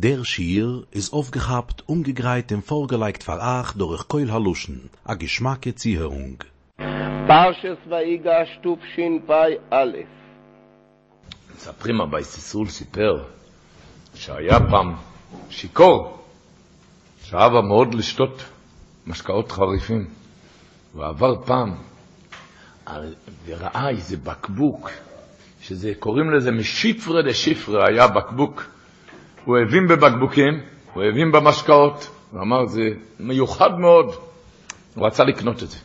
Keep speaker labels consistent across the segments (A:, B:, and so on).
A: Der Schier ist aufgehabt, umgegreift und vorgelegt verach durch Keul Haluschen, a Geschmacke Ziehörung.
B: פרשס ויגש תשפ"א
C: מספרים אבא סיסול סיפר שהיה פעם שיכור, שאהב מאוד לשתות משקאות חריפים. הוא עבר פעם על, וראה איזה בקבוק, שזה, קוראים לזה משיפרה לשיפרה, היה בקבוק. הוא הבין בבקבוקים, הוא הבין במשקאות, הוא אמר, זה מיוחד מאוד. הוא רצה לקנות את זה.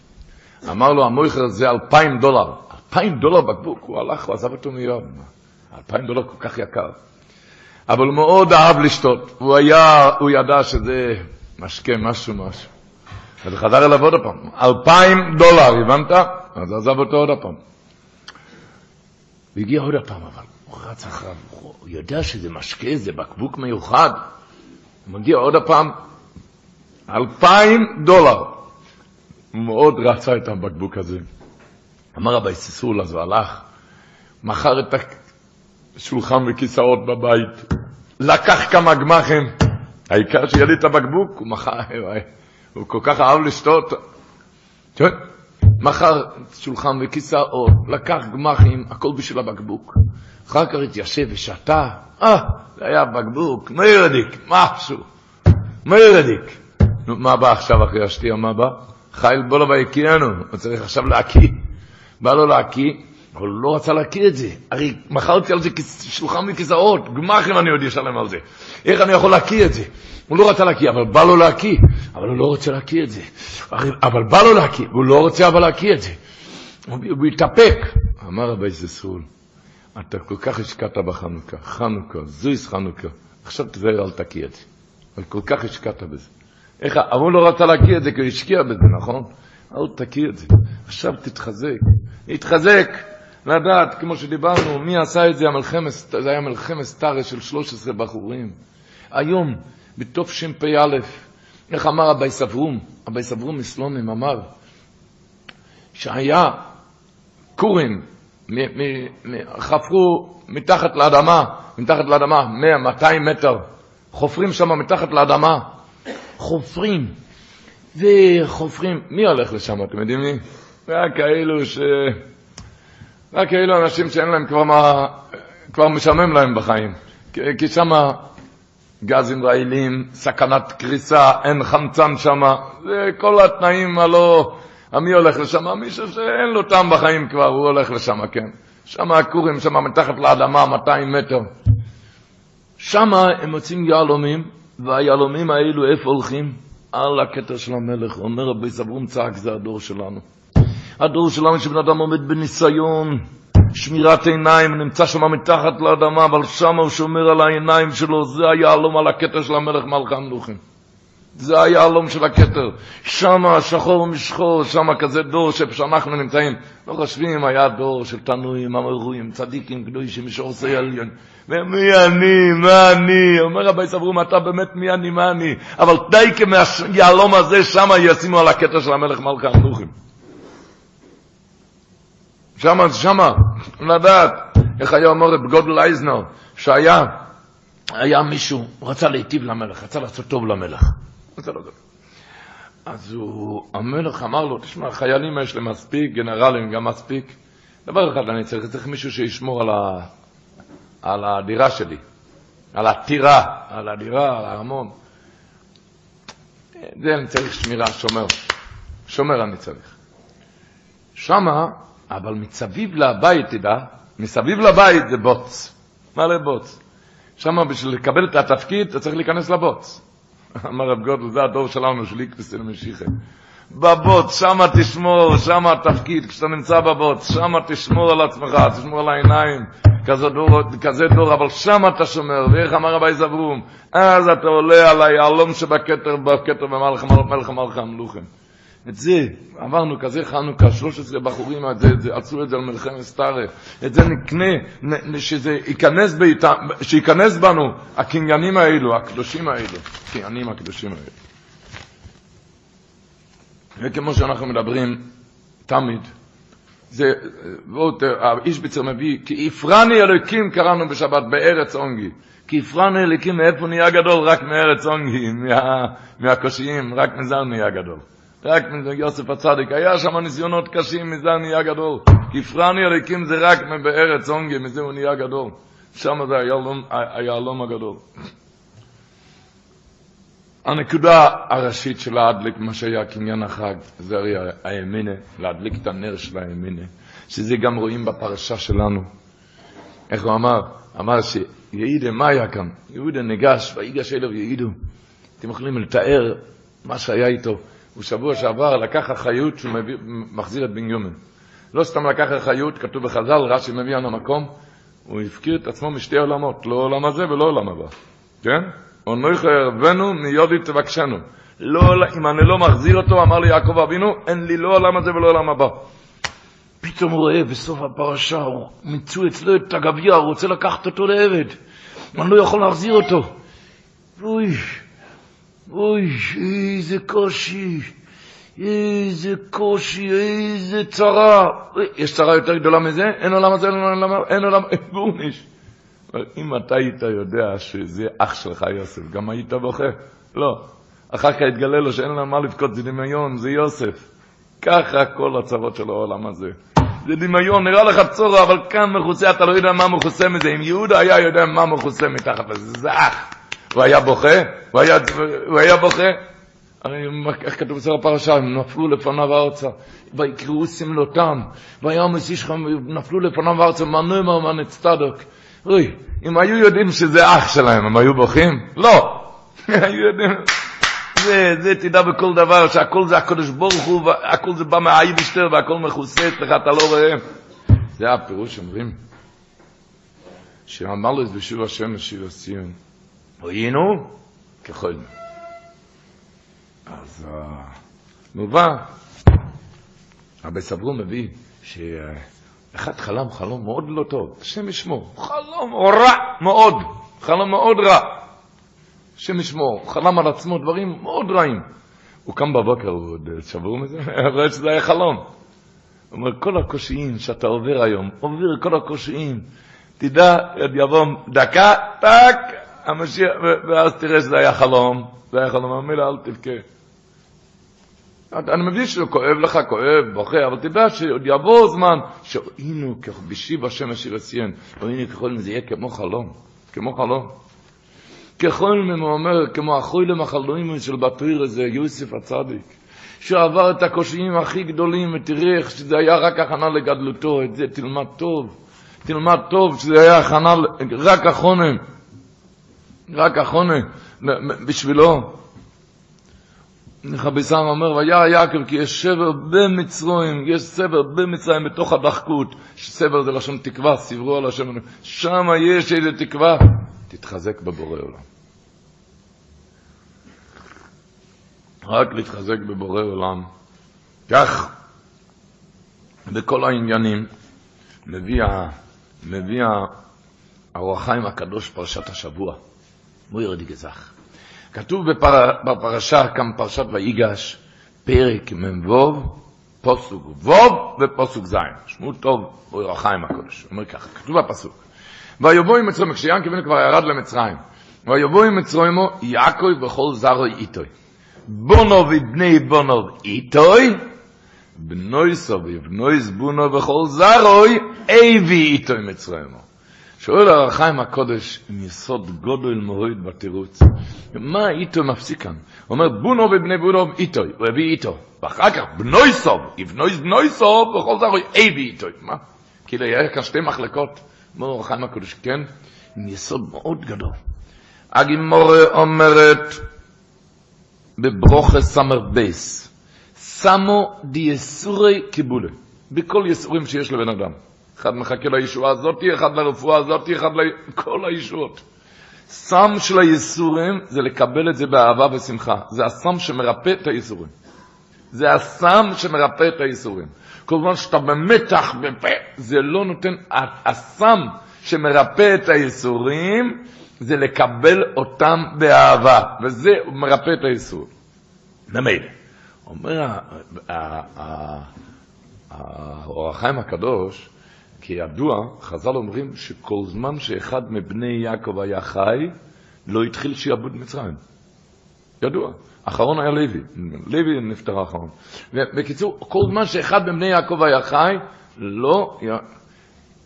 C: אמר לו, המויכר זה אלפיים דולר. אלפיים דולר בקבוק, הוא הלך, הוא עזב אותו מיד. אלפיים דולר כל כך יקר. אבל הוא מאוד אהב לשתות. הוא היה, הוא ידע שזה משקה, משהו, משהו. אז חזר אליו עוד פעם. אלפיים דולר, הבנת? אז עזב אותו עוד פעם. הוא הגיע עוד פעם, אבל הוא רץ אחריו, הוא יודע שזה משקה, זה בקבוק מיוחד. הוא מגיע עוד פעם, אלפיים דולר. הוא מאוד רצה את הבקבוק הזה. אמר רבי סיסול, אז הוא הלך, מכר את השולחן וכיסאות בבית, לקח כמה גמחים, העיקר שיהיה לי את הבקבוק, הוא מכר, הוא כל כך אהב לשתות. מכר שולחן וכיסאות, לקח גמחים, הכל בשביל הבקבוק. אחר כך התיישב ושתה, אה, זה היה בקבוק, מיירדיק, משהו, מיירדיק. נו, מה בא עכשיו אחרי השתייה, מה בא? חייל בולו ויקיינו, הוא צריך עכשיו להקיא. בא לו להקיא, הוא לא רצה להקיא את זה. הרי מכרתי על זה שולחן מכיסאות, גמחים אני עוד אשלם על זה. איך אני יכול להקיא את זה? הוא לא רצה להקיא, אבל בא לו להקיא. אבל הוא לא רוצה להקיא את זה. אבל בא לו להקיא, הוא לא רוצה אבל להקיא את זה. הוא התאפק. אמר רבי זסול, אתה כל כך השקעת בחנוכה, חנוכה, זויס חנוכה, עכשיו תזהר אל תקיא את זה. אבל כל כך השקעת בזה. איך, אבל הוא לא רצה להקיא את זה כי הוא השקיע בזה, נכון? אל תקיא את זה. עכשיו תתחזק. להתחזק, לדעת, כמו שדיברנו, מי עשה את זה? המלחמת, זה היה מלחמת סטארס של 13 בחורים. היום, בתשפ"א, איך אמר אבי סברום? אבי סברום מסלונים אמר שהיה כורים, חפרו מתחת לאדמה, מתחת לאדמה, 100, 200 מטר, חופרים שם מתחת לאדמה, חופרים, וחופרים, מי הולך לשם, אתם יודעים מי? רק כאלו ש... רק כאלו אנשים שאין להם כבר מה, כבר משעמם להם בחיים. כי שם גזים רעילים, סכנת קריסה, אין חמצן שם, זה כל התנאים הלא... מי הולך לשם? מישהו שאין לו טעם בחיים כבר, הוא הולך לשם, כן. שם הכורים, שם מתחת לאדמה, 200 מטר. שם הם מוצאים יהלומים, והיהלומים האלו איפה הולכים? על הקטע של המלך. אומר רבי סברום צעק, זה הדור שלנו. הדור שלנו שבן אדם עומד בניסיון, שמירת עיניים, נמצא שם מתחת לאדמה, אבל שם הוא שומר על העיניים שלו, זה היהלום על הקטע של המלך מלכה המלוכים. זה היהלום של הכתר. שם שחור משחור, שם כזה דור שאנחנו נמצאים. לא חושבים, היה דור של תנועים, אמרויים, צדיקים, קדושים, משורסי עליון. ומי אני, מה אני? אומר רבי סברום, אתה באמת מי אני, מה אני? אבל די כמהיהלום הזה, שם ישימו על הכתר של המלך מלכה המלוכים. שמה, שמה, לדעת, איך היה אומר את גודל אייזנר, שהיה, היה מישהו, הוא רצה להיטיב למלך, רצה לעשות טוב למלך. אז הוא, המלך אמר לו, תשמע, חיילים יש להם מספיק, גנרלים גם מספיק. דבר אחד אני צריך, צריך מישהו שישמור על, ה, על הדירה שלי, על הטירה, על הדירה, על הארמון. זה אני צריך שמירה, שומר. שומר אני צריך. שמה, אבל מסביב לבית, תדע, מסביב לבית זה בוץ. מה לבוץ? שמה בשביל לקבל את התפקיד אתה צריך להיכנס לבוץ. אמר רב גודל, זה הדור שלנו, של איקפס משיחה. בבוץ, שמה תשמור, שמה התפקיד, כשאתה נמצא בבוץ, שמה תשמור על עצמך, תשמור על העיניים, כזה דור, כזה דור, אבל שמה אתה שומר, ואיך אמר רבי זברום, אז אתה עולה על היהלום שבכתר, בכתר במלך מלך מלך המלוכים. את זה, עברנו כזה חנוכה, 13 בחורים, את זה, את זה, עשו את זה על מלחמת סטארה, את זה נקנה, נ, שזה ייכנס, בית, שייכנס בנו הקניינים האלו, הקדושים האלו, הקניינים הקדושים האלו. וכמו שאנחנו מדברים תמיד, זה, ועוד האיש ביצר מביא, כי הפרני אלוקים קראנו בשבת בארץ אונגי. כי הפרני אלוקים מאיפה נהיה גדול? רק מארץ אונגי, מה, מהקושיים, רק מזה נהיה גדול. רק יוסף הצדיק, היה שם ניסיונות קשים, מזה נהיה גדול. כי הפרני אלוקים זה רק בארץ אונגי, מזה הוא נהיה גדול. שם זה היהלום הגדול. הנקודה הראשית של להדליק מה שהיה קניין החג, זה הרי הימינה, להדליק את הנר של הימינה, שזה גם רואים בפרשה שלנו. איך הוא אמר? אמר שיעידה, מה היה כאן? יהודה ניגש, ויגש אליו יעידו. אתם יכולים לתאר מה שהיה איתו. הוא שבוע שעבר לקח אחריות שהוא מביא, מחזיר את בן יומן. לא סתם לקח אחריות, כתוב בחז"ל, רש"י מביא על המקום, הוא הפקיר את עצמו משתי עולמות, לא עולם הזה ולא עולם הבא. כן? אונויך הרבנו מיודי תבקשנו. לא, אם אני לא מחזיר אותו, אמר לי יעקב אבינו, אין לי לא עולם הזה ולא עולם הבא. פתאום הוא רואה בסוף הפרשה, הוא מיצו אצלו את הגביע, הוא רוצה לקחת אותו לעבד. אני לא יכול להחזיר אותו. אוי, אוי, איזה קושי, איזה קושי, איזה צרה. יש צרה יותר גדולה מזה? אין עולם הזה, אין עולם, אין עולם, אין גורניש. אם אתה היית יודע שזה אח שלך יוסף, גם היית בוכה? לא. אחר כך התגלה לו שאין לו מה לבכות, זה דמיון, זה יוסף. ככה כל הצרות של העולם הזה. זה דמיון, נראה לך צורו, אבל כאן מכוסה, אתה לא יודע מה מכוסה מזה. אם יהודה היה יודע מה מכוסה מתחת לזה, זה אח. הוא היה בוכה? הוא היה, הוא היה בוכה? הרי איך כתוב בסדר הפרשה, הם נפלו לפניו ארצה, ויקראו סמלותם, ויאמס אישכם, נפלו לפניו ארצה, מנוי מרמן צדוק. אוי, אם היו יודעים שזה אח שלהם, הם היו בוכים? לא. היו יודעים... זה, זה תדע בכל דבר, שהכל זה הקדוש ברוך הוא, הכל זה בא מהאייבשטר והכל מכוסה אצלך, אתה לא רואה. זה הפירוש אומרים. שאמר לו את בשוב השם בשיר הציון. היינו ככל. אז מובא, רבי סברו מביא שאחד חלם חלום מאוד לא טוב, השם ישמור, חלום רע מאוד, חלום מאוד רע. השם ישמור, חלם על עצמו דברים מאוד רעים. הוא קם בבוקר, הוא עוד שבור מזה, אבל שזה היה חלום. הוא אומר, כל הקושיים שאתה עובר היום, עובר כל הקושיים, תדע, יבוא דקה, טק, המשיח, ואז תראה שזה היה חלום, זה היה חלום, המילה אל תבכה. אני מבין שזה כואב לך, כואב, בוכה, אבל תדע שעוד יבוא זמן שהיינו בשיב השם אשר עשיין, והיינו ככל זה יהיה כמו חלום, כמו חלום. ככל הוא אומר, כמו אחוי למחלואים של בתויר הזה, יוסף הצדיק, שעבר את הקושיים הכי גדולים, ותראה איך שזה היה רק הכנה לגדלותו, את זה תלמד טוב, תלמד טוב שזה היה הכנה, רק החונם, רק החונם, בשבילו. רבי סם אומר, והיה יעקב כי יש שבר במצרים, יש סבר במצרים בתוך הדחקות, סבר זה לשון תקווה, סברו על השם, שם יש איזה תקווה, תתחזק בבורא עולם. רק להתחזק בבורא עולם. כך, בכל העניינים, מביא, מביא האור הקדוש פרשת השבוע. מויר דיגזך. כתוב בפר, בפרשה, כאן פרשת ויגש, פרק מ"ו, פוסוק ו' ופוסוק ז'. שמעו טוב, מויר החיים הקדוש. אומר ככה, כתוב בפסוק. ויבוא עם מצרים, כשיענקב כבר ירד למצרים, ויבוא עם מצרימו יעקב וכל זרוי איתוי. בונו ובני בונו איתוי, בנויסו ובנויס בונו וכל זרוי, אבי איתוי מצרימו. שואל הרחיים הקודש עם יסוד גודל מוריד בתירוץ, מה איתו מפסיק כאן? הוא אומר בונו ובני בונו איתוי, הוא הביא איתו, ואחר כך בנויסו, יבנויס בנויסו וכל זרוי, אבי איתוי, מה? כאילו היה כאן שתי מחלקות, אומר הרחיים הקודש, כן? עם יסוד מאוד גדול. הגימורה אומרת, בברוכה סמר בייס, שמו די יסורי קיבולה, בכל יסורים שיש לבן אדם. אחד מחכה לישועה הזאת, אחד לרפואה הזאת, אחד לכל הישועות. סם של היסורים זה לקבל את זה באהבה ושמחה. זה הסם שמרפא את היסורים. זה הסם שמרפא את היסורים. כל זמן שאתה במתח, בפה, זה לא נותן, הסם שמרפא את היסורים, זה לקבל אותם באהבה, וזה מרפא את היסוד. ממילא. אומר האור החיים הקדוש, כידוע, חז"ל אומרים שכל זמן שאחד מבני יעקב היה חי, לא התחיל שיעבוד מצרים. ידוע. אחרון היה לוי, לוי נפטר אחרון. בקיצור, כל זמן שאחד מבני יעקב היה חי, לא...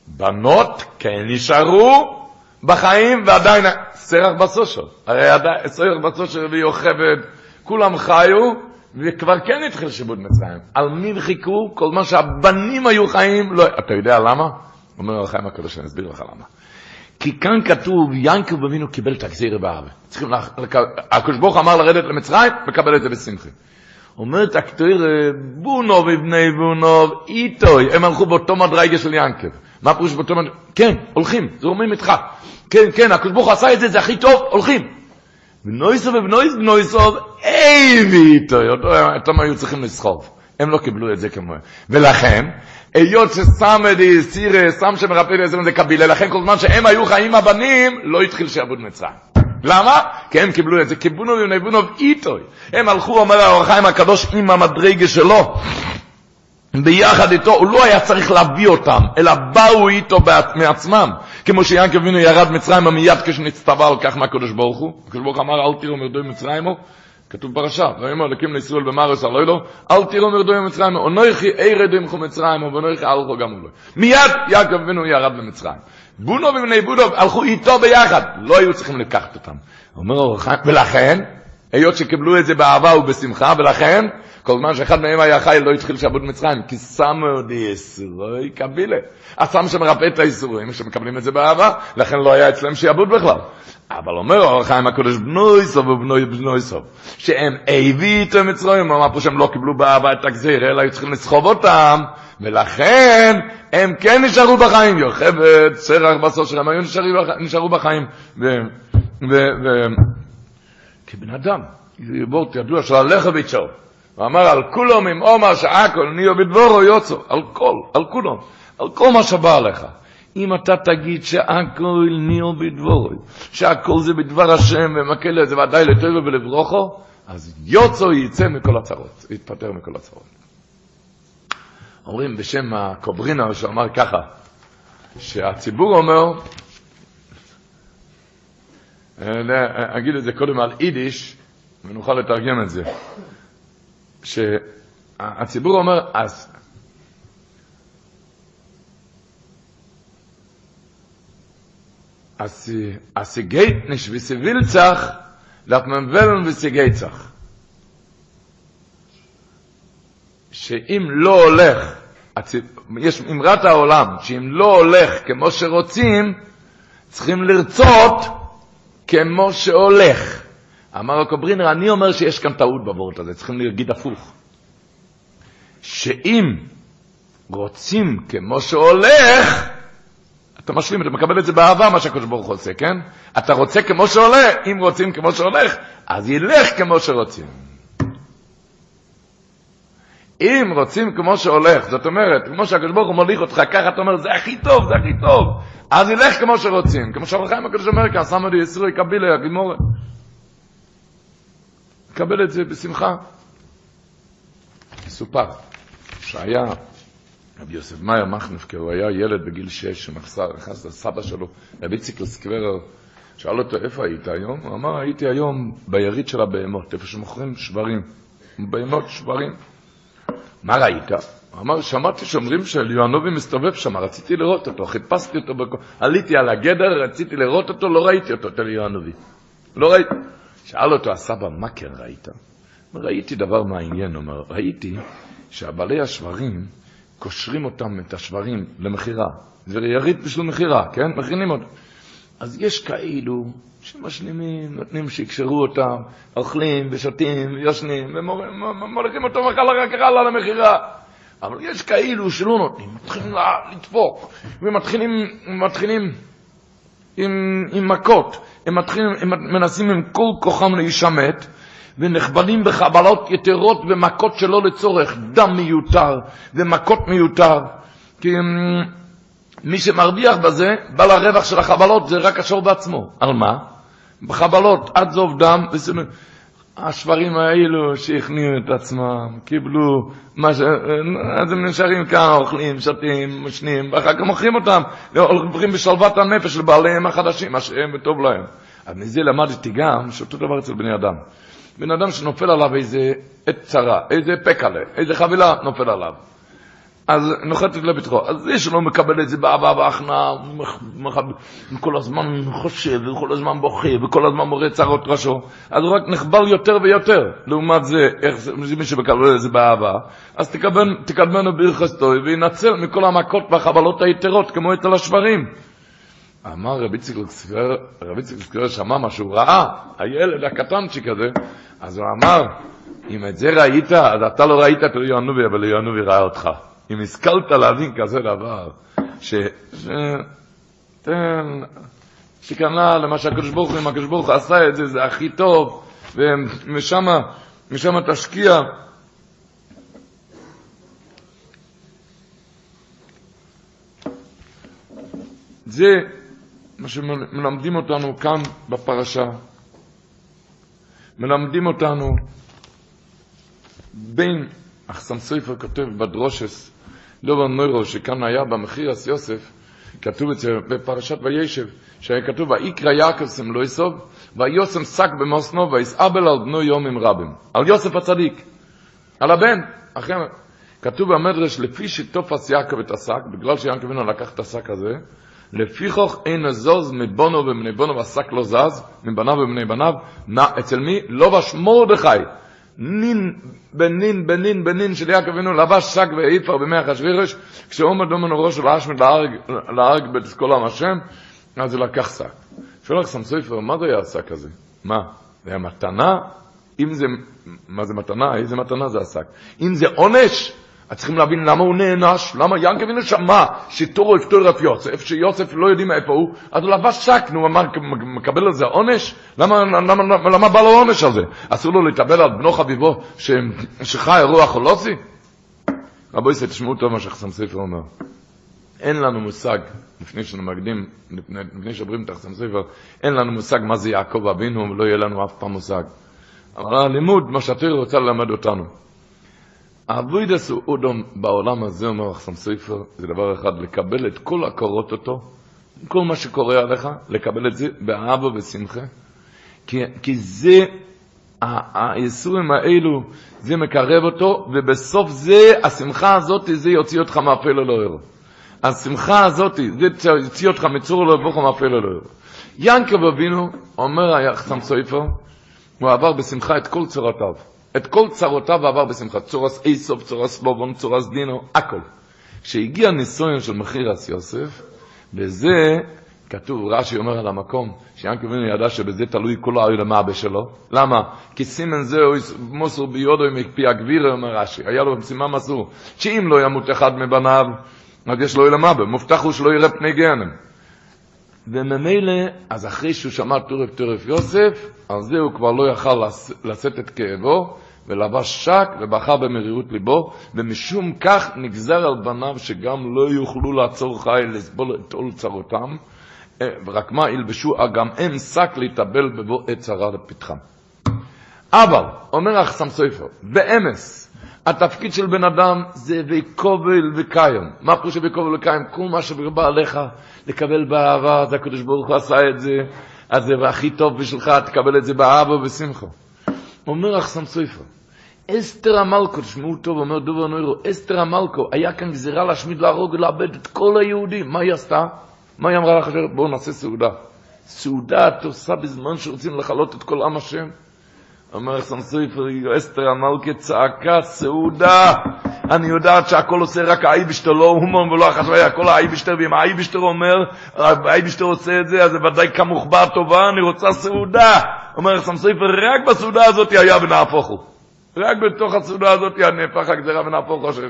C: בנות כן נשארו בחיים ועדיין סרח בסושר. הרי סרח בסושר ויוכבד, כולם חיו וכבר כן התחיל שיבוד מצרים. על מי חיכו? כל מה שהבנים היו חיים, לא... אתה יודע למה? אומר החיים הקדוש, אני אסביר לך למה. כי כאן כתוב, ינקב אבינו קיבל את הגזירה בארץ. צריכים לח... הקדוש ברוך אמר לרדת למצרים, מקבל את זה בשמחי. אומרת הכתויר, בונוב ובני בונוב, איתוי, הם הלכו באותו מדרגה של ינקב. מה פירוש באותו מדרגה? כן, הולכים, זורמים איתך. כן, כן, הקדוש ברוך עשה את זה, זה הכי טוב, הולכים. בנויסוב ובנויס בנויסוב, איבי איתוי, אותם היו צריכים לסחוב. הם לא קיבלו את זה כמו... ולכן, היות את סירה, שם שמרפא לעזר זה קבילה, לכן כל זמן שהם היו חיים הבנים, לא התחיל שיעבוד מצרים. למה? כי הם קיבלו את זה, קיבונו ונבונו איתוי. הם הלכו, אומר האור הקדוש, עם המדרגה שלו. ביחד איתו, הוא לא היה צריך להביא אותם, אלא באו איתו מעצמם. כמו שיענקב אבינו ירד מצרימה מיד כשנצטווה על כך מהקדוש ברוך הוא. הקדוש ברוך אמר, אל תראו מרדוי מצרימו, כתוב פרשה, ויאמר אלוקים לישראל במארץ הלוי לו, אל תראו מרדוי מצרים, אונויכי אירד ימחו מצרים, ואונויכי הלכו גם לו. מיד יעקב אבינו ירד למצרים. בונו ובני בונו הלכו איתו ביחד, לא היו צריכים לקחת אותם. אומר ולכן, היות שקיבלו את זה באהבה ובשמחה, ולכן, כל זמן שאחד מהם היה חי לא התחיל שעבוד מצרים, כי שמו די יסורוי קבילה. הסם שמרפא את האיסורים, שמקבלים את זה באהבה, לכן לא היה אצלם שיעבוד בכלל. אבל אומר אור החיים הקודש בנוי סוף ובנוי בנוי סוף, שהם הביא איתו מצרים, אמר פה שהם לא קיבלו באהבה את הגזיר, אלא היו צריכים לסחוב אותם, ולכן הם כן נשארו בחיים, יוכבד, סרח בסושר, הם היו נשארו בחיים. ו... ו... ו... כבן אדם, וורט ידוע של הלכביצ'ו, הוא אמר על כולום עם עומר שהכל ניו בדבורו יוצו, על כל, על כולום, על כל מה שבא עליך. אם אתה תגיד שהכל ניו בדבורו, שהכל זה בדבר השם ומקל את זה ודאי לטבע ולברוכו, אז יוצו יצא מכל הצרות, יתפטר מכל הצרות. אומרים בשם הקוברינה, שאמר ככה, שהציבור אומר, אגיד את זה קודם על יידיש, ונוכל לתרגם את זה. שהציבור אומר, אז אז sie nicht wie sie geht zach. שאם לא הולך, יש אמרת העולם, שאם לא הולך כמו שרוצים, צריכים לרצות כמו שהולך. אמר הקוברינר, אני אומר שיש כאן טעות בבורת הזה, צריכים להגיד הפוך. שאם רוצים כמו שהולך, אתה משלים, אתה מקבל את זה באהבה, מה שהקדוש ברוך הוא עושה, כן? אתה רוצה כמו שהולך, אם רוצים כמו שהולך, אז ילך כמו שרוצים. אם רוצים כמו שהולך, זאת אומרת, כמו שהקדוש ברוך הוא מוליך אותך, ככה אתה אומר, זה הכי טוב, זה הכי טוב, אז ילך כמו שרוצים. כמו שהולכים הקדוש אומר כאן, שמו לי ישראל קבילה, הגימורת. קבל את זה בשמחה. מסופר שהיה רבי יוסף מאיר מחנפקר, הוא היה ילד בגיל שש שנכנס לסבא שלו, רבי ציקל סקוורר, שאל אותו איפה היית היום? הוא אמר הייתי היום ביריד של הבהמות, איפה שמוכרים שברים, בהמות שברים. מה ראית? הוא אמר, שמעתי שאומרים שאליואנובי מסתובב שם, רציתי לראות אותו, חיפשתי אותו, בק... עליתי על הגדר, רציתי לראות אותו, לא ראיתי אותו, את אליואנובי. לא ראיתי. שאל אותו הסבא, מה כן ראית? ראיתי דבר מעניין, אומר, ראיתי שהבעלי השברים קושרים אותם, את השברים, למכירה. זה יריד בשביל מכירה, כן? מכינים אותם. אז יש כאלו שמשלימים, נותנים שיקשרו אותם, אוכלים ושותים ויושנים, ומוליכים אותו רק הלאה למכירה. אבל יש כאלו שלא נותנים, מתחילים לדפוק, ומתחילים מתחילים עם, עם מכות, הם, מתחילים, הם מנסים עם כל כוחם להישמט, ונחבלים בחבלות יתרות ומכות שלא לצורך, דם מיותר ומכות מיותר. כי הם, מי שמרוויח בזה, בעל הרווח של החבלות זה רק השור בעצמו. על מה? בחבלות, עד זוב דם, השברים האלו שהכניעו את עצמם, קיבלו, מה ש... אז הם נשארים כאן, אוכלים, שותים, משנים, ואחר כך מוכרים אותם, הולכים בשלוות הנפש לבעליהם החדשים, מה שהם וטוב להם. אז מזה למדתי גם שאותו דבר אצל בני אדם. בן אדם שנופל עליו איזה עת צרה, איזה פקלה, איזה חבילה נופל עליו. אז נוחתת לפתחו. אז זה שלא מקבל את זה באהבה והכנעה, וכל הזמן חושב, וכל הזמן בוכה, וכל הזמן מורה צרות ראשו, אז הוא רק נחבל יותר ויותר. לעומת זה, איך זה, מי שמקבל את זה באהבה, אז תקדמנו ברכסתו, וינצל מכל המכות והחבלות היתרות, כמו אצל השברים. אמר רבי ציגל סקרר, שמע מה שהוא ראה, הילד הקטנצ'יק הזה, אז הוא אמר, אם את זה ראית, אז אתה לא ראית את יואנובי, אבל יואנובי ראה אותך. אם השכלת להבין כזה דבר, ש... ש... תן, שכנע למה שהקדוש ברוך הוא, אם הקדוש ברוך הוא עשה את זה, זה הכי טוב, ומשם משם תשקיע. זה מה שמלמדים אותנו כאן בפרשה. מלמדים אותנו בין, אחסם סופר כותב בדרושס, דובר נוירו, שכאן היה במחירס יוסף, כתוב זה בפרשת וישב, שהיה כתוב, ויקרא יעקב לא יסוב, ויוסם שק במוסנו, ויסאבל על בנו יומים רבים. על יוסף הצדיק, על הבן. אחרי, כתוב במדרש, לפי שתופס יעקב את השק, בגלל שיעקב אבינו לקח את השק הזה, לפיכוך אין הזוז מבונו ובני בונו והשק לא זז, מבניו ובני בניו, אצל מי? לובש מרדכי. נין בנין בנין בנין של יעקב אבינו לבש שק ואיפר במאה אחשוורוש כשעומד דומנו ראש של האשמד להרג בית כל עם השם אז הוא לקח שק. שואל לך סמסויפר מה זה היה השק הזה? מה? זה היה מתנה? אם זה, מה זה מתנה? איזה מתנה זה השק? אם זה עונש? אז צריכים להבין למה הוא נענש, למה ינקב אבינו שמע שתורו יפתור את יוסף, שיוסף לא יודעים איפה הוא, אז הוא לבש שק, נו, אמר, מקבל על זה עונש? למה, למה, למה, למה בא לו עונש על זה? אסור לו להתאבל על בנו חביבו ש, שחי רוח חולוסי? רבו ישראל, תשמעו טוב מה שחסם ספר אומר. אין לנו מושג, לפני שנמקדים, לפני, לפני שעוברים את החסם ספר, אין לנו מושג מה זה יעקב אבינו, ולא יהיה לנו אף פעם מושג. אבל הלימוד, מה שהתיר רוצה ללמד אותנו. האבוידס הוא אודום בעולם הזה, אומר אחסם סופר, זה דבר אחד, לקבל את כל הקורות אותו, כל מה שקורה עליך, לקבל את זה באהבה ובשמחה, כי, כי זה, היסורים האלו, זה מקרב אותו, ובסוף זה, השמחה הזאת, זה יוציא אותך מהפה ללא ער. השמחה הזאת, זה יוציא אותך מצור לא יבוך ללא ער. ינקב אבינו, אומר אחסם סופר, הוא עבר בשמחה את כל צורותיו. את כל צרותיו עבר בשמחה, צורס איסוף, צורס לובון, צורס דינו, הכל. כשהגיע ניסויון של מחירס יוסף, וזה, כתוב, רש"י אומר על המקום, שיענקב אבינו ידע שבזה תלוי כל העולמה שלו. למה? כי סימן זהו מוסר ביודו מפי הגביר, אומר רש"י, היה לו משימה מסור, שאם לא ימות אחד מבניו, אז יש לו עולמה, מובטח הוא שלא יראה פני גיהנם. וממילא, אז אחרי שהוא שמע טורף טורף יוסף, זה הוא כבר לא יכל לשאת את כאבו, ולבש שק ובכה במרירות ליבו, ומשום כך נגזר על בניו שגם לא יוכלו לעצור חי לסבול את עול צרותם, אה, ורק מה ילבשו גם הם שק להתאבל בבוא עת צרה לפתחם. אבל, אומר אחסם סופר, באמס, התפקיד של בן אדם זה ויקובל וקיים. מה פירוש ויקובל וקיים? כל מה שבא עליך לקבל באהבה, אז הקדוש ברוך הוא עשה את זה, אז זה הכי טוב בשבילך, תקבל את זה באהבה ובשמחה. אומר אחסם סופר, אסתר המלכו, תשמעו טוב, אומר דובר נוירו, אסתר המלכו, היה כאן גזירה להשמיד, להרוג ולאבד את כל היהודים. מה היא עשתה? מה היא אמרה לחשבת? בואו נעשה סעודה. סעודה את עושה בזמן שרוצים לכלות את כל עם השם? אומר חתם סופר, אסתר המלכה צעקה, סעודה. אני יודעת שהכל עושה רק האייבערשטער, לא המן ולא החשבי, הכל האייבערשטער, ואם האייבערשטער אומר, האייבערשטער עושה את זה, אז זה ודאי כמוחבא טובה, אני רוצה סעודה. אומר חתם סופר, רק בסעודה הזאת היה ונהפוך הוא. רק בתוך הסעודה הזאת נהפך הגזירה ונהפוך חושב.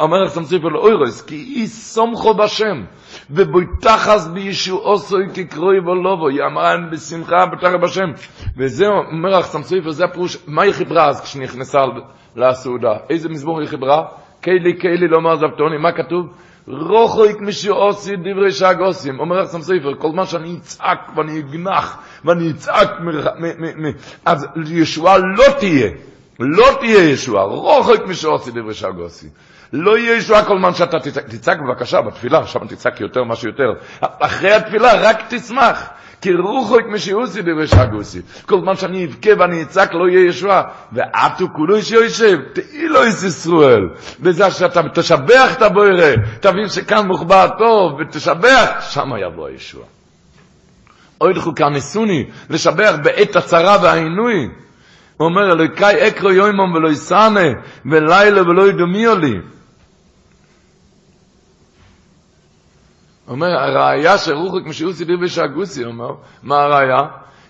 C: אומר לך חתם סופר לאוירס, כי אי סומכו בשם, ובויתחס בישועוסוי כקרוי ולובו, יאמרן בשמחה בטח בשם. וזה אומר לך סמסיפר, זה הפירוש, מה היא חיברה אז כשנכנסה לסעודה? איזה מזמור היא חיברה? קיילי קיילי לא מעזבתוני, מה כתוב? רוחויק משעושי דברי שגוסים. אומר לך ספר, כל מה שאני אצעק ואני אגנח ואני אצעק, אז ישועה לא תהיה. לא תהיה ישועה, רוחק משעושי דברי שגוסי. לא יהיה ישועה כל זמן שאתה תצעק, תצעק בבקשה בתפילה, שם תצעק יותר מה שיותר. אחרי התפילה רק תשמח. כי רוחק משיעוסי דבשגוסי. כל זמן שאני אבכה ואני אצעק לא יהיה ישועה. ועטו כולו שיושב, תהי לו איס ישראל. בזה שאתה תשבח את הבוירה, תבין שכאן מוחבא טוב, ותשבח, שם יבוא הישועה. אוי כאן ניסוני, לשבח בעת הצרה והעינוי. הוא אומר, אלוהיקאי אקרו יוימום ולא יסענה, ולילה ולא ידומיו לי. אומר, הראייה שרוחק משיעוסי דיבי שהגוסי, אומר, מה הראייה?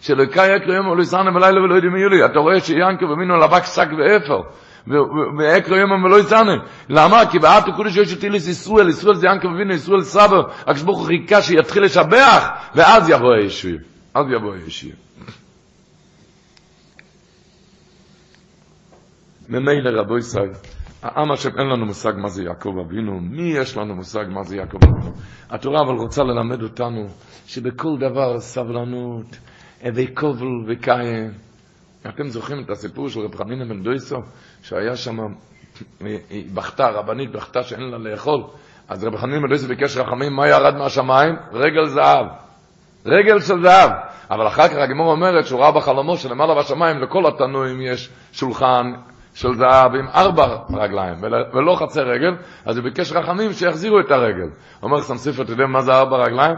C: שאלוהיקאי אקרו יוימום ולא יסענה, ולילה ולא ידומיו לי. אתה רואה שיאנקו ומינו לבק שק ואפר. ואקרו יומם ולא יצאנה. למה? כי בעת הקודש יש תילס ישראל, ישראל זה ינקה ובינו, ישראל סבא, הוא חיכה שיתחיל לשבח, ואז יבוא הישוי. אז יבוא הישוי. ממילא רבו ישראל, העם השם אין לנו מושג מה זה יעקב אבינו, מי יש לנו מושג מה זה יעקב אבינו? התורה אבל רוצה ללמד אותנו שבכל דבר סבלנות, הווי כובל וקיים. אתם זוכרים את הסיפור של רב חנינא בן דויסו, שהיה שם, היא בכתה, רבנית בכתה שאין לה לאכול, אז רב חנינא בן דויסו ביקש רחמים, מה ירד מהשמיים? רגל זהב. רגל של זהב. אבל אחר כך הגמור אומרת שהוא ראה בחלומו שלמעלה בשמיים לכל התנועים יש שולחן של זהב עם ארבע רגליים ולא חצי רגל, אז הוא ביקש רחמים שיחזירו את הרגל. אומר סמסיפר, אתה יודע מה זה ארבע רגליים?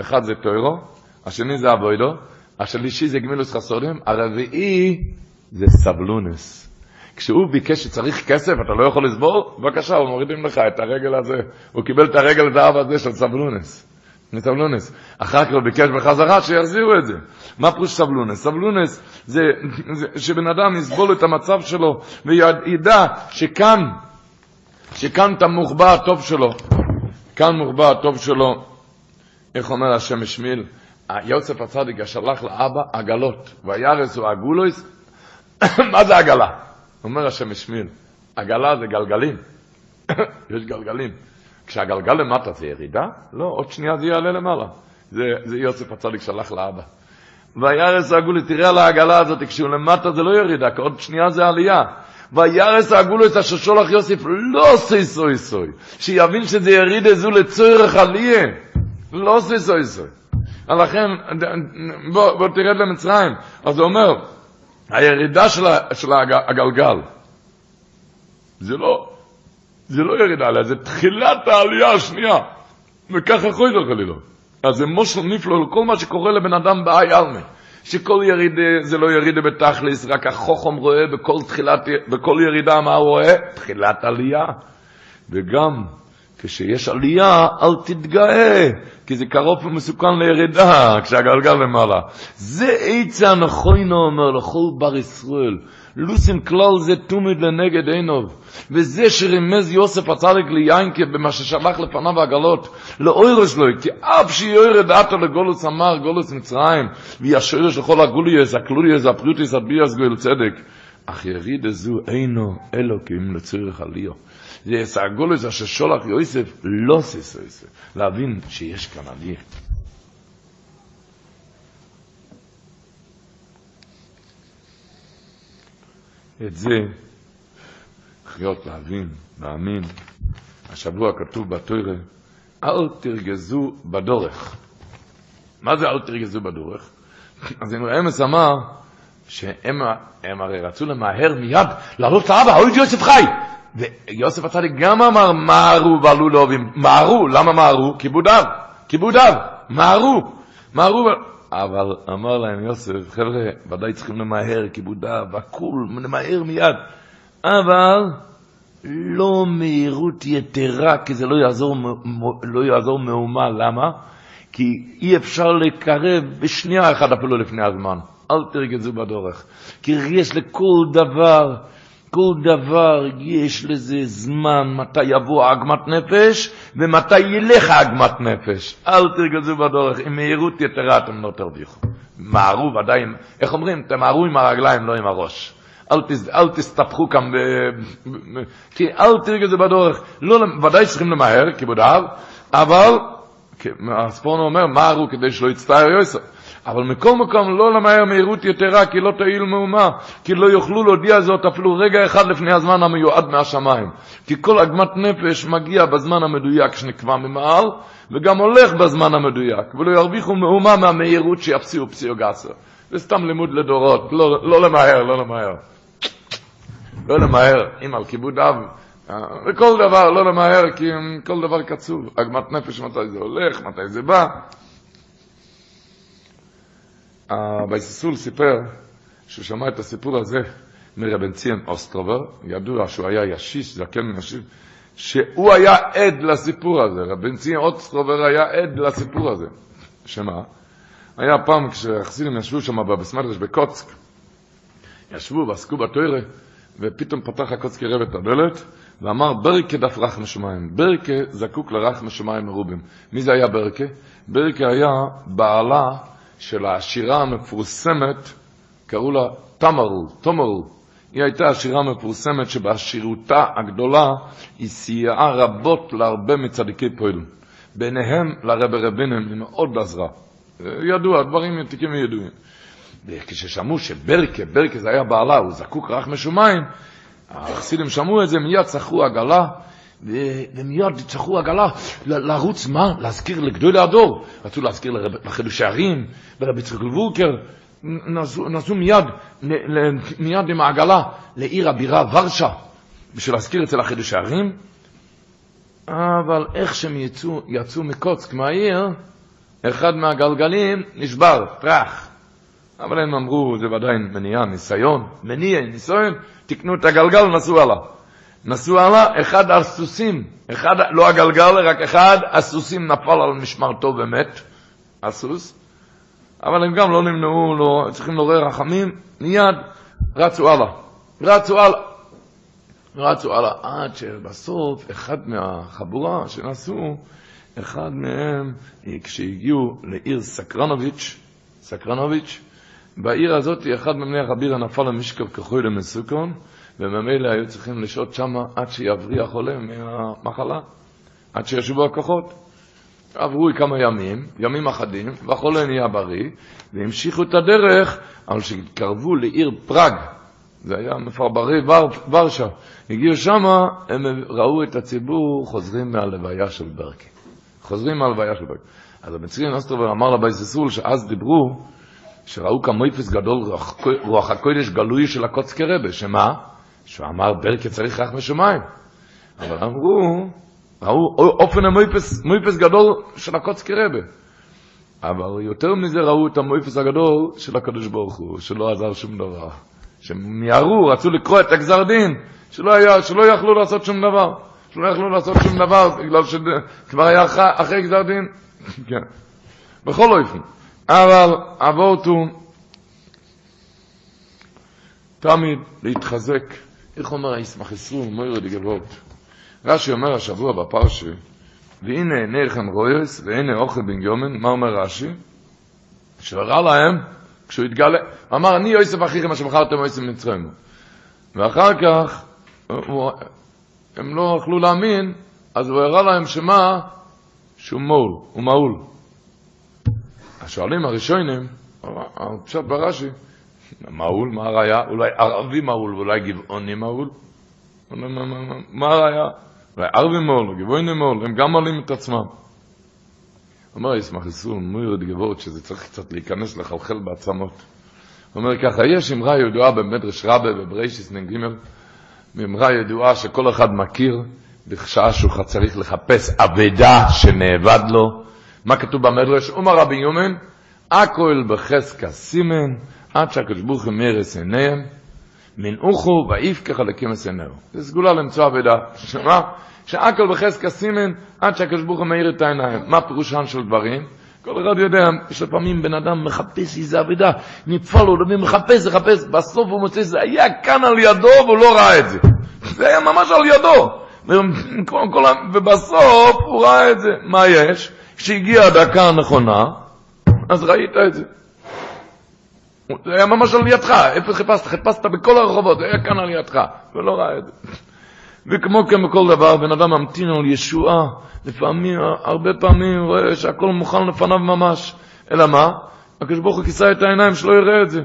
C: אחד זה טוירו, השני זה אבוידו, השלישי זה גמילוס חסודים, הרביעי זה סבלונס. כשהוא ביקש שצריך כסף, אתה לא יכול לסבור, בבקשה, הוא מורידים לך את הרגל הזה. הוא קיבל את הרגל זהב הזה של סבלונס. מסבלונס. אחר כך הוא ביקש בחזרה שיחזירו את זה. מה פירוש סבלונס? סבלונס זה, זה שבן אדם יסבול את המצב שלו וידע שכאן, שכאן את המוחבא הטוב שלו. כאן מוחבא הטוב שלו. איך אומר השם השמיל? יוסף הצדיק שלח לאבא עגלות, וירס הוא עגולויס, מה זה עגלה? אומר השם השמיל, עגלה זה גלגלים, יש גלגלים. כשהגלגל למטה זה ירידה? לא, עוד שנייה זה יעלה למעלה. זה, זה יוסף הצדיק שלח לאבא. וירס הגולוס, תראה על העגלה הזאת, כשהוא למטה זה לא ירידה, כי עוד שנייה זה עלייה. וירס הגולוס אשר שולח יוסף לא סוי סוי סוי, שיבין שזה ירידה זו לצורך עלייה, לא סוי סוי סוי. לכן, בוא, בוא תרד למצרים. אז הוא אומר, הירידה של, של הגלגל, זה לא, זה לא ירידה עליה, זה תחילת העלייה השנייה. וככה להיות חלילה. אז זה מושל נפלא לכל מה שקורה לבן אדם באי אלמה. שכל ירידה זה לא ירידה בתכלס, רק החוכם רואה בכל, תחילת, בכל ירידה מה הוא רואה? תחילת עלייה. וגם כשיש עלייה, אל תתגאה, כי זה קרוב ומסוכן לירידה, כשהגלגל למעלה. זה עצה הנכון, אומר לכל בר ישראל. לוסין כלל זה תומד לנגד עינוב. וזה שרימז יוסף הצדיק ליינקה במה ששלח לפניו הגלות, לאוירש לו, כי אף שיורד עטו לגולוס אמר, גולוס מצרים, וישורש לכל הגוליוס, הקלוליוס, הפריוטיס, הביאס גואל צדק. אך יריד זו אינו אלוקים לצורך עליו. זה יסגולוס אשר שולח יוסף, לא סיסו יוסף, להבין שיש כאן עלייה. את זה לחיות, להבין, להאמין. השבוע כתוב בתוירה, אל תרגזו בדורך. מה זה אל תרגזו בדורך? אז אם אמס אמר שהם הרי רצו למהר מיד לעלות לאבא, אוי יוסף חי! ויוסף הצדיק גם אמר מהרו ועלו לאובים, מהרו, למה מהרו? כיבוד אב, כיבוד אב, מהרו, מהרו, אבל אמר להם יוסף, חבר'ה, ודאי צריכים למהר, כיבוד אב, הכול, למהר מיד, אבל לא מהירות יתרה, כי זה לא יעזור, לא יעזור מהומה, למה? כי אי אפשר לקרב בשנייה אחת אפילו לפני הזמן. אל תרגזו בדורך. כי יש לכל דבר, כל דבר יש לזה זמן, מתי יבוא עגמת נפש ומתי ילך עגמת נפש. אל תרגזו בדורך, עם מהירות יתרה אתם לא תרוויחו. מהרו ודאי, איך אומרים? תמהרו עם הרגליים, לא עם הראש. אל, תס, אל תסתבכו כאן, ב, ב, ב, כי אל תרגע זה בדורך. לא, ודאי צריכים למהר, כיבודיו, אבל, הספורנו אומר, מהרו כדי שלא יצטער יוסף. אבל מכל מקום לא למהר מהירות יתרה, כי לא תועיל מהומה, כי לא יוכלו להודיע זאת אפילו רגע אחד לפני הזמן המיועד מהשמיים. כי כל עגמת נפש מגיע בזמן המדויק שנקבע ממעל, וגם הולך בזמן המדויק, ולא ירוויחו מהומה מהמהירות שיפסיעו פסיעו גסר. זה סתם לימוד לדורות, לא, לא למהר, לא למהר. לא למהר, אם על כיבוד אב, וכל דבר לא למהר, כי כל דבר קצוב. עגמת נפש, מתי זה הולך, מתי זה בא. הבית ישראל סיפר שהוא שמע את הסיפור הזה מר' בן ציון אוסטרובר, ידוע שהוא היה ישיש, זקן ישיש, שהוא היה עד לסיפור הזה, ר' בן ציון אוסטרובר היה עד לסיפור הזה. שמה? היה פעם כשהחסידים ישבו שם בבית מדרש בקוצק, ישבו ועסקו בתוירה, ופתאום פתח הקוצקי רב את הדלת, ואמר ברקה דף רח משמיים. ברקה זקוק לרח משמיים מרובים. מי זה היה ברקה? ברקה היה בעלה של השירה המפורסמת, קראו לה תמרו, תומרו. היא הייתה השירה המפורסמת שבעשירותה הגדולה היא סייעה רבות להרבה מצדיקי פועל. ביניהם לרבי רבינם היא מאוד עזרה. ידוע, דברים עתיקים וידועים. וכששמעו שברקה, ברקה זה היה בעלה, הוא זקוק רק משומיים, החסידים שמעו את זה, מיד צחו עגלה, ומיד צחו עגלה לרוץ, מה? להזכיר לגדולי הדור. רצו להזכיר לחידוש הערים, ולרבי יצחק וולקר, נסעו מיד, מיד עם העגלה לעיר הבירה ורשה, בשביל להזכיר אצל החידוש הערים. אבל איך שהם יצאו, יצאו מקוצק מהעיר, אחד מהגלגלים נשבר, טראח. אבל הם אמרו, זה ודאי מניעה, ניסיון, מניע, ניסיון, תקנו את הגלגל, נסעו הלאה. נסעו הלאה, אחד הסוסים, אחד, לא הגלגל, רק אחד הסוסים נפל על משמרתו ומת, הסוס, אבל הם גם לא נמנעו, לא, צריכים לעורר רחמים, מיד רצו הלאה, רצו הלאה, רצו הלאה, עד שבסוף אחד מהחבורה שנסעו, אחד מהם, כשהגיעו לעיר סקרנוביץ', סקרנוביץ', בעיר הזאת אחד מבני החבירה נפל למשכב כחוי למסוכון, וממילא היו צריכים לשהות שם עד שיבריא החולה מהמחלה, עד שישבו הכוחות. עברו כמה ימים, ימים אחדים, והחולה נהיה בריא, והמשיכו את הדרך, אבל כשהתקרבו לעיר פראגה, זה היה מפרברי ור, ורשה, הגיעו שם, הם ראו את הציבור חוזרים מהלוויה של ברקי. חוזרים מהלוויה של ברקי. אז הר' בן ציון אוסטרובר אמר לבית ישראל שאז דיברו, שראו כמופת גדול רוח הקודש גלוי של הקוצקער רבי, שמה? שהוא אמר ברקה צריך רק משמיים. אבל אמרו, ראו אופן המופת, מופת גדול של הקוצקער רבי. אבל יותר מזה ראו את המויפס הגדול של הקדוש ברוך הוא, שלא עזר שום דבר. שמיהרו, רצו לקרוא את הגזר דין, שלא, היה, שלא יכלו לעשות שום דבר. שלא יכלו לעשות שום דבר, בגלל שכבר היה אחרי, אחרי גזר דין. כן. בכל אופן. אבל אבותו תמיד להתחזק איך אומר הישמח ישרו, מוירו דגבות? רש"י אומר השבוע בפרשי, והנה עיניכם רויס, והנה אוכל בן יומן, מה אומר רש"י? שהראה להם, כשהוא התגלה, אמר, אני יוסף אחיכם אשר מכרתם יוסף מצרים. ואחר כך, הוא, הם לא יכלו להאמין, אז הוא הראה להם שמה? שהוא מול, הוא מעול. השואלים הראשונים, עכשיו ברש"י, מעול, מה הראיה? אולי ערבי מעול ואולי גבעוני מעול? מה הראיה? אולי ערבי מעול או גבעוני מעול, הם גם מעלים את עצמם. אומר ישמח ישראל, מויר את גבעות, שזה צריך קצת להיכנס לחלחל בעצמות. הוא אומר ככה, יש אמרה ידועה במדרש רבה בבריישיס נ"ג, אמרה ידועה שכל אחד מכיר, בשעה שהוא צריך לחפש אבדה שנאבד לו. מה כתוב במדרש? אומר רבי יומן, הכל בחזקה סימן, עד שהקדוש ברוך הוא מרס עיניהם, מנעוכו ויפקח חלקים עיניהו. זה סגולה למצוא אבדה. שמה? שהכל בחזקה סימן עד שהקדוש ברוך הוא מאיר את העיניים. מה פירושן של דברים? כל אחד יודע, יש לפעמים בן אדם מחפש איזה אבדה, נפעל לו, למי מחפש, מחפש, בסוף הוא מוצא שזה היה כאן על ידו והוא לא ראה את זה. זה היה ממש על ידו. ובסוף הוא ראה את זה. מה יש? כשהגיעה הדקה הנכונה, אז ראית את זה. זה היה ממש על ידך, איפה חיפשת? חיפשת בכל הרחובות, היה כאן על ידך, ולא ראה את זה. וכמו כן בכל דבר, בן אדם ממתין על ישועה, לפעמים, הרבה פעמים רואה שהכל מוכן לפניו ממש. אלא מה? הקדוש ברוך הוא כיסה את העיניים שלא יראה את זה.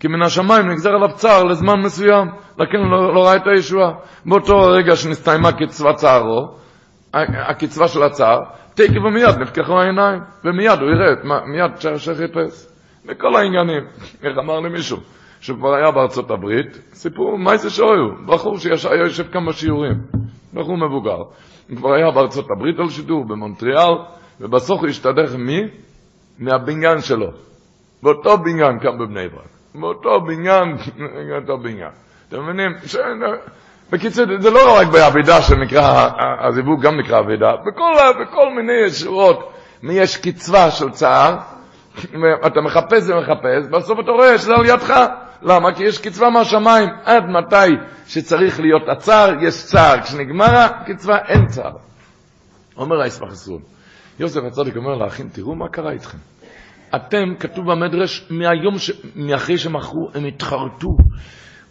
C: כי מן השמיים נגזר עליו צער לזמן מסוים, לכן לא, לא ראה את הישועה. באותו רגע שנסתיימה קצבת צערו, הקצבה של הצער, תקף ומיד נפקחו העיניים, ומיד הוא יראה, מיד שחיפש. וכל העניינים. איך אמר לי מישהו, שכבר היה בארצות הברית, סיפור מה זה שויו, בחור שהיה יושב כאן בשיעורים, בחור מבוגר. כבר היה בארצות הברית על שידור, במונטריאל, ובסוף הוא השתדך מי? מהבניין שלו. באותו בניין כאן בבני ברק. באותו בניין, באותו בניין. אתם מבינים? ש... בקיצור, זה לא רק באבידה שנקרא, הזיווג גם נקרא אבידה, בכל, בכל מיני שורות, יש קצבה של צער, אתה מחפש ומחפש, בסוף אתה רואה שזה על ידך. למה? כי יש קצבה מהשמיים. עד מתי שצריך להיות הצער, יש צער. כשנגמר הקצבה, אין צער. אומר הישמח ישראל, יוסף הצדיק אומר לאחים, תראו מה קרה איתכם. אתם, כתוב במדרש, מהיום, ש... מאחרי שמכרו, הם התחרטו.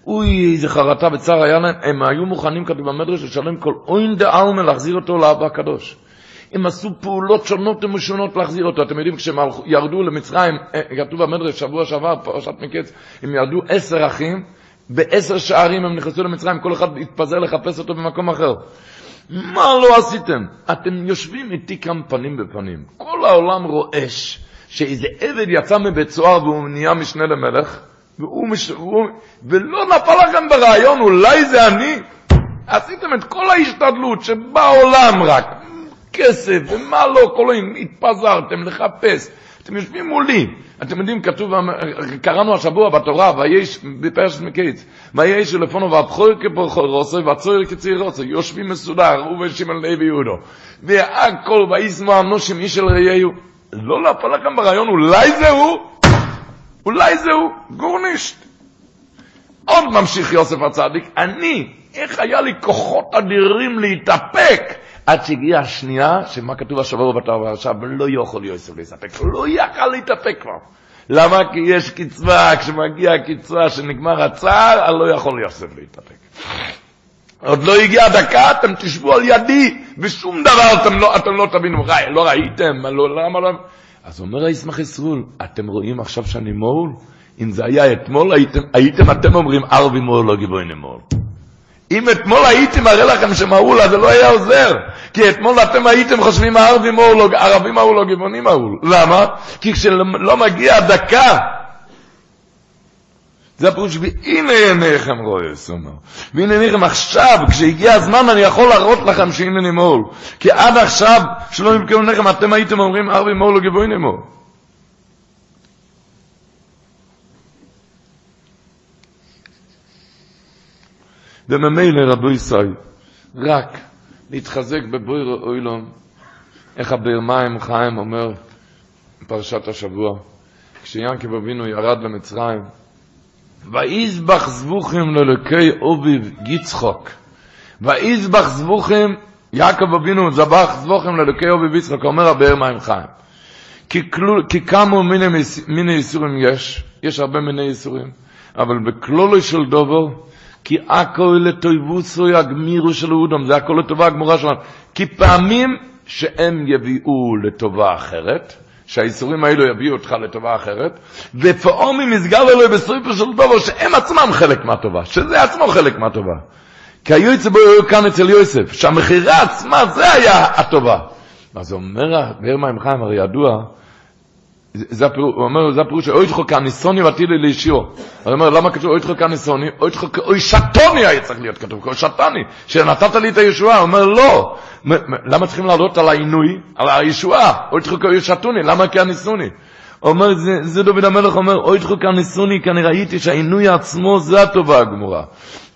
C: אוי, איזה חרטה וצער היה להם, הם היו מוכנים, כתוב במדרש, לשלם כל אוין דה אלמה להחזיר אותו לאבא הקדוש. הם עשו פעולות שונות ומשונות להחזיר אותו. אתם יודעים, כשהם ירדו למצרים, אה, כתוב במדרש, שבוע שעבר, פרשת מקץ, הם ירדו עשר אחים, בעשר שערים הם נכנסו למצרים, כל אחד התפזר לחפש אותו במקום אחר. מה לא עשיתם? אתם יושבים איתי כאן פנים בפנים. כל העולם רועש שאיזה עבד יצא מבית סוהר והוא נהיה משנה למלך, והוא מש... והוא... ולא נפל לכם ברעיון, אולי זה אני? עשיתם את כל ההשתדלות שבעולם רק, כסף ומה לא, כל היום התפזרתם לחפש. אתם יושבים מולי. אתם יודעים, כתוב, קראנו השבוע בתורה, ויש, בפרשת מקיץ, ויש לפונו והבחור כברכו רוסו, והצויר כציר רוסו, יושבים מסודר, ושמעון לוי יהודו. והכל, וישמו אנושים איש אל ראיהו. לא נפל לכם ברעיון, אולי זה הוא? אולי זה הוא? גורנישט. עוד ממשיך יוסף הצדיק, אני, איך היה לי כוחות אדירים להתאפק עד שהגיעה השנייה, שמה כתוב השבוע בתורה עכשיו, לא יכול יוסף להסתפק, לא יכל להתאפק כבר. למה? כי יש קצבה, כשמגיע הקצבה שנגמר הצער, אני לא יכול יוסף להתאפק. עוד לא הגיעה הדקה, אתם תשבו על ידי, ושום דבר אתם לא, אתם לא תבינו, ראי, לא ראיתם, לא, למה לא... אז אומר הישמח ישראל, אתם רואים עכשיו שאני מול? אם זה היה אתמול, הייתם, הייתם אתם אומרים, ערבי מול לא גיבוי נמול. אם אתמול הייתי מראה לכם שמהול, אז זה לא היה עוזר. כי אתמול אתם הייתם חושבים הערבים מהול, לא, ערבים מהול או גבעונים מהול. למה? כי כשלא מגיע דקה, זה הפירוש, והנה עיניכם רואה, אומר. והנה עיניכם עכשיו, כשהגיע הזמן אני יכול להראות לכם שהנה נמול. כי עד עכשיו, שלא ימכרו עיניכם, אתם הייתם אומרים ערבים מהול או גבעונים מהול. וממילא רבו ישראל, רק להתחזק בבויר אוילון, איך מים חיים אומר בפרשת השבוע, כשיעקב אבינו ירד למצרים, ויזבח זבוכים ללוקי אוביב יצחוק, ויזבח זבוכים, יעקב אבינו זבח זבוכים ללוקי אוביב יצחוק, אומר הבאר מים חיים. כי, כלול, כי כמה מיני, מיני איסורים יש, יש הרבה מיני איסורים, אבל בכלולו של דובר, כי הכל לטויבוסו יגמירו של אודם, זה הכל לטובה הגמורה שלנו. כי פעמים שהם יביאו לטובה אחרת, שהאיסורים האלו יביאו אותך לטובה אחרת, ופעמים יסגר אלוהי בסריפו של דובר, שהם עצמם חלק מהטובה, שזה עצמו חלק מהטובה. כי היו אצל בו כאן אצל יוסף, שהמכירה עצמה זה היה הטובה. אז אומר, באר מים חיים, הרי ידוע, זה הפירוש, הוא אומר, זה הפירוש, אוי תחו כניסוני ועתידי לאישיו. הוא אומר, למה כתוב אוי תחו כניסוני? אוי תחו כאוי שטוני היה צריך להיות כתוב, כאוי שטני, שנתת לי את הישועה. הוא אומר, לא. למה צריכים לעלות על העינוי, על הישועה? אוי תחו כאוי שטוני, למה כניסוני? הוא אומר, זה, דוד המלך אומר, אוי תחו כניסוני, כי אני ראיתי שהעינוי עצמו זה הטובה הגמורה.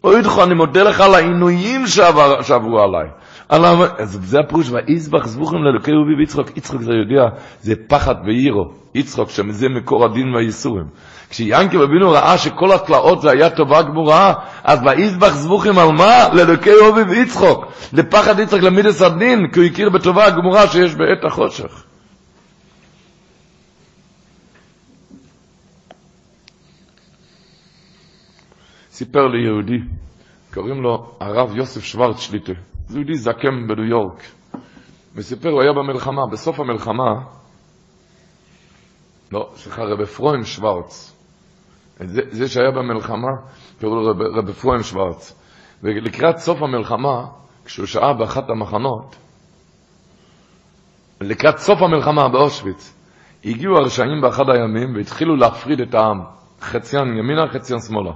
C: אוי תחו, אני מודה לך על העינויים שעבר, שעברו עליי. אז זה הפירוש, ויזבח זבוכים לאלוקי רובי ויצחוק. יצחוק זה יודע, זה פחד ואירו. יצחוק, שזה מקור הדין והייסורים. כשיאנקי רבינו ראה שכל התלאות זה היה טובה גמורה, אז ויזבח זבוכים על מה? לאלוקי רובי ויצחוק. לפחד יצחוק למידס הדין, כי הוא הכיר בטובה הגמורה שיש בעת החושך. סיפר לי יהודי, קוראים לו הרב יוסף שוורץ שליטה, זה יהודי זקם בניו יורק, וסיפר, הוא היה במלחמה, בסוף המלחמה, לא, סליחה, רב אפרים שוורץ, זה, זה שהיה במלחמה, קראו לו רב, רב אפרים שוורץ, ולקראת סוף המלחמה, כשהוא שהה באחת המחנות, לקראת סוף המלחמה באושוויץ, הגיעו הרשעים באחד הימים והתחילו להפריד את העם, חציין ימינה, חציין שמאלה.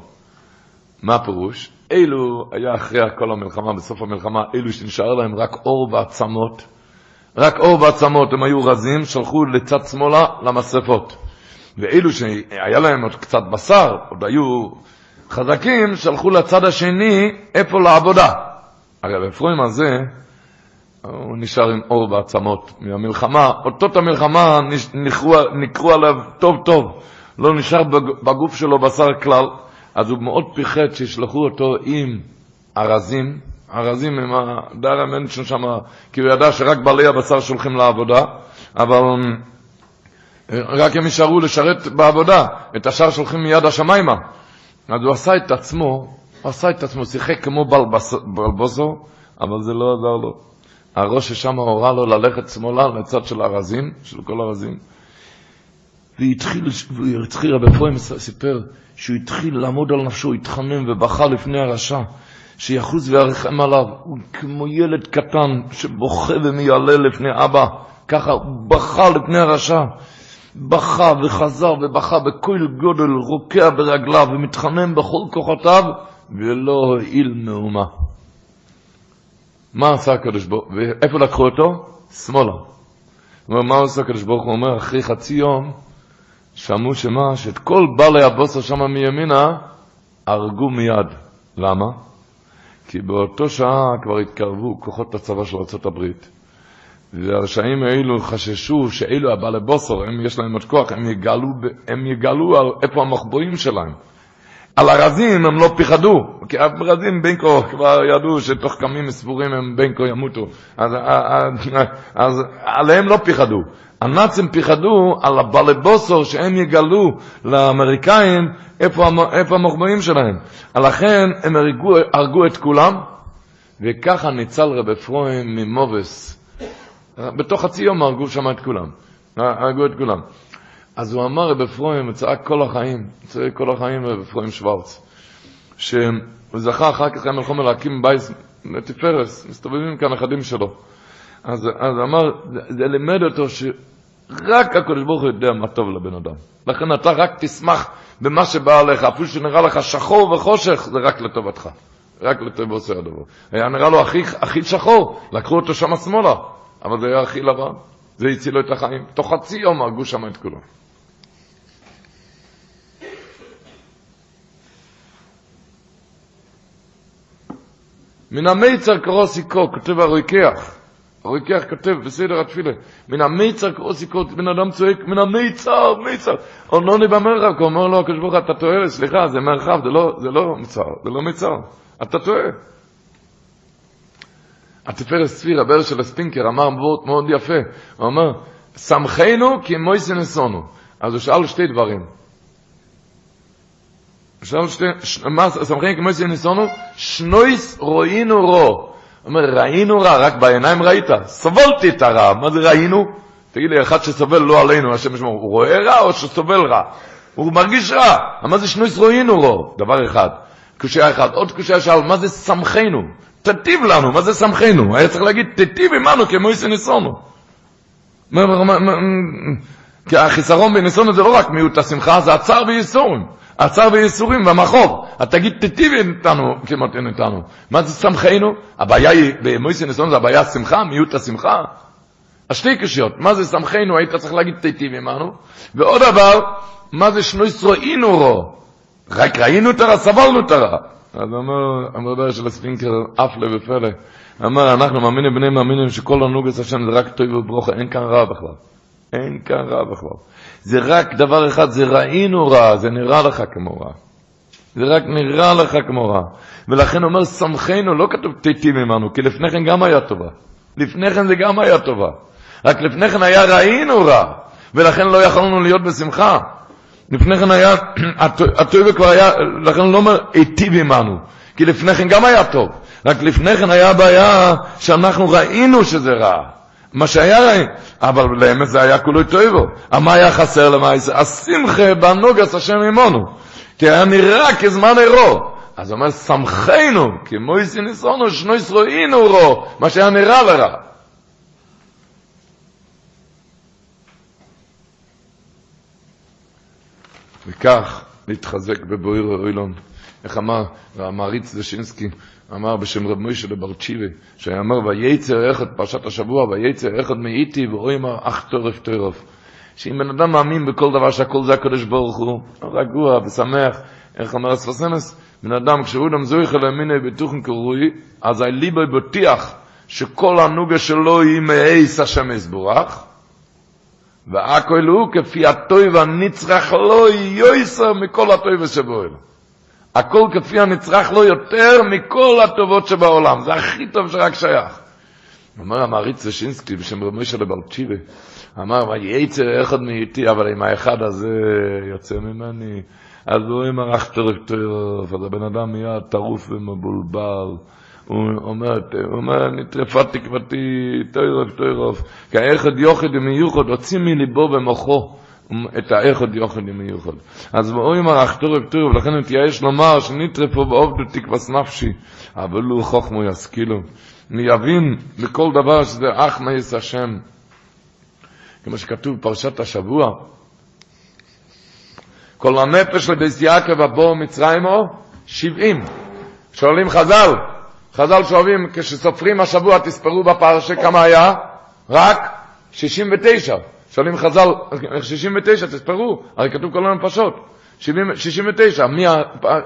C: מה הפירוש? אלו היה אחרי כל המלחמה, בסוף המלחמה, אלו שנשאר להם רק אור ועצמות, רק אור ועצמות, הם היו רזים, שלחו לצד שמאלה למסרפות. ואלו שהיה להם עוד קצת בשר, עוד היו חזקים, שלחו לצד השני, איפה לעבודה. הרי בפרוים הזה, הוא נשאר עם אור ועצמות מהמלחמה, אותות המלחמה נקרו עליו טוב טוב, לא נשאר בגוף שלו בשר כלל, אז הוא מאוד פיחד שישלחו אותו עם ארזים, ארזים עם הדר המנשן שם, כי הוא ידע שרק בעלי הבשר שולחים לעבודה, אבל רק הם יישארו לשרת בעבודה, את השאר שולחים מיד השמיימה. אז הוא עשה את עצמו, הוא עשה את עצמו, שיחק כמו בלבוסו, אבל זה לא עזר לו. הראש ששם הורה לו ללכת שמאלה לצד של ארזים, של כל ארזים. והתחיל, והתחיל רבי פרוים סיפר שהוא התחיל לעמוד על נפשו, התחנן ובכה לפני הרשע, שיחוס וירחם עליו. הוא כמו ילד קטן שבוכה ומיילל לפני אבא, ככה הוא בכה לפני הרשע. בכה וחזר ובכה בכל גודל, רוקע ברגליו ומתחנן בכל כוחותיו, ולא הועיל מאומה. מה עשה הקדוש ברוך הוא? ואיפה לקחו אותו? שמאלה. מה עושה הקדוש ברוך הוא? אומר, אחרי חצי יום, שמעו שמה? שאת כל בעלי הבוסר שם מימינה, הרגו מיד. למה? כי באותו שעה כבר התקרבו כוחות הצבא של ארה"ב. והרשעים האלו חששו שאלו הבעלי בוסר, הם יש להם עוד כוח, הם יגלו, הם יגלו איפה המחבואים שלהם. על הרזים הם לא פיחדו, כי הרזים בין כה כבר ידעו שתוך כמים ספורים הם בין כה ימותו, אז, אז, אז עליהם לא פיחדו. הנאצים פיחדו על הבלבוסור שהם יגלו לאמריקאים איפה, איפה המוחבאים שלהם. לכן הם הרגו, הרגו את כולם, וככה ניצל רב אפרים ממובס. בתוך חצי יום הרגו שם את כולם. הרגו את כולם. אז הוא אמר רב אפרים, צעק כל החיים, צעק כל החיים רב אפרים שוורץ, שהוא זכה אחר כך עם החומר להקים בית לתפארס, מסתובבים כאן נכדים שלו. אז, אז אמר, זה לימד אותו שרק הקדוש ברוך הוא יודע מה טוב לבן אדם. לכן אתה רק תשמח במה שבא עליך, אפילו שנראה לך שחור וחושך, זה רק לטובתך. רק לטוב עושה הדבר. היה נראה לו הכי, הכי שחור, לקחו אותו שם שמאלה, אבל זה היה הכי לבן. זה הציל לו את החיים. תוך חצי יום הרגו שם את כולם. מן המיצר קרוסיקו, כותב הרוקח, הרוקח כותב בסדר התפילה, מן המיצר קרוסיקו, בן אדם צועק, מן המיצר, מיצר, עונוני במרחב, כי אומר לו הקדוש ברוך אתה טועה, סליחה, זה מרחב, זה לא, זה לא מצר, זה לא מצר, אתה טועה. התפארת צפיר, הבער של הספינקר, אמר מאוד מאוד יפה, הוא אומר, שמחנו כי מויסי נסונו. אז הוא שאל שתי דברים. סמכני כמו שניסונו? שנויס רוינו רו. אומר, ראינו רע, רק בעיניים ראית. סבלתי את הרע, מה זה ראינו? תגיד לי, אחד שסובל לא עלינו, השם ישמור, הוא רואה רע או שסובל רע? הוא מרגיש רע. מה זה שנויס רוינו רו? דבר אחד. קושייה אחד. עוד קושייה שאל, מה זה סמכנו? תטיב לנו, מה זה סמכנו? היה צריך להגיד, תטיב עמנו כמו שניסונו. כי החיסרון בניסונו זה לא רק מיעוט השמחה, זה הצער וייסורים. הצער וייסורים והמחוב. אז תגיד, תיטיב איתנו כמעט איתנו. מה זה שמחנו? הבעיה היא, במויסי ניסון זה הבעיה השמחה, מיעוט השמחה. אז שתי קשיות, מה זה שמחנו? היית צריך להגיד תיטיב עמנו. ועוד דבר, מה זה שנויס ראינו רו? רק ראינו את הרע, סבלנו את הרע. אז אומר, המרדר של הספינקר, אפלה ופלא, אמר, אנחנו מאמינים בני מאמינים שכל הנוגס השם זה רק טוב וברוכה, אין כאן רע בכלל. אין כאן רע בכלל. זה רק דבר אחד, זה ראינו רע, זה נראה לך כמו רע. זה רק נראה לך כמו רע. ולכן אומר, שמחנו, לא כתוב תיטיב עמנו, כי לפני כן גם היה טובה. לפני כן זה גם היה טובה. רק לפני כן היה ראינו רע, ולכן לא יכולנו להיות בשמחה. לפני כן היה, הטוב כבר היה, לכן לא אומר היטיב עמנו, כי לפני כן גם היה טוב, רק לפני כן היה בעיה שאנחנו ראינו שזה רע. מה שהיה רע, אבל לאמת זה היה כולו טובו. מה היה חסר למעשה? השמחה בנוגס השם עמנו. כי היה נראה כזמן עירו. אז הוא אומר, שמחנו, כמו איסי ניסונו, שנו ישרואינו רו, מה שהיה נראה לרע. וכך להתחזק בבויר אוילון. איך אמר המעריץ זשינסקי, אמר בשם רב מוישה לברצ'יבה, שהיה אומר, וייצר אחד, פרשת השבוע, וייצר אחד מאיתי, ואוי אמר, אך טורף טורף. שאם בן אדם מאמין בכל דבר שהכל זה הקדוש ברוך הוא, רגוע ושמח, איך אומר הספסמס, בן אדם כשהוא דם זויך למיני בתוכן קרוי, אז ליבוי בטיח שכל הנוגה שלו היא מאייס השם יסבורך, והכל הוא כפי הטוי והנצרך לא יויסר מכל הטוי שבועל. הכל כפי הנצרך לא יותר מכל הטובות שבעולם. זה הכי טוב שרק שייך. אומר המעריץ זשינסקי בשם רב משה לברצ'יבה, אמר, וייצר אחד מאיתי, אבל אם האחד הזה יוצא ממני, אז הוא אומר, אך טרף אז הבן אדם נהיה טרוף ומבולבל. הוא אומר, הוא אומר, נטרפה תקוותי, טרף טרף, כי האחד יוחד ומיוחד, הוציא מליבו ומוחו. את האחד יוחד עם מיוחד. אז הוא אומר, אך טורף טורף, לכן מתייאש לומר שנטרפו בעובדו תקווס נפשי, אבל הוא חוכמו ישכילו. יבין בכל דבר שזה אך מייס השם. כמו שכתוב בפרשת השבוע, כל הנפש לבית יעקב הבור מצרימו, שבעים. שואלים חז"ל, חז"ל שואלים, כשסופרים השבוע תספרו בפרשה כמה היה? רק שישים ותשע. שואלים חז"ל, 69, תספרו, הרי כתוב כל הנפשות. 69, מי,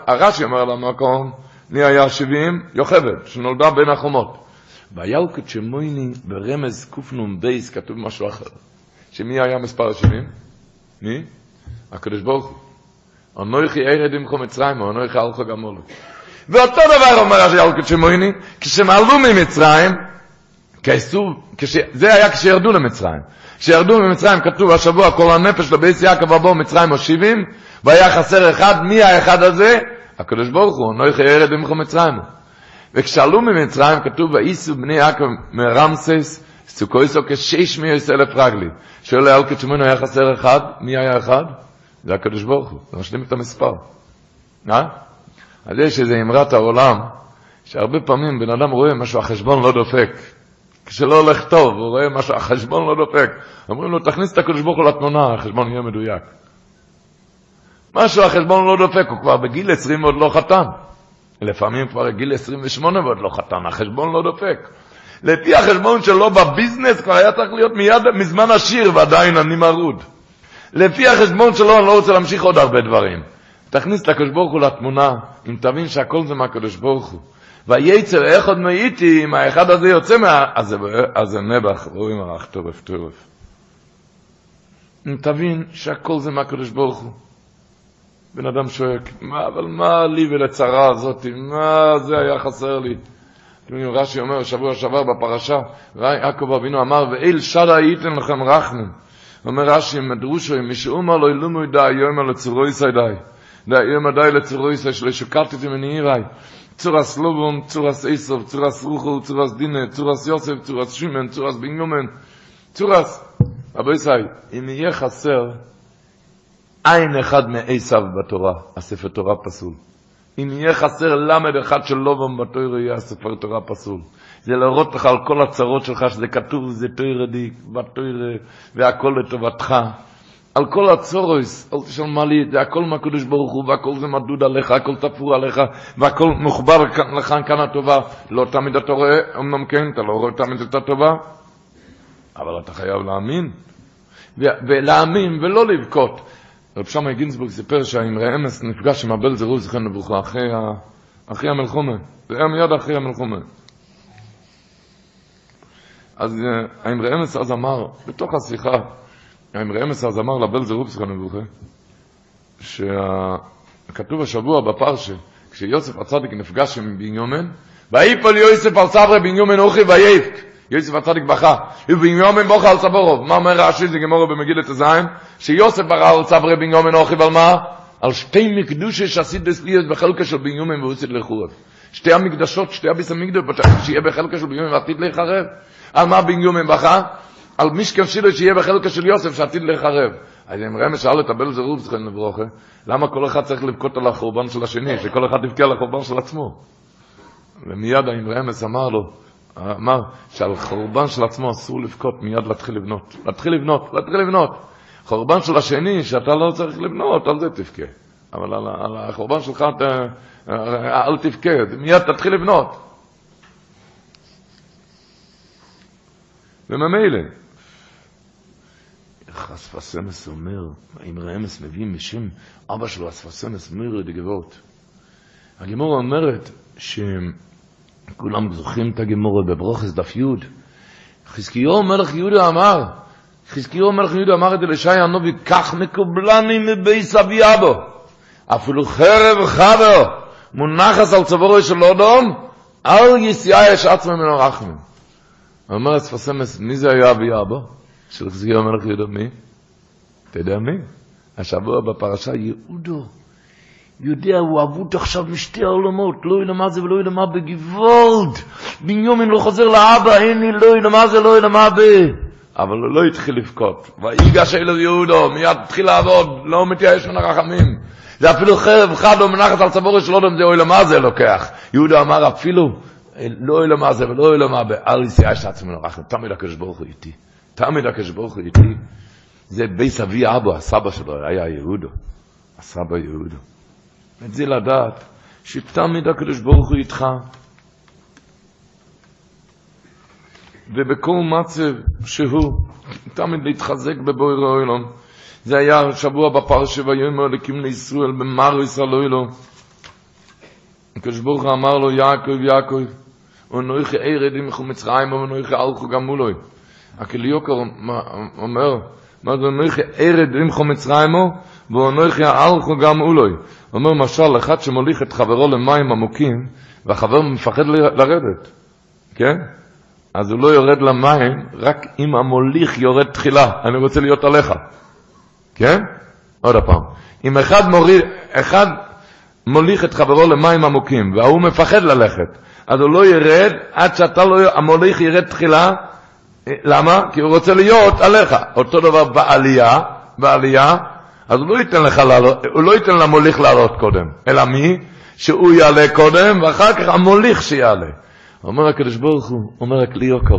C: הרש"י אומר על המקום, מי היה 70? יוכבד, שנולדה בין החומות. ויאוקת שמויני ברמז קנ"ב כתוב משהו אחר. שמי היה מספר 70? מי? הקדוש ברוך הוא. אנוכי ארד עמכו מצרים, אנוכי אלכו גמולו. ואותו דבר אומר ילקוט שמויני, כשהם עלו ממצרים, זה היה כשירדו למצרים. כשירדו ממצרים, כתוב השבוע, כל הנפש לבייס יעקב אבו מצרים או שבעים, והיה חסר אחד, מי האחד הזה? הקדוש ברוך הוא, נויכי ירד במחו מצרים. וכשעלו ממצרים, כתוב, ואיסו בני יעקב מרמסס, סוכויסו כשש מיוס אלף רגלי. שואל על כתשומינו היה חסר אחד, מי היה אחד? זה הקדוש ברוך הוא, זה משלים את המספר. אה? אז יש איזו אמרת העולם, שהרבה פעמים בן אדם רואה משהו, החשבון לא דופק. כשלא הולך טוב, הוא רואה משהו, החשבון לא דופק. אומרים לו, תכניס את הקדוש ברוך הוא לתמונה, החשבון יהיה מדויק. משהו, החשבון לא דופק, הוא כבר בגיל 20 עוד לא חתן. לפעמים כבר בגיל 28 ועוד לא חתן, החשבון לא דופק. לפי החשבון שלו בביזנס כבר היה צריך להיות מיד, מזמן עשיר ועדיין אני מרוד. לפי החשבון שלו אני לא רוצה להמשיך עוד הרבה דברים. תכניס את הקדוש ברוך הוא לתמונה, אם תבין שהכל זה מהקדוש ברוך הוא. וייצר עוד מאיתי, אם האחד הזה יוצא מה... אז זה נבח, רואים ערך טורף טורף. אם תבין שהכל זה מהקדוש ברוך הוא. בן אדם שואל, מה, אבל מה לי ולצרה הזאת, מה זה היה חסר לי? רש"י אומר, שבוע שעבר בפרשה, יעקב אבינו אמר, ואיל שדה ייתן לכם רחמים. אומר רש"י, מדרושו, משאומר לא ילומו ידע, יאמר לצורו יסי די. די, יאמר די לצורו יסי, שלא שקרתי מנהירי. צורס לובון, צורס איסוב, צורס רוחו, צורס דינה, צורס יוסף, צורס שימן, צורס בניומן, צורס. רבי ישראל, אם יהיה חסר עין אחד מעשיו בתורה, הספר תורה פסול. אם יהיה חסר למד אחד של לובון בתורה, יהיה הספר תורה פסול. זה להראות לך על כל הצרות שלך, שזה כתוב, זה תוירה די, בתוירה, והכל לטובתך. על כל הצורוס, אל תשאל מה לי, זה הכל מהקדוש ברוך הוא, והכל זה מדוד עליך, הכל תפור עליך, והכל מחובר לך כאן הטובה. לא תמיד אתה רואה, אמנם כן, אתה לא רואה תמיד את הטובה, אבל אתה חייב להאמין. ולהאמין ולא לבכות. רב שמאי גינסבורג סיפר שהאמרי אמס נפגש עם הבן זירוז זכן לברוכה אחרי, אחרי המלחומה. זה היה מיד אחרי המלחומה. אז האמרי אמס אז אמר, בתוך השיחה, האמרי אמס אז אמר לבל זירוז זכן לברוכה, שכתוב השבוע בפרשה, כשיוסף הצדיק נפגש עם בניומן, ויפול יוסף על סברי בניומן אוכי וייפק. יוסף הצדיק בכה, ובנימין בוכה על צבורוב. מה אומר רש"י זה גמור במגילת הזין? שיוסף ברא על צברי בנימין אוכיב על מה? על שתי מקדושי שעשית דסליאס בחלקה של בנימין והוצאת לחורב. שתי המקדשות, שתי הביס המקדש, שיהיה בחלקה של בנימין ועתיד להיחרב. על מה בנימין בכה? על משכן שילה שיהיה בחלקה של יוסף שעתיד להיחרב. אז אם רמז שאל את הבל זרוב זכן לברוכה, למה כל אחד צריך לבכות על החורבן של השני, שכל אחד יבכה על החורבן של עצמו? ומיד האם רמז אמר לו, אמר שעל חורבן של עצמו אסור לבכות, מיד להתחיל לבנות. להתחיל לבנות, להתחיל לבנות. חורבן של השני, שאתה לא צריך לבנות, על זה תבכה. אבל על, על החורבן שלך ת, אל תבכה, מיד תתחיל לבנות. וממילא, איך אספסמס אומר, אם רמס מביא משם אבא שלו, אספסמס מירי דגבות. הגמורה אומרת שכולם זוכרים את הגמורה בברוכס דף י' חזקיהו מלך יהודה אמר, חזקיהו מלך יהודה אמר את אלישי הנובי, כך מקובלני מבייס אבי אבו, אפילו חרב חדו, מונחס על צבורו של אודום, אל יסיעה יש עצמם מן הרחמים. אומר אספסמס, מי זה היה אבי אבו? של חזקיהו מלך יהודה, מי? אתה יודע מי? השבוע בפרשה יהודו. יודע, הוא אבוד עכשיו משתי העולמות, לא יודע מה זה ולא יודע מה בגבולד. בנימין לא חוזר לאבא, אין לי לא יודע מה זה, לא יודע מה ב... אבל הוא לא התחיל לבכות. ויגש אלו יהודו, מיד התחיל לעבוד, לא מתייאש מן הרחמים. זה אפילו חרב חד לא מנחת על צבורי של אודם, זה אוי למה זה לוקח. יהודה אמר אפילו, לא אוי למה זה ולא אוי למה ב... אל יסיעה יש עצמנו רחם, תמיד הקדוש ברוך הוא איתי. תמיד הקדוש ברוך הוא איתי. זה בייס אבי אבו, הסבא שלו היה יהודו. הסבא יהודו. את זה לדעת, שתמיד הקדוש ברוך הוא איתך. ובכל מצב שהוא, תמיד להתחזק בבויר האוילום. זה היה שבוע בפרשה ויאמר אלוקים לישראל במר ישראל אוילו. הקדוש ברוך הוא אמר לו יעקב יעקב ונויכי ערד עמכו מצרים ונויכי אלכו גם מולוי. הקליוקר אומר מה זה נויכי ערד עמכו מצרים ונויכי אלכו גם מולוי. אומר משל אחד שמוליך את חברו למים עמוקים והחבר מפחד לרדת, כן? אז הוא לא יורד למים רק אם המוליך יורד תחילה, אני רוצה להיות עליך, כן? עוד הפעם, אם אחד, מוריד, אחד מוליך את חברו למים עמוקים וההוא מפחד ללכת, אז הוא לא ירד עד שאתה לא, המוליך ירד תחילה, למה? כי הוא רוצה להיות עליך. אותו דבר בעלייה, בעלייה, אז הוא לא ייתן לך לעלות, הוא לא ייתן למוליך לעלות קודם, אלא מי? שהוא יעלה קודם, ואחר כך המוליך שיעלה. אומר הקדוש ברוך הוא, אומר הכלי יוקר,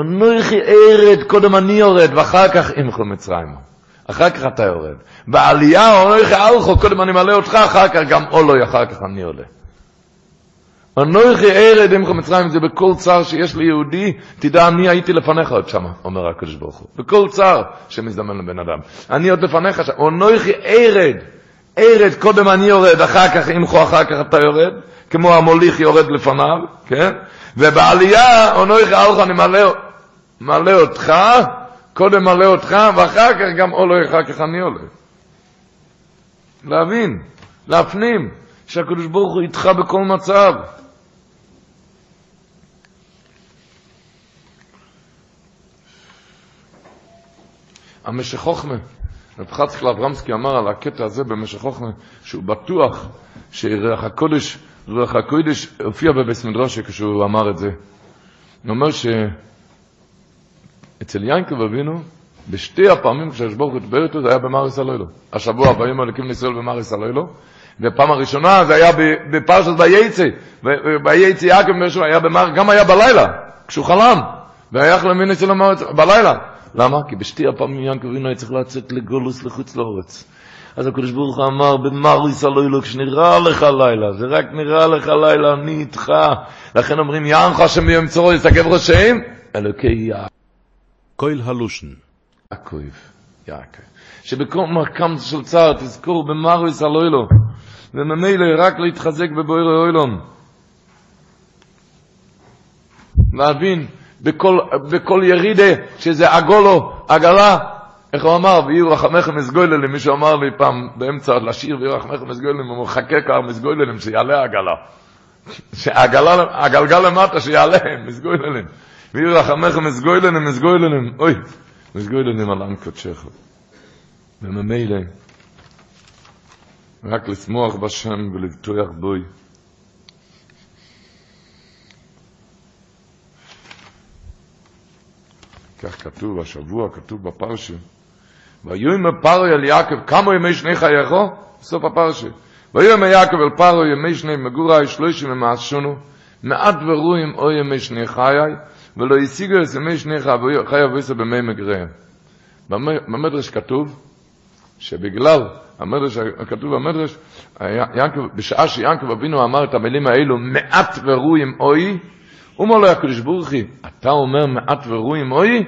C: אנוכי ארד, קודם אני יורד, ואחר כך אמכו מצרים. אחר כך אתה יורד. בעלייה אנוכי אלכו, קודם אני מעלה אותך, אחר כך גם עולוי, אחר כך אני עולה. אנוכי ארד אמכו מצרים, זה בכל צער שיש ליהודי, תדע, אני הייתי לפניך עוד שמה, אומר הקדוש ברוך הוא. בכל צער שמזדמן לבן אדם. אני עוד לפניך שם, אנוכי ארד, ארד, קודם אני יורד, אחר כך אמכו, אחר כך אתה יורד, כמו המוליך יורד לפניו, כן? ובעלייה, אנוכי אלכו, אני מעלה, מעלה אותך, קודם מעלה אותך, ואחר כך גם עולה, אחר כך אני עולה. להבין, להפנים, שהקדוש ברוך הוא איתך בכל מצב. המשך חוכמה, רב חצקל אברמסקי אמר על הקטע הזה במשך חוכמה, שהוא בטוח שרח הקודש, רוח הקודש הופיע בבית מדרשה כשהוא אמר את זה. הוא אומר שאצל יינקב אבינו, בשתי הפעמים כשהשבור הוא דבר איתו, זה היה במאריס הלוילו. השבוע הבאים הלכים לישראל במאריס הלוילו, ופעם הראשונה זה היה בפרשת וייצא, וייצא יעקב גם היה בלילה, כשהוא חלם, והיה חלמין אצל המארץ, בלילה. למה? כי בשתי הפעמים יעקב אבינו היה צריך לצאת לגולוס לחוץ לאורץ. אז הקדוש ברוך הוא אמר, במאריס הלוילו, כשנראה לך לילה, זה רק נראה לך לילה, אני איתך. לכן אומרים, יענך השם ביום צורו יסתגב ראשיהם, אלוקי יעקב.
A: קויל הלושן.
C: יעקב, יעקב. שבכל מרקם של צער תזכור במאריס הלוילו, וממילא רק להתחזק בבויר האוילום. להבין, בכל, בכל ירידה, שזה עגולו, עגלה, איך הוא אמר, ויהיו רחמכם מסגויללים, מישהו אמר לי פעם באמצע לשיר, ויהיו רחמכם מסגויללים, הוא מחכה כבר מסגויללים, שיעלה העגלה. שהעגלה, הגלגל למטה, שיעלה, מסגויללים. וירחמך מסגוילנים, מסגוילנים, אוי, מסגוילנים על עם קודשך. וממילא, רק לשמוח בשם ולבטוח בוי. כך כתוב השבוע, כתוב בפרשה, ויאמר פרעה אל יעקב, כמה ימי שני חייכו? בסוף הפרשה. ויאמר יעקב אל פרעה ימי שני מגורי שלושים ומעט שונו, מעט ורואים או ימי שני חיי, ולא השיגו את ימי שני חיי ויסו במי מגריהם. במדרש כתוב שבגלל המדרש, כתוב במדרש, בשעה שיעקב אבינו אמר את המילים האלו, מעט ורואים אוי, אומר לו הקדוש ברוך הוא, אתה אומר מעט ורואים אוי?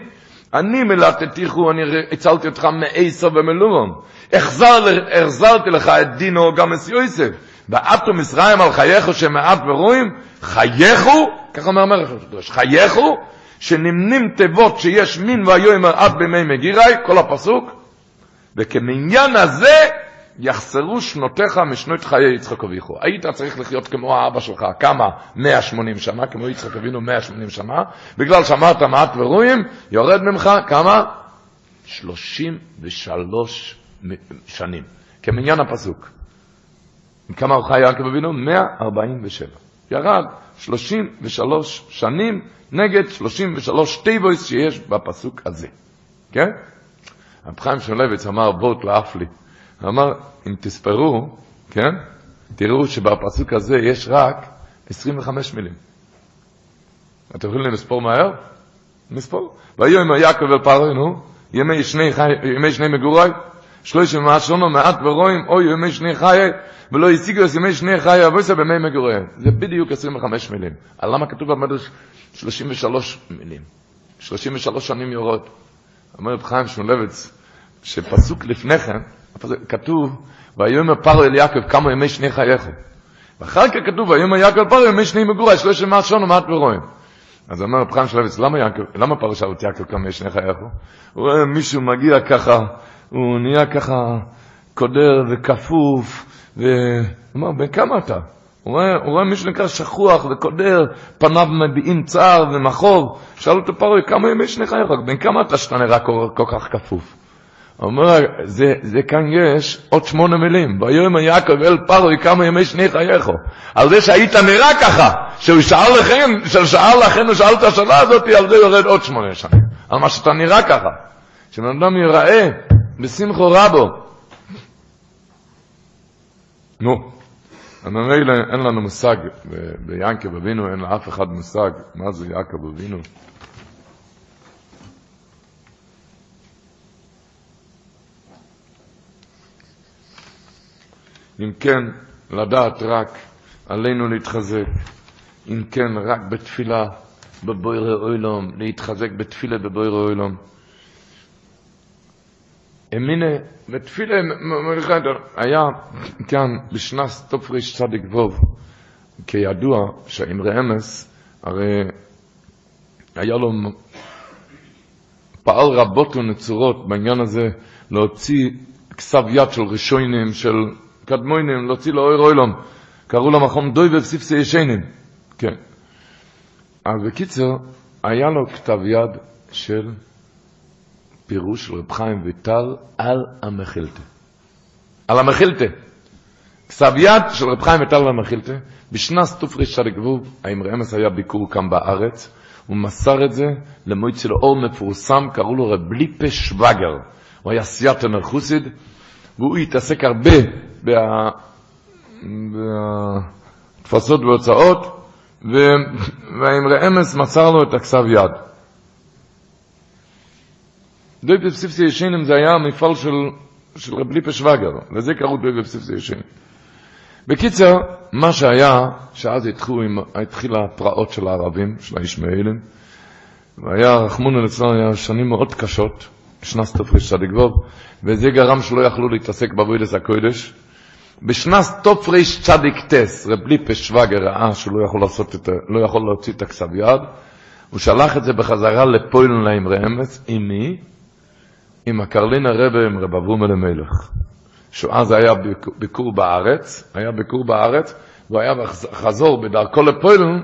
C: אני מלטתיכו, אני הצלתי אותך מעשר ומלומון. החזרתי לך את דינו גם את יוסף. בעטו מצרים על חייכו שמעט ורואים, חייכו, ככה אומר המלך הקדוש, חייכו, שנמנים תיבות שיש מין ויאמר עד בימי מגירי, כל הפסוק, וכמניין הזה יחסרו שנותיך משנות חיי יצחק אביכו. היית צריך לחיות כמו האבא שלך, כמה? 180 שנה, כמו יצחק אבינו 180 שנה, בגלל שאמרת מעט ורעים, יורד ממך כמה? 33 שנים, כמניין הפסוק. כמה הוא חי יעקב אבינו? 147. ירד 33 שנים נגד 33 תיבות שיש בפסוק הזה. כן? רב חיים שמואלביץ אמר בוט לאף לי. אמר, אם תספרו, כן? תראו שבפסוק הזה יש רק 25 מילים. אתם יכולים לספור מהר? נספור. ויאמר יעקב אל פרעה, נו, ימי שני, חי, ימי שני מגורי, שלושים מעט שונו מעט ורואים, אוי ימי שני חיי, ולא השיגו את ימי שני חיי אבוסה במי מגורי. זה בדיוק 25 מילים. על למה כתוב במדרש 33 מילים? 33 שנים יורד. אומר רב חיים שמולביץ, שפסוק לפני כן, כתוב, ויאמר פרעה אל יעקב כמה ימי שני חייך. ואחר כך כתוב, ויאמר יעקב פרעה ימי שני מגורי, שלושים מעט שונו מעט ורואים. אז אומר רב חיים שלביץ, למה למה פרעה שאל את יעקב כמה ימי שני חייך? הוא רואה מישהו מגיע ככה, הוא נהיה ככה קודר וכפוף, והוא אומר, בן כמה אתה? הוא רואה, הוא רואה מישהו נקרא שכוח וקודר, פניו מביעים צער ומחוב. שאל אותו פרעה, כמה ימי שני חייך? בן כמה אתה שאתה נראה כל, כל כך כפוף? אומר, זה, זה כאן יש עוד שמונה מילים. ויאמר יעקב אל פרעה כמה ימי שני חייך. על זה שהיית נראה ככה, שהוא שאל לכם, ששאל לכם, הוא שאל את השאלה הזאת, על זה יורד עוד שמונה שנים. על מה שאתה נראה ככה. שבן אדם ייראה בשמחו רבו. נו, ממילא אין לנו מושג, ביעקב אבינו אין לאף אחד מושג מה זה יעקב אבינו. אם כן, לדעת רק, עלינו להתחזק. אם כן, רק בתפילה בבוירי אוילום, להתחזק בתפילה בבוירי אוילום. אמינה, בתפילה, היה כאן בשנס תופריש צדיק ווב, כידוע שהאמרי אמס, הרי היה לו, פעל רבות ונצורות בעניין הזה להוציא כסב יד של ראשונים, של קדמוינים, להוציא לו אוי רוילום, קראו לו מכון דוי ובסיפסי ישנים, כן. אז בקיצור, היה לו כתב יד של פירוש רב חיים ויטל על המחילתה. על המחילתה. כתב יד של רב חיים ויטל על המחילתה. בשנס גבוב, האמרי אמס היה ביקור כאן בארץ, הוא מסר את זה למועצת אור מפורסם, קראו לו רב ליפה שווגר. הוא היה סייאטר חוסיד, והוא התעסק הרבה בתפסות והוצאות, והאמרי אמס מסר לו את הכסב יד. דוי בפסיפסי ישנים זה היה המפעל של, של רב ליפה שווגר, וזה קראו דוי בפסיפסי ישנים. בקיצר, מה שהיה, שאז התחילו, התחילה הפרעות של הערבים, של הישמעאלים, והיה רחמונו ליצלן, היה שנים מאוד קשות, בשנס תופריש צדיק ווב, וזה גרם שלא יכלו להתעסק בעבודת הקודש. בשנס תופריש צדיק טס, רב ליפה שווגר ראה שהוא לא יכול, לעשות את, לא יכול להוציא את הכסב יד, הוא שלח את זה בחזרה לפוילן לאמרי אמץ, עם מי? עם הקרלין הרבה, עם רב אברום אלימלך. שאז היה ביקור בארץ, היה ביקור בארץ, והוא היה חזור בדרכו לפוילן,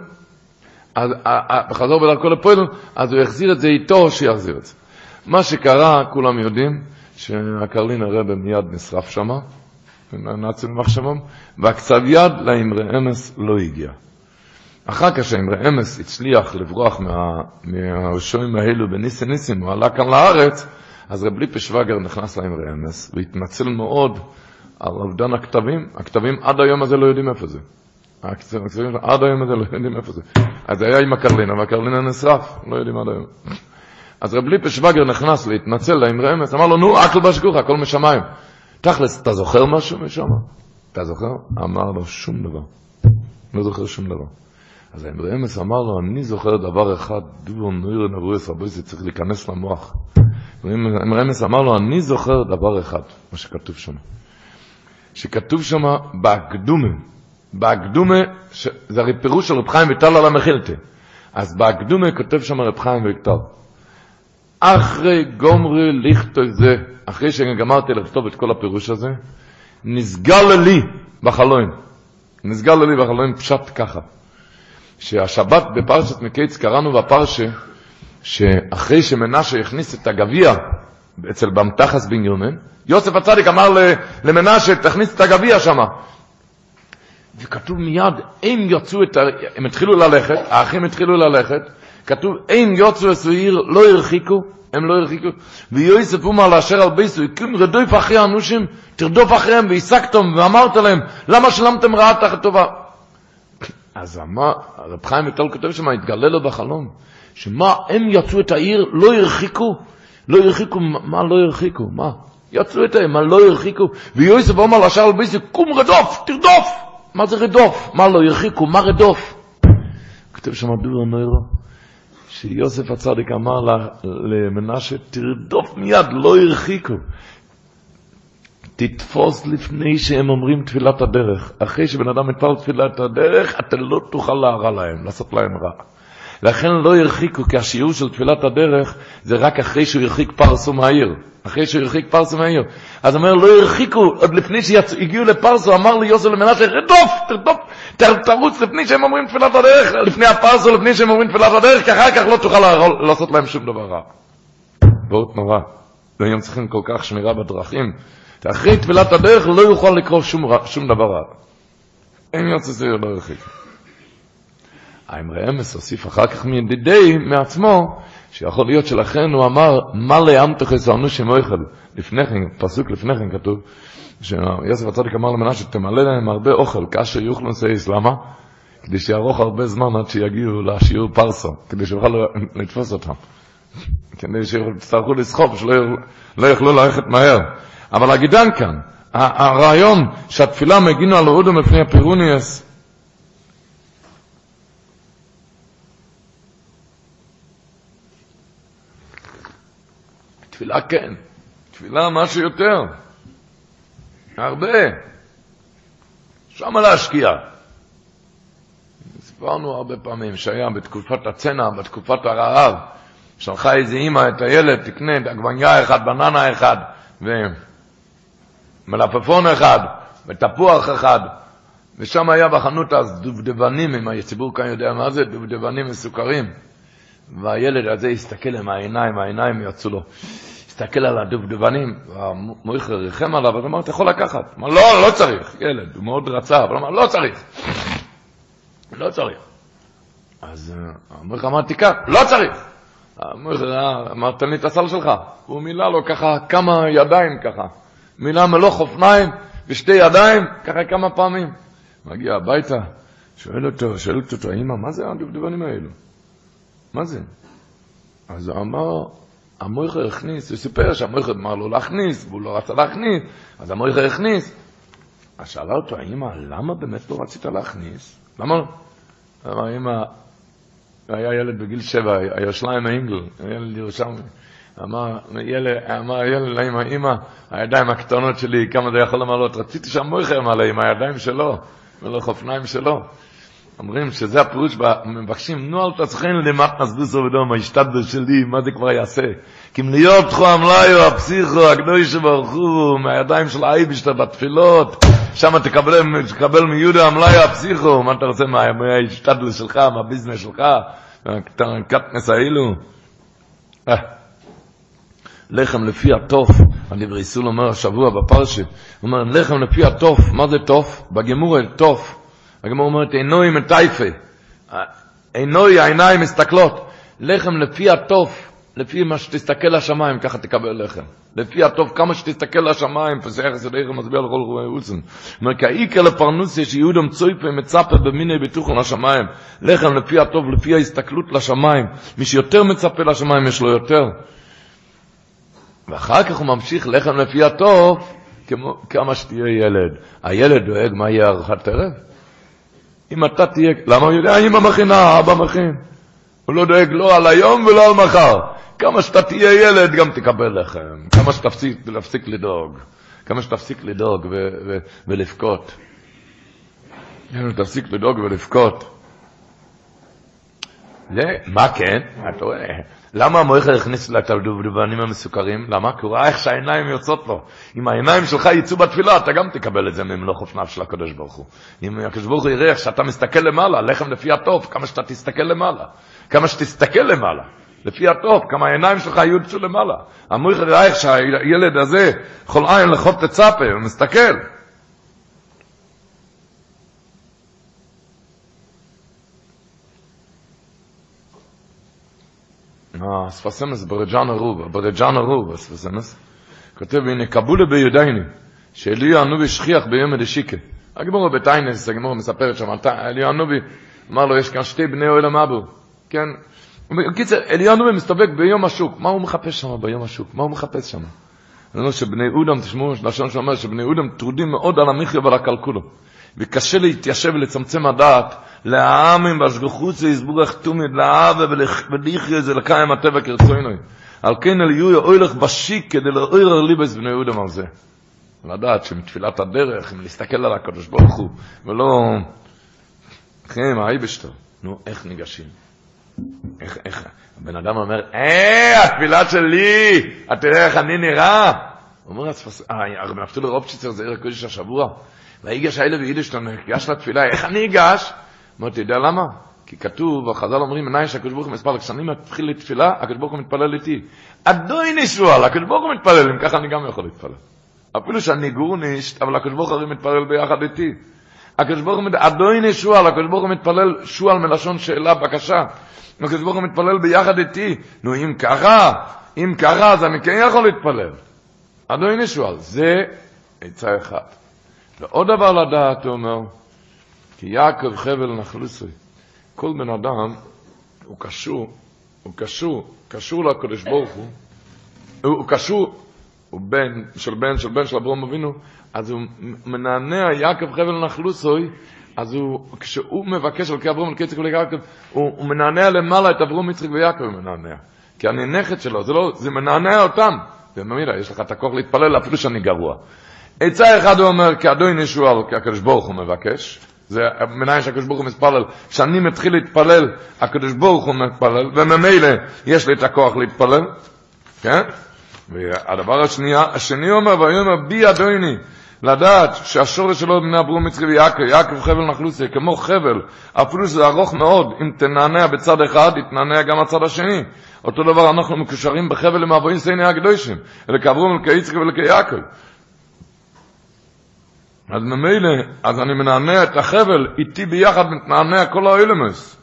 C: אז בחזור בדרכו לפועל, אז הוא החזיר את זה איתו, שיחזיר את זה. מה שקרה, כולם יודעים, שהקרלין הרבה מיד נשרף שם, נאצים מחשבם, והכתב יד לאמרי אמס לא הגיע. אחר כך שהאמרי אמס הצליח לברוח מה, מהשועים האלו בניסי ניסים, הוא עלה כאן לארץ, אז רב ליפה שווגר נכנס לאמרי אמס, והתנצל מאוד על אובדן הכתבים. הכתבים עד היום הזה לא יודעים איפה זה. הכתבים עד היום הזה לא יודעים איפה זה. אז זה היה עם הקרלינה, והקרלינה נשרף, לא יודעים עד היום. אז רב ליפה שווגר נכנס להתנצל לאמרי אמס, אמר לו, נו, אקל בשגוך, הכל משמיים. תכלס, אתה זוכר משהו משם? אתה זוכר? אמר לו, שום דבר. לא זוכר שום דבר. אז האמרי אמס אמר לו, אני זוכר דבר אחד, דובר נויר נבואס רבויסי צריך להיכנס למוח. האמרי אמס אמר לו, אני זוכר דבר אחד, מה שכתוב שם. שכתוב שם בהקדומה, בהקדומה, זה הרי פירוש של רב חיים ויטל על המחילתה. אז בהקדומה כותב שם רב חיים ויטל. אחרי גומרי לכתוב זה, אחרי שגמרתי לכתוב את כל הפירוש הזה, נסגל לי בחלום. נסגל לי בחלום פשט ככה. שהשבת בפרשת מקיץ קראנו בפרשה, שאחרי שמנשה הכניס את הגביע אצל במתחס בן יומן, יוסף הצדיק אמר למנשה, תכניס את הגביע שם. וכתוב מיד, הם יצאו את ה... הם התחילו ללכת, האחים התחילו ללכת, כתוב, הם יוצאו את העיר, לא הרחיקו, הם לא הרחיקו, ויוסף אומר לאשר על ביסו, יקום רדוף אחרי האנושים, תרדוף אחריהם, והשגתם, ואמרת להם, למה שלמתם רעה תחת טובה? אז אמר, הרב חיים יטל כותב שם, התגלה לו בחלום, שמה, הם יצאו את העיר, לא הרחיקו, לא הרחיקו, מה לא הרחיקו, מה? יצאו את העיר, מה לא הרחיקו, ויוסף אומר לאשר על ביסו, קום רדוף, תרדוף! מה זה רדוף? מה לא הרחיקו, מה רדוף? כותב שם דובר נוירו, שיוסף הצדיק אמר למנשה, תרדוף מיד, לא הרחיקו. תתפוס לפני שהם אומרים תפילת הדרך. אחרי שבן אדם מתפלל תפילת הדרך, אתה לא תוכל להרע להם, לעשות להם רע. לכן לא הרחיקו, כי השיעור של תפילת הדרך זה רק אחרי שהוא הרחיק פרסו מהעיר. אחרי שהוא הרחיק פרסו מהעיר. אז אומר, לא הרחיקו, עוד לפני שהגיעו לפרסו, אמר לי יוסף למנשה, רדוף, תרדוף, תרוץ לפני שהם אומרים תפילת הדרך, לפני הפרסו, לפני שהם אומרים תפילת הדרך, כי אחר כך לא תוכל לעשות להם שום דבר רע. מאוד נורא. והיום צריכים כל כך שמירה בדרכים. אחרי תפילת הדרך לא יוכל לקרוא שום, שום דבר רע. אין יוצא זה לא הרחיק. האמרי אמס הוסיף אחר כך מידידי, מעצמו, שיכול להיות שלכן הוא אמר, מה לאמתך יסענו שמויכל. לפני כן, פסוק לפני כן כתוב, שיוסף הצדיק אמר למנשה, תמלא להם הרבה אוכל, כאשר יוכלו סייס, למה? כדי שיארוך הרבה זמן עד שיגיעו לשיעור פרסו, כדי שיוכל לתפוס אותם. כדי שיצטרכו לסחוב, שלא לא יוכלו ללכת מהר. אבל הגידן כאן, הרעיון שהתפילה מגינו על אודו מפני הפירוניאס, תפילה כן, תפילה משהו יותר, הרבה, שמה להשקיע. סיפרנו הרבה פעמים שהיה בתקופת הצנע, בתקופת הרעב, שלחה איזה אימא את הילד, תקנה את עגבניה אחד, בננה אחד, ומלפפון אחד, ותפוח אחד, ושם היה בחנות אז דובדבנים, אם הציבור כאן יודע מה זה, דובדבנים מסוכרים. והילד הזה הסתכל עם העיניים, העיניים יצאו לו. הסתכל על הדובדבנים, והמויכר ריחם עליו, אז אמר, אתה יכול לקחת. אמר, לא, לא צריך, ילד, הוא מאוד רצה, אבל אמר, לא צריך. לא צריך. אז המויכר אמר, תיקח, לא צריך. המויכר אמר, תן לי את הסל שלך. הוא מילא לו ככה כמה ידיים ככה. מילא מלוך אופניים ושתי ידיים, ככה כמה פעמים. מגיע הביתה, שואל אותו, שואלת אותו, אמא, מה זה הדובדבנים האלו? מה זה? אז אמר, המויכר הכניס, הוא סיפר שהמויכר אמר לו להכניס, והוא לא רצה להכניס, אז המויכר הכניס. אז שאלה אותו, האמא, למה באמת לא רצית להכניס? למה? אמר, אמא, היה ילד בגיל שבע, היה שליים האינגל, ילד ירושלמי. אמר ילד, אמר לאמא, אמא, הידיים הקטנות שלי, כמה זה יכול למלות? רציתי שהמויכר ימלא עם הידיים שלו, ולא חופניים שלו. אומרים שזה הפירוש, מבקשים, נו אל תצחן למט נסבוסו ודום, ההשתדל שלי, מה זה כבר יעשה? כי אם להיות תחו המלאיו, הפסיכו, הקדוש ברוך הוא, מהידיים של האייבשטר בתפילות, שם תקבל, תקבל מיהודה המלאיו, הפסיכו, מה אתה רוצה מההשתדל שלך, מהביזנס שלך, קטנס האילו? לחם לפי התוף, הדברי סול אומר השבוע בפרשת, הוא אומר לחם לפי התוף, מה זה תוף? בגמור תוף, הגמור אומרת עינוי מטייפה, עינוי העיניים מסתכלות, לחם לפי התוף, לפי מה שתסתכל לשמיים, ככה תקבל לחם. לפי הטוב, כמה שתסתכל לשמיים, פסח יסוד איך מצביע לכל רואי אולסן. אומר, כעיקר לפרנוסיה שיהודם צויפה מצפה במיני ביטוחון לשמיים. לחם לפי הטוב, לפי ההסתכלות לשמיים. מי שיותר מצפה לשמיים יש לו יותר. ואחר כך הוא ממשיך לחם לפי הטוב, כמו כמה שתהיה ילד. הילד דואג מה יהיה ארוחת ערב? אם אתה תהיה, למה הוא יודע? אמא מכינה, אבא מכין. הוא לא דואג לא על היום ולא על מחר. כמה שאתה תהיה ילד גם תקבל לחם. כמה שתפסיק לדאוג. כמה שתפסיק לדאוג ולבכות. תפסיק לדאוג ולבכות. מה כן? אתה רואה? למה המויכר הכניס לה את הדובדבנים המסוכרים? למה? כי הוא ראה איך שהעיניים יוצאות לו. אם העיניים שלך יצאו בתפילה, אתה גם תקבל את זה ממלוך אופניו של הקדוש ברוך הוא. אם הקדוש ברוך הוא יראה איך שאתה מסתכל למעלה, לחם לפי הטוב, כמה שאתה תסתכל למעלה. כמה שתסתכל למעלה. לפי הטוב, כמה העיניים שלך יוצאו למעלה. המויכר ראה איך שהילד הזה, כל עין לחות תצפה, הוא מסתכל. הספסמס ברג'אן הרוב, ברג'אן הרוב, הספסמס, כותב, הנה קבולה ביודעני, שאליהו הנובי שכיח ביום הדשיקה. הגמור בטיינס, הגמור מספרת שם, אליהו הנובי אמר לו, יש כאן שתי בני אוהל המבו, כן? בקיצר, אליהו הנובי מסתובק ביום השוק, מה הוא מחפש שם ביום השוק? מה הוא מחפש שם? אני אומר שבני אודם, תשמעו, לשון שאומר שבני אודם טרודים מאוד על המחיה ועל הקלקולו. וקשה להתיישב ולצמצם הדעת לעמים והשגחוץ יסבורך תומד לאהבה ולחיה זה לקיים הטבע כרצוינוי. על כן אל יהיו אוילך בשיק כדי לעורר ליבס בני יהודם על זה. לדעת שמתפילת הדרך, אם להסתכל על הקדוש ברוך הוא, ולא... מה בשטר? נו, איך ניגשים? איך, איך? הבן אדם אומר, אה, התפילה שלי, אתה תראה איך אני נראה? אומר, הרב נפתול רובצ'יצר זה ערב קודש השבוע, ויגש האלה ויידיש, אתה ניגש לתפילה, איך אני אגש? אמר, אתה יודע למה? כי כתוב, החז"ל אומרים, מנין שהקדוש ברוך הוא מספר, כשאני מתחיל לתפילה, הקדוש ברוך הוא מתפלל איתי. אדוי נשואל, הקדוש ברוך הוא מתפלל, אם ככה אני גם יכול להתפלל. אפילו שאני גורנישט, אבל הקדוש ברוך הוא מתפלל ביחד איתי. הקדוש ברוך הוא, אדוי נשואל, הקדוש ברוך הוא מתפלל, שואל מלשון שאלה, בקשה. הקדוש ברוך הוא מתפלל ביחד איתי. נו, אם ככה, אם ככה, אז אני כן יכול להתפלל. אדוי נשואל, זה עצה אחת. ועוד דבר לדעת, הוא אומר, כי יעקב חבל נחלוסי. כל בן אדם הוא קשור, הוא קשור, קשור לקדוש ברוך הוא, הוא קשור, הוא בן של בן של בן של אברום אבינו, אז הוא מנענע יעקב חבל נחלוסוי, אז הוא, כשהוא מבקש על כאברום על קיצק וליעקב, הוא, הוא מנענע למעלה את אברום יצחק ויעקב מנענע. כי אני נכד שלו, זה לא, זה מנענע אותם. וממילה, יש לך את הכוח להתפלל אפילו שאני גרוע. עצה אחד הוא אומר, כי אדוני נשואל, כי הקדוש ברוך הוא מבקש, זה מנין שהקדוש ברוך הוא מתפלל. כשאני מתחיל להתפלל, הקדוש ברוך הוא מתפלל, וממילא יש לי את הכוח להתפלל, כן? והדבר השני, השני אומר, ויאמר בי אדוני, לדעת שהשורש שלו בני אברום מצרי ויעקב, יעקב חבל נחלוסי, כמו חבל, אפילו שזה ארוך מאוד, אם תנענע בצד אחד, יתנענע גם הצד השני. אותו דבר אנחנו מקושרים בחבל למאבוין סייני הקדושים, אלה כאברום ולכיצחק ולכיעקב. אז ממילא, אז אני מנענע את החבל, איתי ביחד מתנענע כל האילמוס.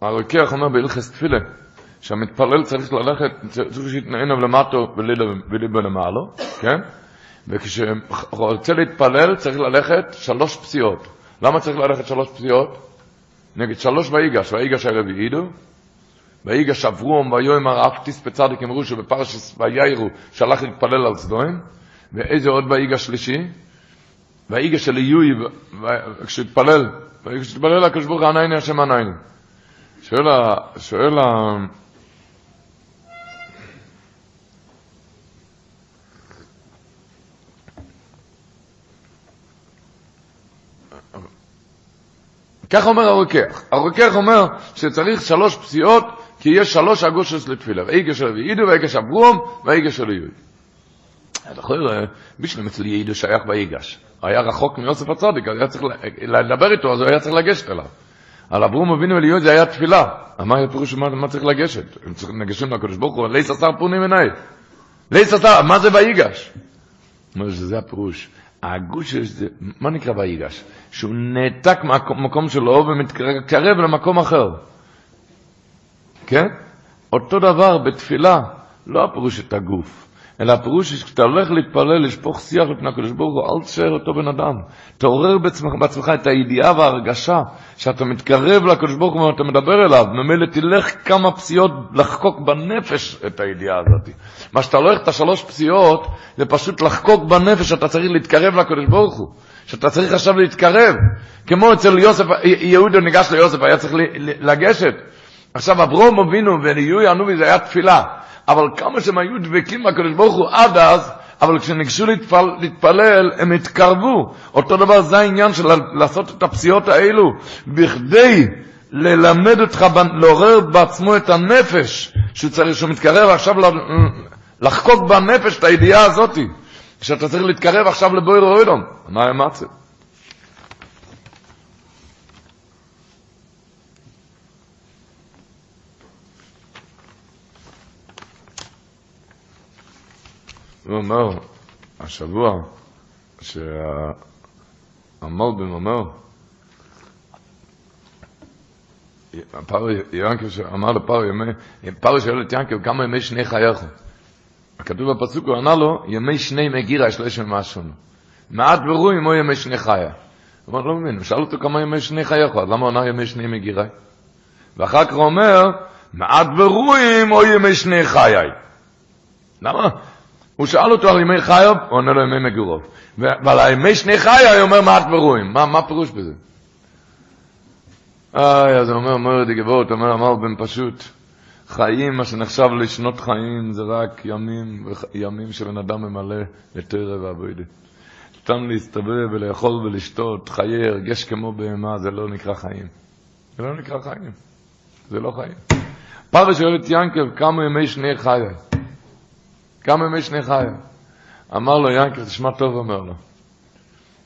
C: הרוקח אומר בהלכס תפילה, שהמתפלל צריך ללכת, צריך שיתנענו למטו וליבו למעלו, כן? וכשהוא רוצה להתפלל צריך ללכת שלוש פסיעות. למה צריך ללכת שלוש פסיעות? נגיד שלוש ויגש, ויגש הרביעידו, ויגש אברום ויאמר אף תספה צדיק אמרו שבפרשס ויאירו שלח להתפלל על סדום, ואיזה עוד ויגש שלישי? ויגש של איוי, כשהתפלל, כשהתפלל הקדוש ברוך הוא ענני השם שואל ה... שואל ה... כך אומר הרוקח. הרוקח אומר שצריך שלוש פסיעות כי יש שלוש אגושס לתפילה. ואיגה של ואידו, ואיגה של אברום, ואיגה של יהוד. זוכר, בשביל אצל יהודו שייך באיגש. היה רחוק מיוסף הצדיק, אז היה צריך לדבר איתו, אז הוא היה צריך לגשת אליו. על אברום אבינו אליהו זה היה תפילה. מה היה פירוש מה, מה צריך לגשת? הם צריכים לגשת לקדוש ברוך הוא, ליס עשר פונים עיניי. ליס עשר, מה זה ויגש? אומר שזה הפירוש. הגוש, זה, מה נקרא ויגש? שהוא נעתק מהמקום שלו ומתקרב למקום אחר. כן? אותו דבר בתפילה, לא הפירוש את הגוף. אלא הפירוש שכשאתה הולך להתפלל, לשפוך שיח לפני הקדוש ברוך הוא, אל תשאר אותו בן אדם. תעורר בעצמך, בעצמך את הידיעה וההרגשה שאתה מתקרב לקדוש ברוך הוא ואתה מדבר אליו, ממילא תלך כמה פסיעות לחקוק בנפש את הידיעה הזאת. מה שאתה הולך את השלוש פסיעות, זה פשוט לחקוק בנפש שאתה צריך להתקרב לקדוש ברוך הוא. שאתה צריך עכשיו להתקרב. כמו אצל יוסף, יהודה ניגש ליוסף, היה צריך לגשת. עכשיו אברום אבינו וליהוי הנובי זה היה תפילה. אבל כמה שהם היו דבקים בקדוש ברוך הוא עד אז, אבל כשניגשו להתפל, להתפלל, הם התקרבו. אותו דבר זה העניין של לעשות את הפסיעות האלו, בכדי ללמד אותך, לעורר בעצמו את הנפש, שהוא צריך, שהוא מתקרב עכשיו לחקוק בנפש את הידיעה הזאת, שאתה צריך להתקרב עכשיו לבויר אוידום. מה המצב? הוא אומר, השבוע, שהמלבן אומר, פרו ינקב אמר לפרו ימי, פרו שואל את ינקב כמה ימי שני חייך. הכתוב בפסוק, הוא ענה לו, ימי שני מגירה, יש לו שם משהו. מעט ברואים או ימי שני חיה. הוא אומר, לא מבין, הוא שאל אותו כמה ימי שני חייך, אז למה הוא ענה ימי שני מגירה? ואחר כך הוא אומר, מעט ברואים או ימי שני חיי. למה? הוא שאל אותו על ימי חיוב, הוא עונה לו ימי מגורוב. ועל ימי שני חיי, הוא אומר מעט ברואים. מה, מה פירוש בזה? איי, אז הוא אומר, אומר די גבורת, אומר, אמר בן פשוט, חיים, מה שנחשב לשנות חיים, זה רק ימים, ימים שבן אדם ממלא לתרא ועבודה. סתם להסתובב ולאכול ולשתות, חיי הרגש כמו בהמה, זה לא נקרא חיים. זה לא נקרא חיים. זה לא חיים. פרש שואל את ינקב, כמה ימי שני חיי? כמה ימי שני חיים. אמר לו ינקר, תשמע טוב, אומר לו.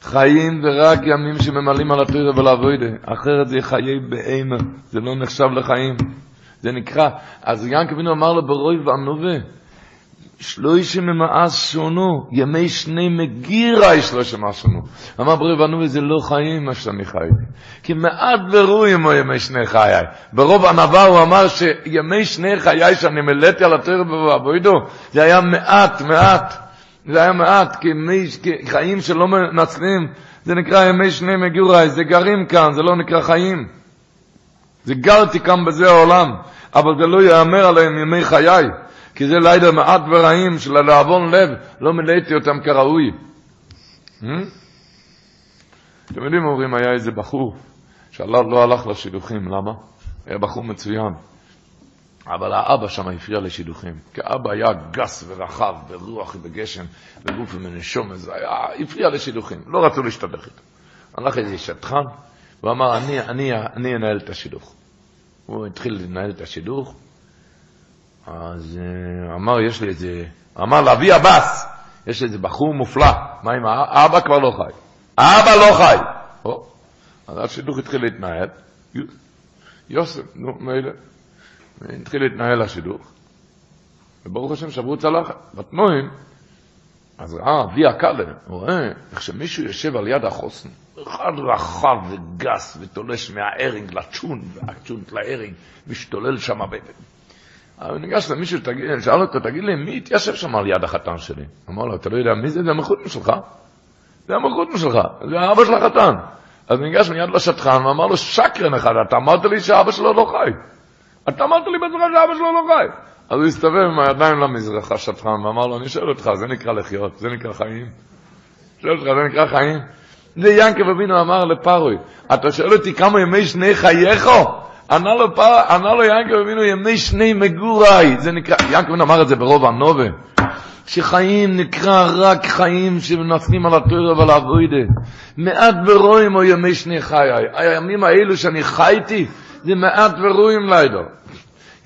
C: חיים זה רק ימים שממלאים על התורה ולעבודה, אחרת זה חיי בהמה, זה לא נחשב לחיים. זה נקרא, אז ינקר בינו אמר לו ברוי וענובה, שלושה ממאס שונו, ימי שני מגירה שלושה ממאס שונו. אמר ברוי וענובה, זה לא חיים מה שאני חי. כי מעט ברואים הוא ימי שני חיי. ברוב ענווה הוא אמר שימי שני חיי שאני מלאתי על התרא ובעבודו, זה היה מעט, מעט. זה היה מעט, כי, מי, כי חיים שלא מנצלים, זה נקרא ימי שני מגירה, זה גרים כאן, זה לא נקרא חיים. זה גרתי כאן בזה העולם, אבל זה לא יאמר עליהם ימי חיי. כי זה לילה מעט ורעים של הלעוון לב, לא מילאתי אותם כראוי. Hmm? אתם יודעים, אומרים, היה איזה בחור שלא לא הלך לשידוכים, למה? היה בחור מצוין. אבל האבא שם הפריע לשידוכים, כי האבא היה גס ורחב, ברוח ובגשם, בגוף ומנשום, זה היה, הפריע לשידוכים, לא רצו להשתדך איתו. הלך איזה שטחן, והוא אמר, אני, אני, אני אנהל את השידוך. הוא התחיל לנהל את השידוך, אז uh, אמר, יש לי איזה, אמר לאבי עבאס, יש איזה בחור מופלא, מה עם האבא כבר לא חי. האבא לא חי. אז השידוך התחיל להתנהל, יוסף, נו, מילא, התחיל להתנהל השידוך, וברוך השם שברו צלחת. בתנועים, אז ראה אבי הקאלה, הוא רואה איך שמישהו יושב על יד החוסן, אחד רחב וגס ותולש מהארינג לצ'ון, והצ'ונט לארינג, משתולל שם אבל ניגש למישהו, שאל אותו, תגיד לי, מי התיישב שם על יד החתן שלי? אמר לו, אתה לא יודע מי זה? זה המחותן שלך. זה המחותן שלך, זה האבא של החתן. אז ניגש מיד לשטחן ואמר לו, שקרן אחד, אתה אמרת לי שאבא שלו לא חי. אתה אמרת לי בעצמך שאבא שלו לא חי. אז הוא הסתובב עם הידיים למזרח, השטחן, ואמר לו, אני שואל אותך, זה נקרא לחיות, זה נקרא חיים? שואל אותך, זה נקרא חיים? זה ינקב אבינו אמר לפרוי, אתה שואל אותי כמה ימי שני חייך? ענה לו, פר, ענה לו ינקב אבינו ימי שני מגורי, זה נקרא, ינקב אבינו אמר את זה ברוב הנובה, שחיים נקרא רק חיים שמנסים על התורה ועל האבוידה. מעט ורואים או ימי שני חיי. הימים האלו שאני חייתי, זה מעט ורואים לידו.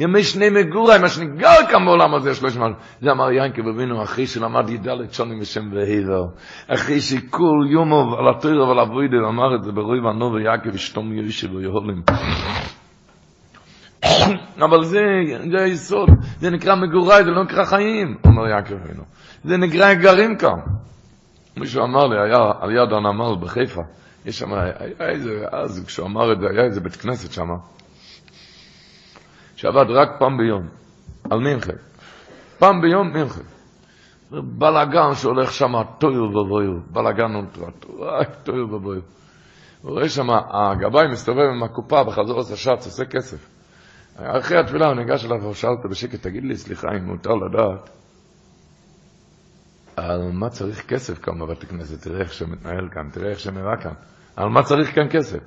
C: ימי שני מגורי, מה שאני גר כאן בעולם הזה, שלוש מעל. זה אמר ינקב אבינו, אחרי שלמד י"ד שונים בשם והיבר. אחרי שכל יום על התורה ועל האבוידה, אמר את זה ברוי וענו ויעקב אשתום יוישב ויהולים. אבל זה, זה היסוד, זה נקרא מגורי, זה לא נקרא חיים, אומר יעקב אבינו. זה נקרא גרים כאן. מישהו אמר לי, היה על יד הנמל בחיפה, יש שם, היה איזה, אז כשהוא אמר את זה, היה איזה בית כנסת שם, שעבד רק פעם ביום, על מינכן. פעם ביום מינכן. בלאגן שהולך שם, טויר ובויר, בלאגן אולטרט, רק טויר ובויר. הוא רואה שם, הגבאי מסתובב עם הקופה בחזור עושה שץ, עושה כסף. אחרי התפילה הוא ניגש אליו ושאל אותו בשקט, תגיד לי, סליחה, אם מותר לדעת, על מה צריך כסף כאן בבית הכנסת? תראה איך שמתנהל כאן, תראה איך שנראה כאן. על מה צריך כאן כסף?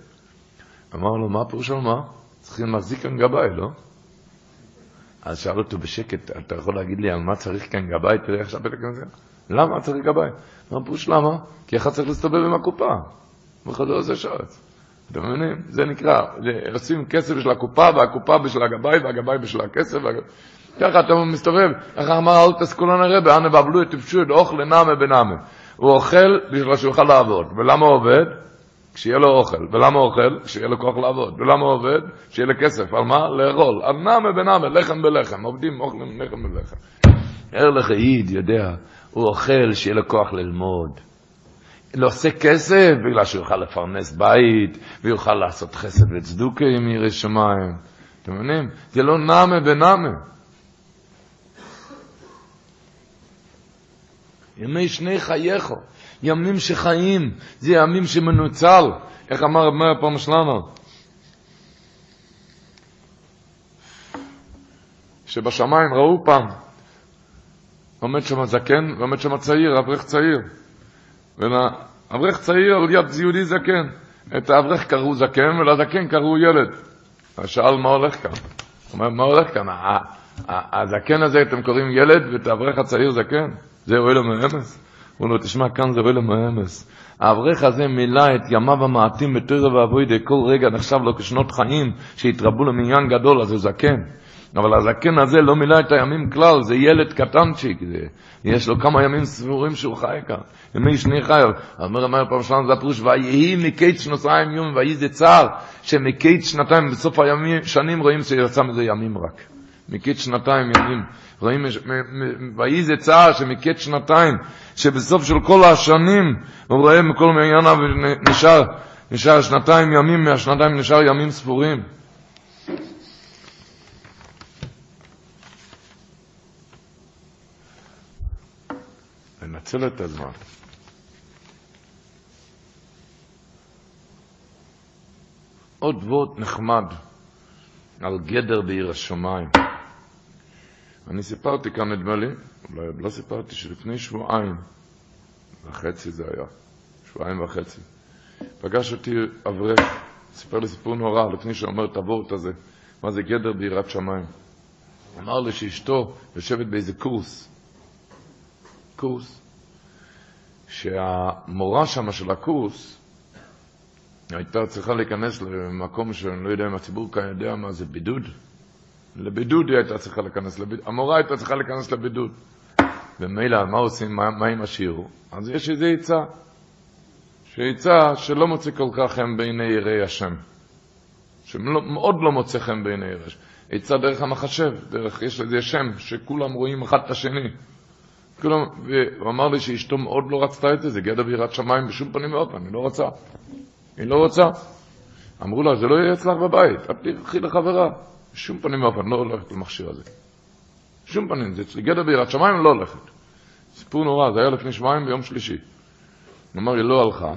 C: אמר לו, מה פירוש על מה? צריכים להחזיק כאן גבאי, לא? אז שאל אותו בשקט, אתה יכול להגיד לי על מה צריך כאן גבאי? תראה איך שהבית הכנסת. למה צריך גבאי? מה פירוש למה? כי אחד צריך להסתובב עם הקופה. בחדר הזה שרץ. אתם מבינים? זה נקרא, עושים כסף בשביל הקופה, והקופה בשביל הגבאי, והגבאי בשביל הכסף. ככה אתה מסתובב, ככה אמר אל תסכולן הרבה, אנא בבלו את תפשו את אוכל נאמה בנאמה. הוא אוכל בשביל שהוא יוכל לעבוד. ולמה הוא עובד? כשיהיה לו אוכל. ולמה הוא אוכל? כשיהיה לו כוח לעבוד. ולמה הוא עובד? כשיהיה לו כסף. על מה? לאכול. על נאמה בנאמה, לחם בלחם. עובדים אוכלים לחם בלחם. ער לך יודע, הוא אוכל שיהיה לו כוח ללמוד. לא עושה כסף בגלל שהוא יוכל לפרנס בית ויוכל לעשות חסד וצדוקה עם ירא שמיים. אתם מבינים? זה לא נאמה בנאמה. ימי שני חייך, ימים שחיים, זה ימים שמנוצל. איך אמר רב מאיר פעם שלנו? שבשמיים ראו פעם, עומד שם זקן ועומד שם צעיר, אברך צעיר. ולאברך צעיר על יד יהודי זקן. את האברך קראו זקן ולזקן קראו ילד. אז שאל מה הולך כאן? הוא אומר, מה הולך כאן? הזקן הזה אתם קוראים ילד ואת האברך הצעיר זקן? זה אוהל המאמס? הוא אומר, תשמע, כאן זה אוהל המאמס. האברך הזה מילא את ימיו המעטים בתורה ואבוידה, כל רגע נחשב לו כשנות חיים שהתרבו למניין גדול, אז הוא זקן. אבל הזקן הזה לא מילא את הימים כלל, זה ילד קטנצ'יק, זה, יש לו כמה ימים סבורים שהוא חי כאן, ימי שני חייו. אומר אומר פעם שלנו, זה הפירוש, ויהי מקץ שנתיים יום, ויהי זה צער, שמקץ שנתיים, בסוף הימים, שנים רואים שיצא מזה ימים רק. מקץ שנתיים ימים, רואים, ויהי זה צער, שמקץ שנתיים, שבסוף של כל השנים, הוא רואה מכל מעייניו, נשאר, נשאר שנתיים ימים, מהשנתיים נשאר ימים ספורים. לנצל את הזמן. עוד וורט נחמד על גדר בעיר השמיים. אני סיפרתי כאן, נדמה לי, אולי לא סיפרתי, שלפני שבועיים וחצי זה היה, שבועיים וחצי, פגש אותי אברך, סיפר לי סיפור נורא לפני שאומר את הוורט הזה, מה זה גדר ביראת שמיים. אמר לי שאשתו יושבת באיזה קורס, קורס, שהמורה שם של הקורס הייתה צריכה להיכנס למקום שאני לא יודע אם הציבור כאן יודע מה זה בידוד. לבידוד היא הייתה צריכה להיכנס, לביד... המורה הייתה צריכה להיכנס לבידוד. ומילא, מה עושים, מה, מה עם השיעור? אז יש איזו עצה, שעצה שלא מוצא כל כך חן בעיני יראי השם, שמאוד לא מוצא חן בעיני יראי השם. עצה דרך המחשב, דרך, יש לזה שם, שכולם רואים אחד את השני. כולם, והוא אמר לי שאשתו מאוד לא רצתה את זה, זה גדע ביראת שמיים בשום פנים ואופן, היא לא רוצה. היא לא רוצה. אמרו לה, זה לא יהיה אצלך בבית, את תלכי לחברה. בשום פנים ואופן, לא הולכת למכשיר הזה. בשום פנים, זה אצלי גדע ביראת שמיים, לא הולכת. סיפור נורא, זה היה לפני שבועיים ביום שלישי. הוא אמר, היא לא הלכה,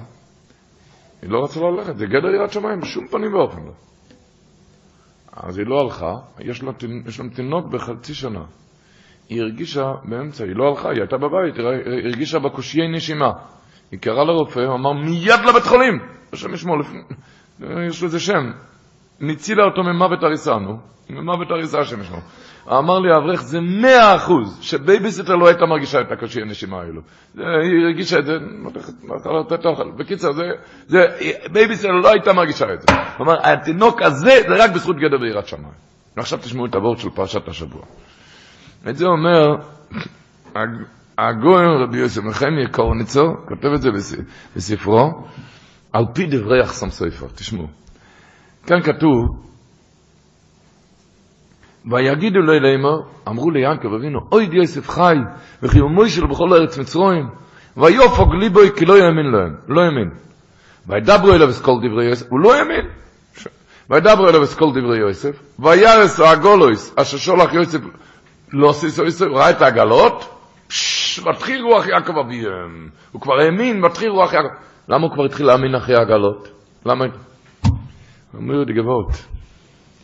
C: היא לא רצה ללכת, זה גדר יראת שמיים, בשום פנים ואופן לא. אז היא לא הלכה, יש לה, יש לה תינוק בחצי שנה. היא הרגישה באמצע, היא לא הלכה, היא הייתה בבית, היא הרגישה בקשיי נשימה. היא קראה לרופא, הוא אמר, מיד לבית חולים! השם ישמור, לפני, יש לזה שם. ניצילה אותו ממוות עריסה, נו. ממוות עריסה השם ישמור. אמר לי האברך, זה מאה אחוז, שבייביסיטר לא הייתה מרגישה את הקושי הנשימה האלו. היא הרגישה את זה, אתה לא נותנת אוכל. בקיצר, זה, זה, בייביסיטר לא הייתה מרגישה את זה. אמר, התינוק הזה, זה רק בזכות גדר ויראת שמיים. ועכשיו תשמעו את הווארט של פרשת השבוע. את זה אומר, הג- הגאון רבי יוסף נחמיה קורניצר, כותב את זה בס- בספרו, על פי דברי החתם סופר, תשמעו. כאן כתוב, ויגידו לו לאמור, אמרו ליעקב אבינו, עוד יוסף חי, וכי הוא מוישל בכל ארץ מצרים, ויופוג ליבוי כי לא יאמין להם, לא יאמין. וידברו אליו אסכול דברי יוסף, הוא לא יאמין. וידברו אליו אסכול דברי יוסף, וירס הגולויס, אשר שולח יוסף, לא סיסו יוסף, הוא ראה את העגלות, מתחיל רוח יעקב אביהם. הוא כבר האמין, מתחיל רוח יעקב. למה הוא כבר התחיל להאמין אחרי העגלות? למה? אמרו לי גבוהות.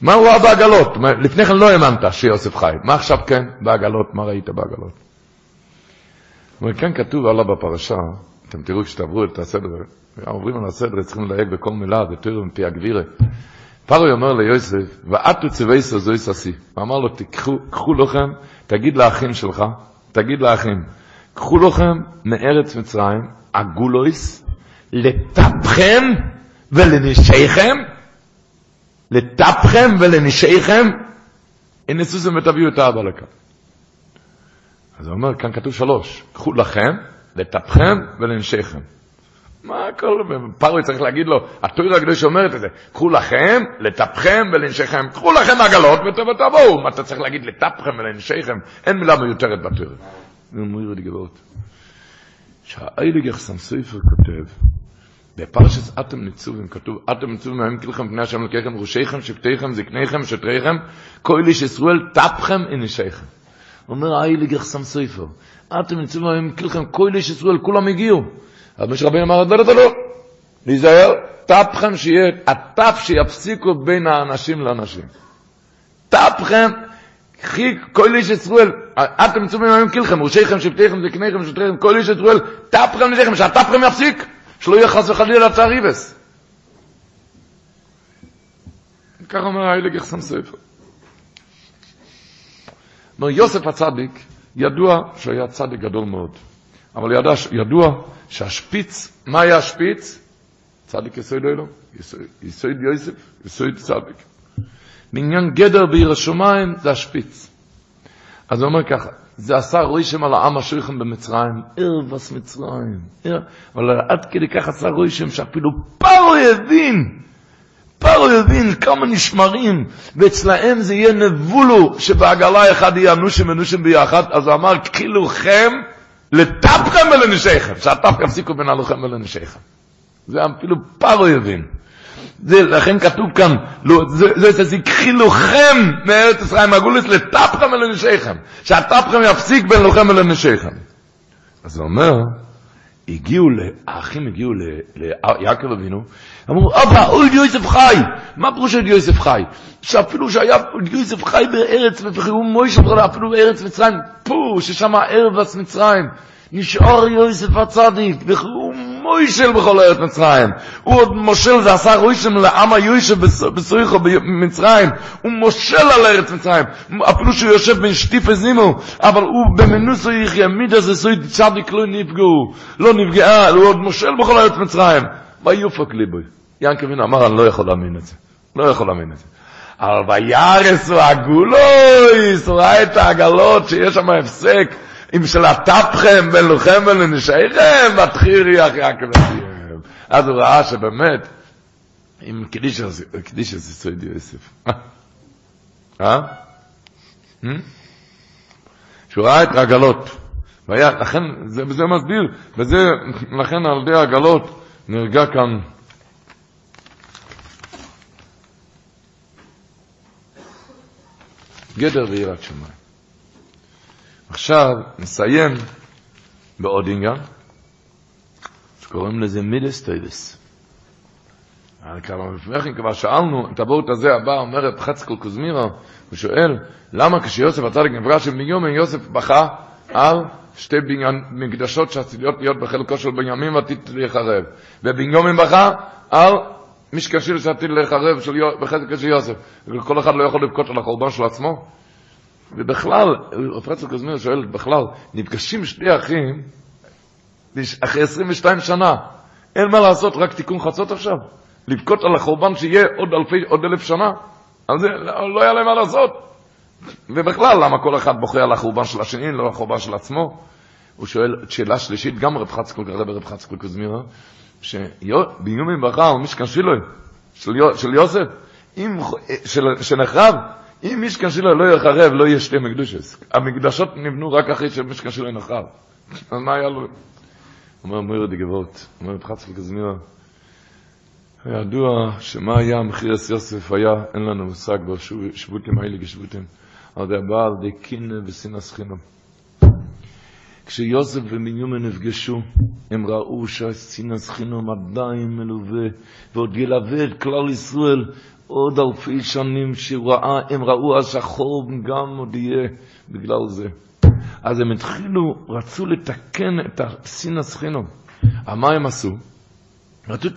C: מה הוא ראה בעגלות? לפני כן לא האמנת שיוסף חי. מה עכשיו כן? בעגלות, מה ראית בעגלות? אבל כאן כתוב הלאה בפרשה, אתם תראו כשתעברו את הסדר, עוברים על הסדר, צריכים לדייק בכל מילה, בתור מפי הגבירה. פרוי אומר ליוסף, ואתו צוויסו זו יססי. הוא אמר לו, תיקחו, קחו לכם, תגיד לאחים שלך, תגיד לאחים, קחו לכם מארץ מצרים, הגולויס, לטפכם ולנשיכם, לטפכם ולנשיכם, הנה סוסם ותביאו את האבא לכאן. אז הוא אומר, כאן כתוב שלוש, קחו לכם, לטפכם ולנשיכם. מה הכל, פרוי צריך להגיד לו, התויר הקדוש אומרת את זה, קחו לכם, לטפכם ולנשיכם, קחו לכם עגלות ותבואו, מה אתה צריך להגיד לטפכם ולנשיכם, אין מילה מיותרת בתויר. זה אומר לי גבוהות. שהאייליג יחסם סופר כותב, בפרשת אתם ניצובים כתוב, אתם ניצובים מהם כלכם פני השם לקחם, ראשיכם, שבטיכם, זקניכם, שטריכם, כל איש ישראל, טפכם ונשיכם. אומר האייליג יחסם סופר, אתם ניצובים מהם כלכם, כל איש ישראל, כולם הגיעו. אז משה רבינו אמר, הדברת לא, להיזהר, טפכם שיהיה, הטף שיפסיקו בין האנשים לאנשים. טפכם, חיק, כל איש ישראל, אתם מצווים היום כלכם, ראשיכם, שבטיכם, זקניכם, שטריכם, כל איש ישראל, טפכם נשיכם, שהטפכם יפסיק, שלא יהיה חס וחלילה תעריבס. כך אומר האיליג יחסם ספר. אומר יוסף הצדיק, ידוע שהיה צדיק גדול מאוד. אבל ידע, ידוע שהשפיץ, מה היה השפיץ? צדיק יסוד אלו, יסוד יוסף, יסוד צדיק. בעניין גדר בעיר השמיים זה השפיץ. אז הוא אומר ככה, זה עשה רוישם על העם השריכם במצרים, ערבס מצרים. אבל עד כדי כך עשה רוישם שאפילו פרו הבין, פרו הבין כמה נשמרים, ואצלהם זה יהיה נבולו, שבעגלה אחד יהיה אנושים ונושים ביחד, אז הוא אמר, קחילוכם לטפכם ולנשיכם, שהטפכם יפסיקו בין הלוחם ולנשיכם. זה אפילו פרו הבין. זה, לכן כתוב כאן, לא, זה, זה קחילוכם מארץ ישראל מהגולס לטפכם ולנשיכם, שהטפכם יפסיק בין לוחם ולנשיכם. אז הוא אומר, הגיעו, האחים הגיעו ליעקב אבינו, אמרו, אבא, אוי יוסף חי. מה פירוש אוי יוסף חי? שאפילו שהיה יוסף חי בארץ, וחירו מוישה בכלל, אפילו בארץ מצרים, פו, ששם ערבס מצרים. נשאר יוסף הצדיק, וחירו מוישל בכל ארץ מצרים. הוא עוד מושל, זה עשה רוישם לעם היושב בסויכו במצרים. הוא מושל על ארץ מצרים. אפילו שהוא יושב בין שטיפה זימו, אבל הוא במנוסו יחיה, מידה זה סוי צדיק לא נפגעו, לא נפגעה, הוא עוד מושל בכל ארץ מצרים. ויופק ליבוי. ינקב אבינו אמר, אני לא יכול להאמין את זה. לא יכול להאמין את זה. אבל וירס הוא הגולויס, ראה את העגלות שיש שם הפסק. אם של הטפכם בין לוחם ולנשיכם, מתחיל יעקב אביהם. אז הוא ראה שבאמת, עם קדיש הזה סויד יוסף. אה? שהוא ראה את העגלות. לכן, זה מסביר, וזה, לכן על ידי העגלות נרגע כאן גדר ויראת שמיים. עכשיו נסיים בעוד עניין, שקוראים לזה מידות טובות. לפני כן כבר שאלנו, את הווארט הזה הבא, אומרת חצקל קוזמירה, הוא שואל, למה כשיוסף הצדיק נפגש עם בנימין, יוסף בכה על שתי בתי מקדשות שעשויות להיות בחלקו של בנימין ועתיד להיחרב. ובנימין בכה על משכן שילה שעתיד יו- בחזקה של יוסף. כל אחד לא יכול לבכות על החורבן של עצמו. ובכלל, רב חצי קזמיר שואל, בכלל, נפגשים שני אחים אחרי 22 שנה, אין מה לעשות, רק תיקון חצות עכשיו? לבכות על החורבן שיהיה עוד אלפי, עוד אלף שנה? אז לא, לא היה להם מה לעשות. ובכלל, למה כל אחד בוכה על החורבן של השני, לא על החורבן של עצמו? הוא שואל שאלה שלישית, גם רב חצקול, הרב רב חצקול קוזמירה, שביומים בחר, משכן שילוי, של, יו- של יוסף, אם, של, שנחרב, אם משכן שילוי לא יחרב, לא יהיה שתי מקדושס. המקדשות נבנו רק אחרי שמשכן שילוי נחרב. אז מה היה לו? אומר מוירד גבעות, אומר רב חצקול קוזמירה, ידוע שמה היה מחירס יוסף היה, אין לנו מושג בו, שוב- שבותים על די קינא ושנאס חינם. כשיוסף ובנימין נפגשו, הם ראו שהשנאס חינם עדיין מלווה, ועוד ילווה את כלל ישראל עוד אלפי שנים שראה, הם ראו שהחורבן גם עוד יהיה בגלל זה. אז הם התחילו, רצו לתקן את השנאס חינם. מה הם עשו? רצו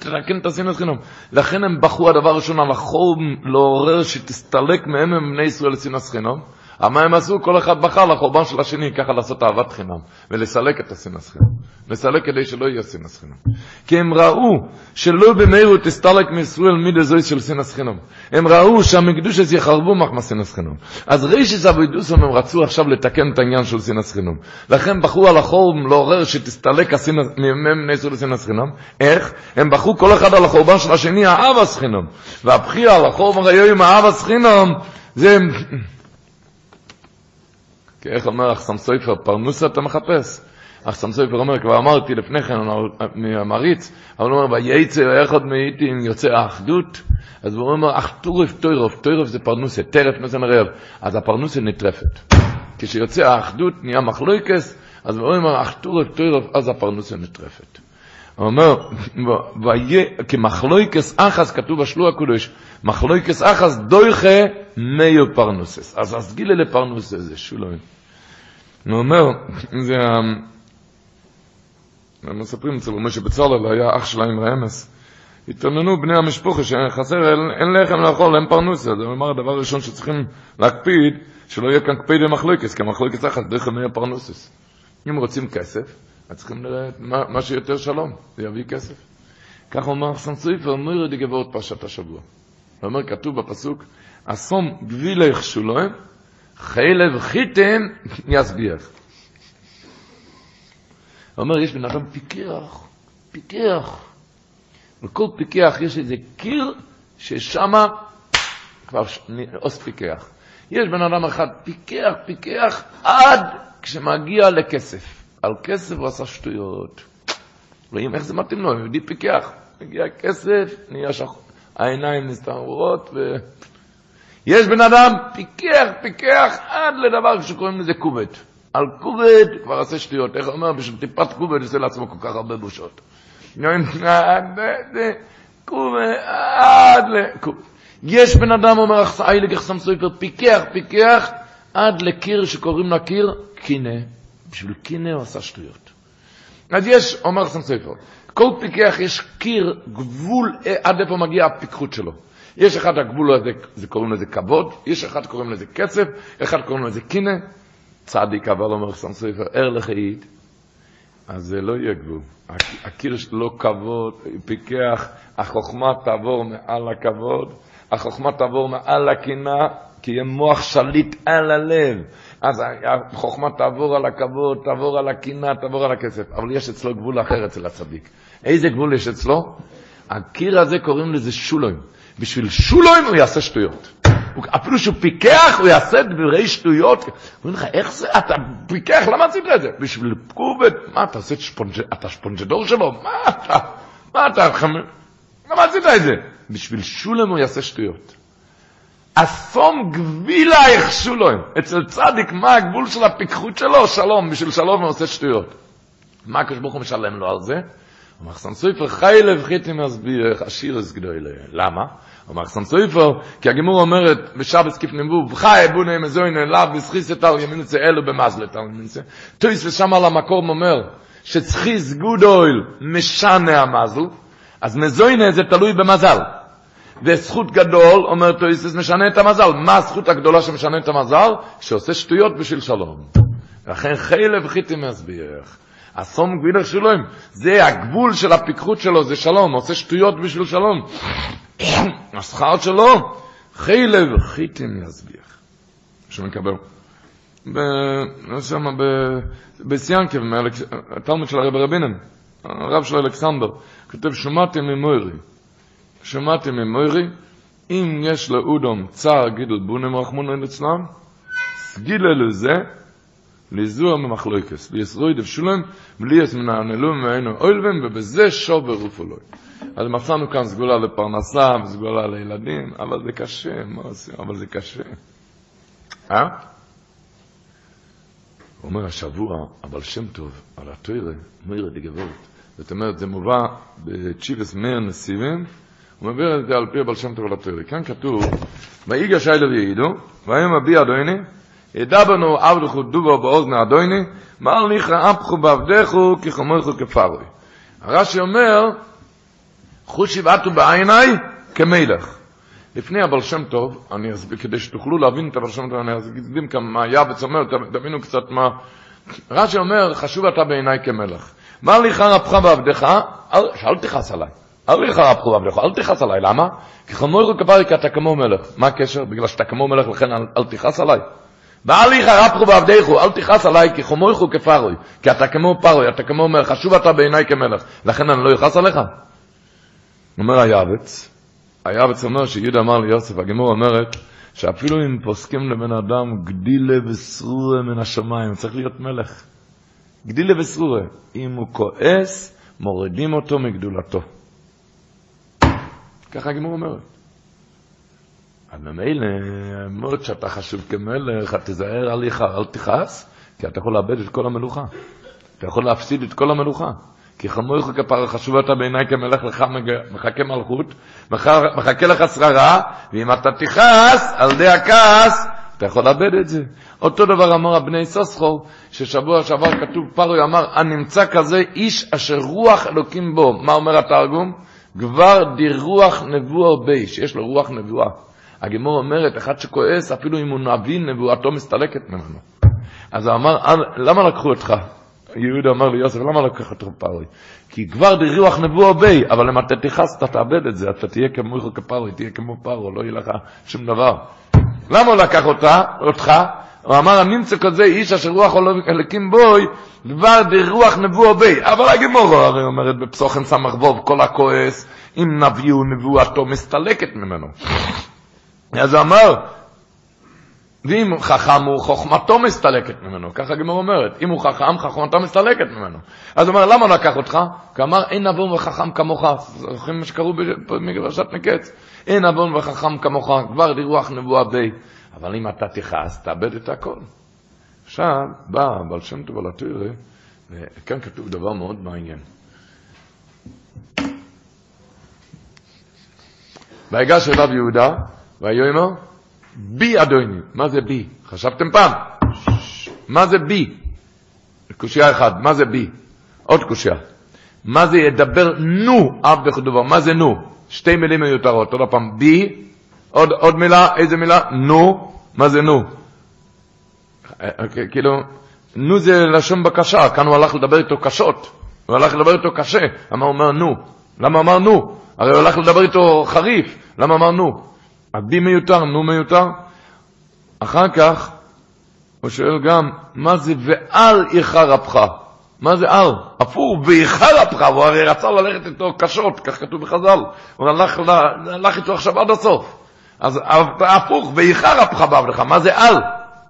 C: את השנאת חינם. לכן הם בחרו הדבר הראשון על החורבן לעורר שתסתלק מהם הם בני ישראל לשנאת חינם. מה הם עשו? כל אחד בחר לחורבן של השני, ככה לעשות אהבת חינם, ולסלק את השנאת חינם. לסלק כדי שלא יהיה שנאת חינם. כי הם ראו שלא במהירות תסתלק מישראל מידי זוי של שנאת חינם. הם ראו שהמקדוש הזה יחרבו מחמא שנאת חינם. אז רישיס אבוידוסון הם רצו עכשיו לתקן את העניין של שנאת חינם. לכן בחרו על החורבן לעורר שתסתלק מהם בני ישראל לשנאת חינם. איך? הם בחרו כל אחד על החורבן של השני אהבס חינם. והבחירה על החורבן היום אהבס חינם זה... כי איך אומר אחסם סופר, פרנוסה אתה מחפש. אחסם סופר אומר, כבר אמרתי לפני כן, מהמריץ, אבל הוא אומר, וייצא אחד מאיתי אם יוצא האחדות, אז הוא אומר, אך טורף טוירוף, טוירוף זה פרנוסה, טרף נוסן רעב, אז הפרנוסה נטרפת. כשיוצא האחדות, נהיה מחלויקס, אז הוא אומר, אך טורף טוירוף, אז הפרנוסה נטרפת. הוא אומר, כמחלויקס אחס, כתוב בשלוע הקודש, מחלויקס אחס דויכה מאיו פרנוסס. אז אז גילה לפרנוסס זה שולוין. הוא אומר, זה, הם מספרים אצל משה בצלאל, היה אח שלהם רמס. התלוננו בני המשפחה שחסר, אין, לחם לאכול, אין פרנוסה. זה אומר, הדבר הראשון שצריכים להקפיד, שלא יהיה כאן קפיד למחלוקס, כי המחלוקס אחת דרך מאיו פרנוסס. אם רוצים כסף, אז צריכים לראות מה, מה שיותר שלום, זה יביא כסף. כך אומר אחסן סופר, אומר די גבוהות פרשת השבוע. הוא אומר, כתוב בפסוק, אסום גבילך שולוים, חלב חיתם יסביח. אומר, יש בן אדם פיקח, פיקח. לכל פיקח יש איזה קיר ששמה כבר עוס פיקח. יש בן אדם אחד פיקח, פיקח, עד כשמגיע לכסף. על כסף הוא עשה שטויות. רואים איך זה מתאים לו, יהודי פיקח. מגיע כסף, נהיה שחור. העיניים נסתרות ו... יש בן אדם פיקח, פיקח, עד לדבר שקוראים לזה כובד. על כובד כבר עשה שטויות. איך אומר? בשביל טיפת כובד עושה לעצמו כל כך הרבה בושות. כובד, עד ל... יש בן אדם, אומר אייליג אחסם סופר, פיקח, פיקח, עד לקיר שקוראים לה קיר קינא. בשביל קינא הוא עשה שטויות. אז יש, אומר אחסם סופר, כל פיקח יש קיר, גבול, אה, עד איפה מגיעה הפיקחות שלו. יש אחד הגבול הזה, זה קוראים לזה כבוד, יש אחד קוראים לזה כסף, אחד קוראים לזה קינא. צדיק אבל אומר אחסם סופר, ער לחעיד, אז זה לא יהיה גבול. הק- הקיר שלו כבוד, פיקח, החוכמה תעבור מעל הכבוד, החוכמה תעבור מעל הקנאה, כי יהיה מוח שליט על הלב. אז החוכמה תעבור על הכבוד, תעבור על הקנאה, תעבור על הכסף. אבל יש אצלו גבול אחר אצל הצדיק. איזה גבול יש אצלו? הקיר הזה קוראים לזה שולוים. בשביל שולוים הוא יעשה שטויות. אפילו שהוא פיקח, הוא יעשה דברי שטויות. אומרים לך, איך זה, אתה פיקח, למה עשית את זה? בשביל פקובט, מה, אתה עושה שפונג'... אתה שפונג'דור שלו? מה אתה, מה אתה, למה עשית את זה? בשביל שולם הוא יעשה שטויות. אסום גבילייך שולוים. אצל צדיק, מה הגבול של הפיקחות שלו? שלום, בשביל שלום הוא עושה שטויות. מה הקדוש ברוך הוא משלם לו על זה? אומר חסן סופר, חי לב מסביר, עשיר אז גדול. למה? אומר חסן כי הגימור אומרת, בשבס כיף נבוב, חי בוני מזוין אליו, בסחיס על ימין אצל אלו במזלת על ימין אצל. טויס ושם על המקום אומר, שצחיס גודויל משנה המזל, אז מזוינה זה תלוי במזל. וזכות גדול, אומר טויסס, משנה את המזל. מה הזכות הגדולה שמשנה את המזל? שעושה שטויות בשביל שלום. לכן חילב חיטים מסביח. אסום גבילר שלום, זה הגבול של הפיקחות שלו, זה שלום, עושה שטויות בשביל שלום. השכר שלו, חילב חיטים יסביח. שמקבל. שם בסיאנקב, התלמוד של הרב רבינם, הרב של אלכסנדר, כותב, שמעתי ממוירי, שמעתי ממוירי, אם יש לאודום צער גידל בונם רחמונו אצלם, סגילה לזה, לזוע ממחלוקס, לישרוי דבשולם, וליאס מנענלו ממנו אוילבם, ובזה שובר רופולוי. אז מצאנו כאן סגולה לפרנסה וסגולה לילדים, אבל זה קשה, מה עושים? אבל זה קשה. אה? הוא אומר השבוע, אבל שם טוב, על התוירה, מאירה דגבות. זאת אומרת, זה מובא בצ'יבס מאיר נסיבים, הוא מביא את זה על פי הבעל שם טוב על התוירה. כאן כתוב, ויגש אילר יעידו, והיום אבי אדוני, ידבנו עבדכו דובו באוזני אדוני, מר ניחא אפחו בעבדכו כחומרכו כפרוי. הרש"י אומר, חוש שבעתו בעיניי כמלך. לפני הבעל שם טוב, אני אסביר, כדי שתוכלו להבין את הבעל שם טוב, אני אסביר כאן מה היה וצומר, תבינו קצת מה... רש"י אומר, חשוב אתה בעיניי כמלך. מר לי חר אפך ועבדך, אל תכעס עליי. אל אפך ועבדך, אל תכעס עליי, למה? כי חמור כפרי כי אתה כמו מלך. מה הקשר? בגלל שאתה כמו מלך, לכן אל, תכעס עליי. ואל אפך ועבדך, אל תכעס עליי, כי חמור כפרוי, כי אתה כמו פרוי, אתה כמו מלך, חשוב אתה בעיניי כמלך, לכן אני לא אכעס עליך. אומר היעבץ, היעבץ אומר שיהודה אמר ליוסף, הגמור אומרת, שאפילו אם פוסקים לבן אדם גדילה וסרורה מן השמיים, צריך להיות מלך. גדילה וסרורה. אם הוא כועס, מורידים אותו מגדולתו. ככה הגמור אומרת. אז ממילא, מאוד שאתה חשוב כמלך, תיזהר עליך, אל תכעס, כי אתה יכול לאבד את כל המלוכה. אתה יכול להפסיד את כל המלוכה. כי חמורך כפרה חשוב אתה בעיניי כמלך לך מחכה מלכות, מחכה לך שררה, ואם אתה תכעס על ידי הכעס, אתה יכול לאבד את זה. אותו דבר אמר הבני סוסחור, ששבוע שעבר כתוב פרוי אמר, הנמצא כזה איש אשר רוח אלוקים בו. מה אומר התרגום? כבר דירוח נבואו בי, שיש לו רוח נבואה. הגמור אומרת, אחד שכועס, אפילו אם הוא נביא, נבואתו מסתלקת ממנו. אז הוא אמר, למה לקחו אותך? יהודה אמר ליוסף, למה לקח את פרוי? כי כבר דריוח נבואו בי, אבל אם אתה תכעס, אתה תאבד את זה, אתה תהיה כמו כפרוי, תהיה כמו פרו, לא יהיה לך שום דבר. למה הוא לקח אותה, אותך? הוא אמר, הנמצא כזה איש אשר רוח אלוקים בוי, דבר דרוח נבואו בי. אבל הגמור הרי אומרת בפסוחן סמך ווב, כל הכועס, אם נביאו נבואתו מסתלקת ממנו. אז הוא אמר, ואם חכם הוא, חוכמתו מסתלקת ממנו, ככה הגמור אומרת, אם הוא חכם, חוכמתו מסתלקת ממנו. אז הוא אומר, למה לקח אותך? כי אמר, אין נבון וחכם כמוך, זוכרים מה שקראו במגרשת מקץ? אין נבון וחכם כמוך, כבר לרוח נבואה בי. אבל אם אתה תכעס, תאבד את הכל. עכשיו, בא בעל שם טוב על התוירה, וכאן כתוב דבר מאוד מעניין. ויגש אליו יהודה, ויאמר, בי אדוני. מה זה בי? חשבתם פעם? מה זה בי? קושייה אחת, מה זה בי? עוד קושייה. מה זה ידבר נו עבדך דבר? מה זה נו? שתי מילים מיותרות. עוד פעם, בי, עוד, עוד מילה, איזה מילה? נו, מה זה נו? כאילו, נו זה לשון בקשה, כאן הוא הלך לדבר איתו קשות. הוא הלך לדבר איתו קשה. למה הוא אומר נו? למה אמר נו? הרי הוא הלך לדבר איתו חריף. למה אמר נו? הבי מיותר, נו מיותר. אחר כך הוא שואל גם, מה זה ועל איכר אפך? מה זה על? הפוך, ואיכר אפך, הוא הרי רצה ללכת איתו קשות, כך כתוב בחז"ל. הוא הלך, הלך איתו עכשיו עד הסוף. אז הפוך, ואיכר אפך בעבדך, מה זה על?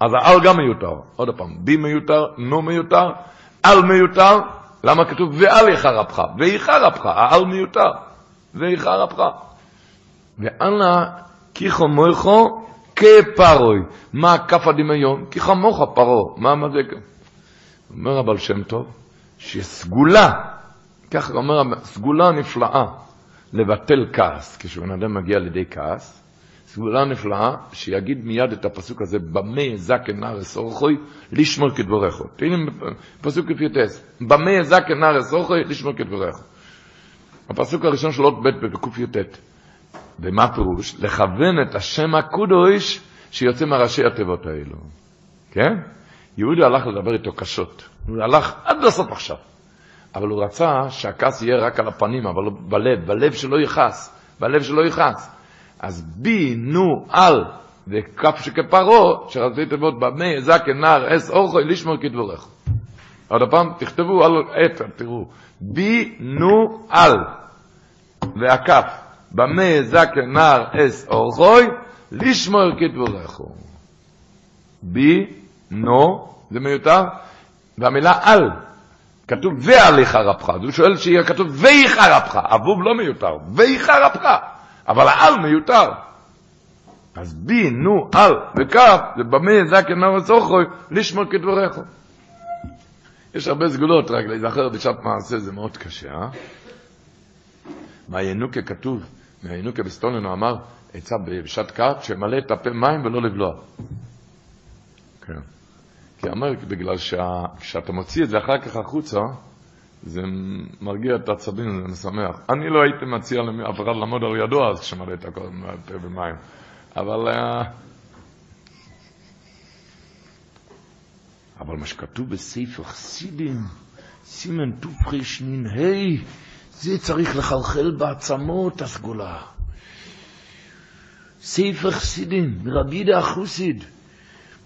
C: אז העל גם מיותר. עוד פעם, בי מיותר, נו מיותר, על מיותר. למה כתוב ועל איכר אפך? ואיכר אפך, העל מיותר. ואיכר אפך. ואנא כי חמוכו כפרוי. מה כף הדמיון? כי חמוך פרו. מה מה זה? אומר הבעל שם טוב, שסגולה, ככה אומר, סגולה נפלאה, לבטל כעס. כשבן אדם מגיע לידי כעס, סגולה נפלאה, שיגיד מיד את הפסוק הזה, במה זקן נארס אורחוי, לשמור כדבריך. תהנה פסוק כפיוטס, במה זקן נארס אורחוי, לשמור כדבריך. הפסוק הראשון של עוד ב' בק"י"ט. ומה פירוש? לכוון את השם הקודש שיוצא מהראשי התיבות האלו. כן? יהודה הלך לדבר איתו קשות. הוא הלך עד לסוף עכשיו. אבל הוא רצה שהכעס יהיה רק על הפנים, אבל בלב, בלב שלא יכעס, בלב שלא יכעס. אז בי, נו, על, וכף שכפרו, שרצי תיבות במי, זקן, נער, אס, אורחוי, לשמור כדבורך. עוד פעם, תכתבו על עת, תראו. בי, נו, על, והכף, במי, זקן, נער, אס, אורחוי, לשמור כדבורך. בי, נו, זה מיותר, והמילה על, כתוב ועליך רבך, אז הוא שואל שיהיה כתוב ואיך רבך, אבוב לא מיותר, ואיך רבך, אבל העל מיותר. אז בי, נו, על, וכף, זה במה זקן נאו סוכוי, לשמור כדבריך. יש הרבה סגולות, רק להיזכר בשעת מעשה זה מאוד קשה, אה? מהינוקה כתוב, מהינוקה בסטונן הוא אמר, עצה בשעת קעת, שמלא את הפה מים ולא לבלוע. כן. כי אמר, בגלל שכשאתה מוציא את זה אחר כך החוצה, זה מרגיע את העצבים, זה משמח. אני לא הייתי מציע לאף אחד לעמוד על ידו אז כשמלא את הכל מהפה במים. אבל... אה, אבל מה שכתוב בספר חסידים, סימן תופחשנין ה', זה צריך לחלחל בעצמות הסגולה. ספר חסידים, רבי ידה החוסיד,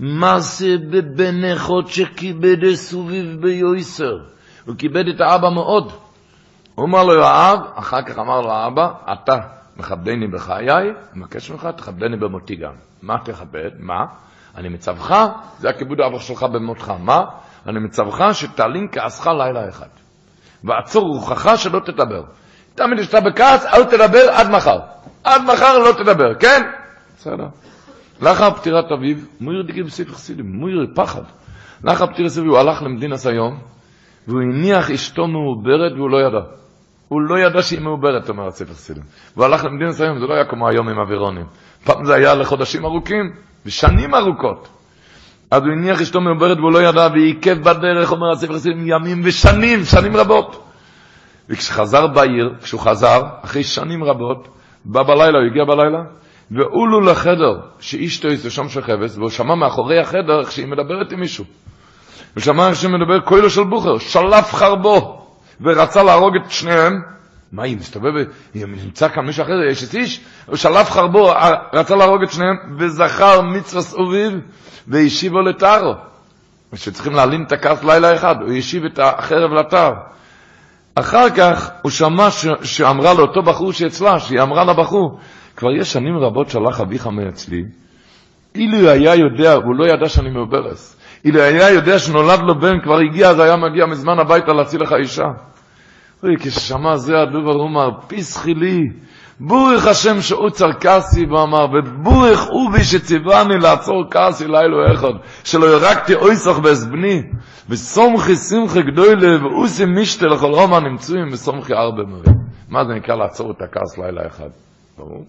C: מה זה בבן אחד שכיבד סוביב ביויסר? הוא כיבד את האבא מאוד. הוא אמר לו האב, אחר כך אמר לו האבא, אתה מכבדני בחיי, מבקש ממך, תכבדני במותי גם. מה תכבד? מה? אני מצווך, זה הכיבוד האבא שלך במותך. מה? אני מצווך שתעלין כעסך לילה אחד. ועצור רוחך שלא תדבר. תמיד כשאתה בכעס, אל תדבר עד מחר. עד מחר לא תדבר, כן? בסדר. לאחר פטירת אביו, מויר דגים בספר חסידים, מויר פחד. לאחר פטירת אביו הוא הלך למדינס היום, והוא הניח אשתו מעוברת והוא לא ידע. הוא לא ידע שהיא מעוברת, אומר הספר חסידים. והוא הלך למדינס היום, זה לא היה כמו היום עם אווירונים. פעם זה היה לחודשים ארוכים, ושנים ארוכות. אז הוא הניח אשתו מעוברת והוא לא ידע, ועיכב בדרך, אומר הספר חסידים, ימים ושנים, שנים רבות. וכשחזר בעיר, כשהוא חזר, אחרי שנים רבות, בא בלילה, הוא הגיע בלילה, ואולו לחדר שאשתו יש שם שכבס, והוא שמע מאחורי החדר איך שהיא מדברת עם מישהו. הוא שמע איך שהיא מדבר קוילו של בוכר, שלף חרבו, ורצה להרוג את שניהם. מה, היא מסתובבת, היא נמצא כאן מישהו אחר, יש את איש? הוא שלף חרבו, רצה להרוג את שניהם, וזכר מצווה סוביב, והשיבו לטרו. שצריכים להלין את הכעס לילה אחד, הוא השיב את החרב לטר. אחר כך הוא שמע שאמרה לאותו בחור שאצלה, שהיא אמרה לבחור, כבר יש שנים רבות שהלך אביך מאצלי, אילו היה יודע, הוא לא ידע שאני מעוברס, אילו היה יודע שנולד לו בן, כבר הגיע, אז היה מגיע מזמן הביתה להציל לך אישה. אוי, כששמע זה הדובר, הוא אמר, פיסחי לי, בורך השם כעסי, והוא אמר, ובורך אובי שציווני לעצור כעסי לילה אחד, שלא ירקתי אויסך בעזבני, וסומכי שמחי גדולה, ואוסי משתה לכל רומא נמצויים, וסומכי ארבע מרי. מה זה נקרא לעצור את הכעס לילה אחד? ברור?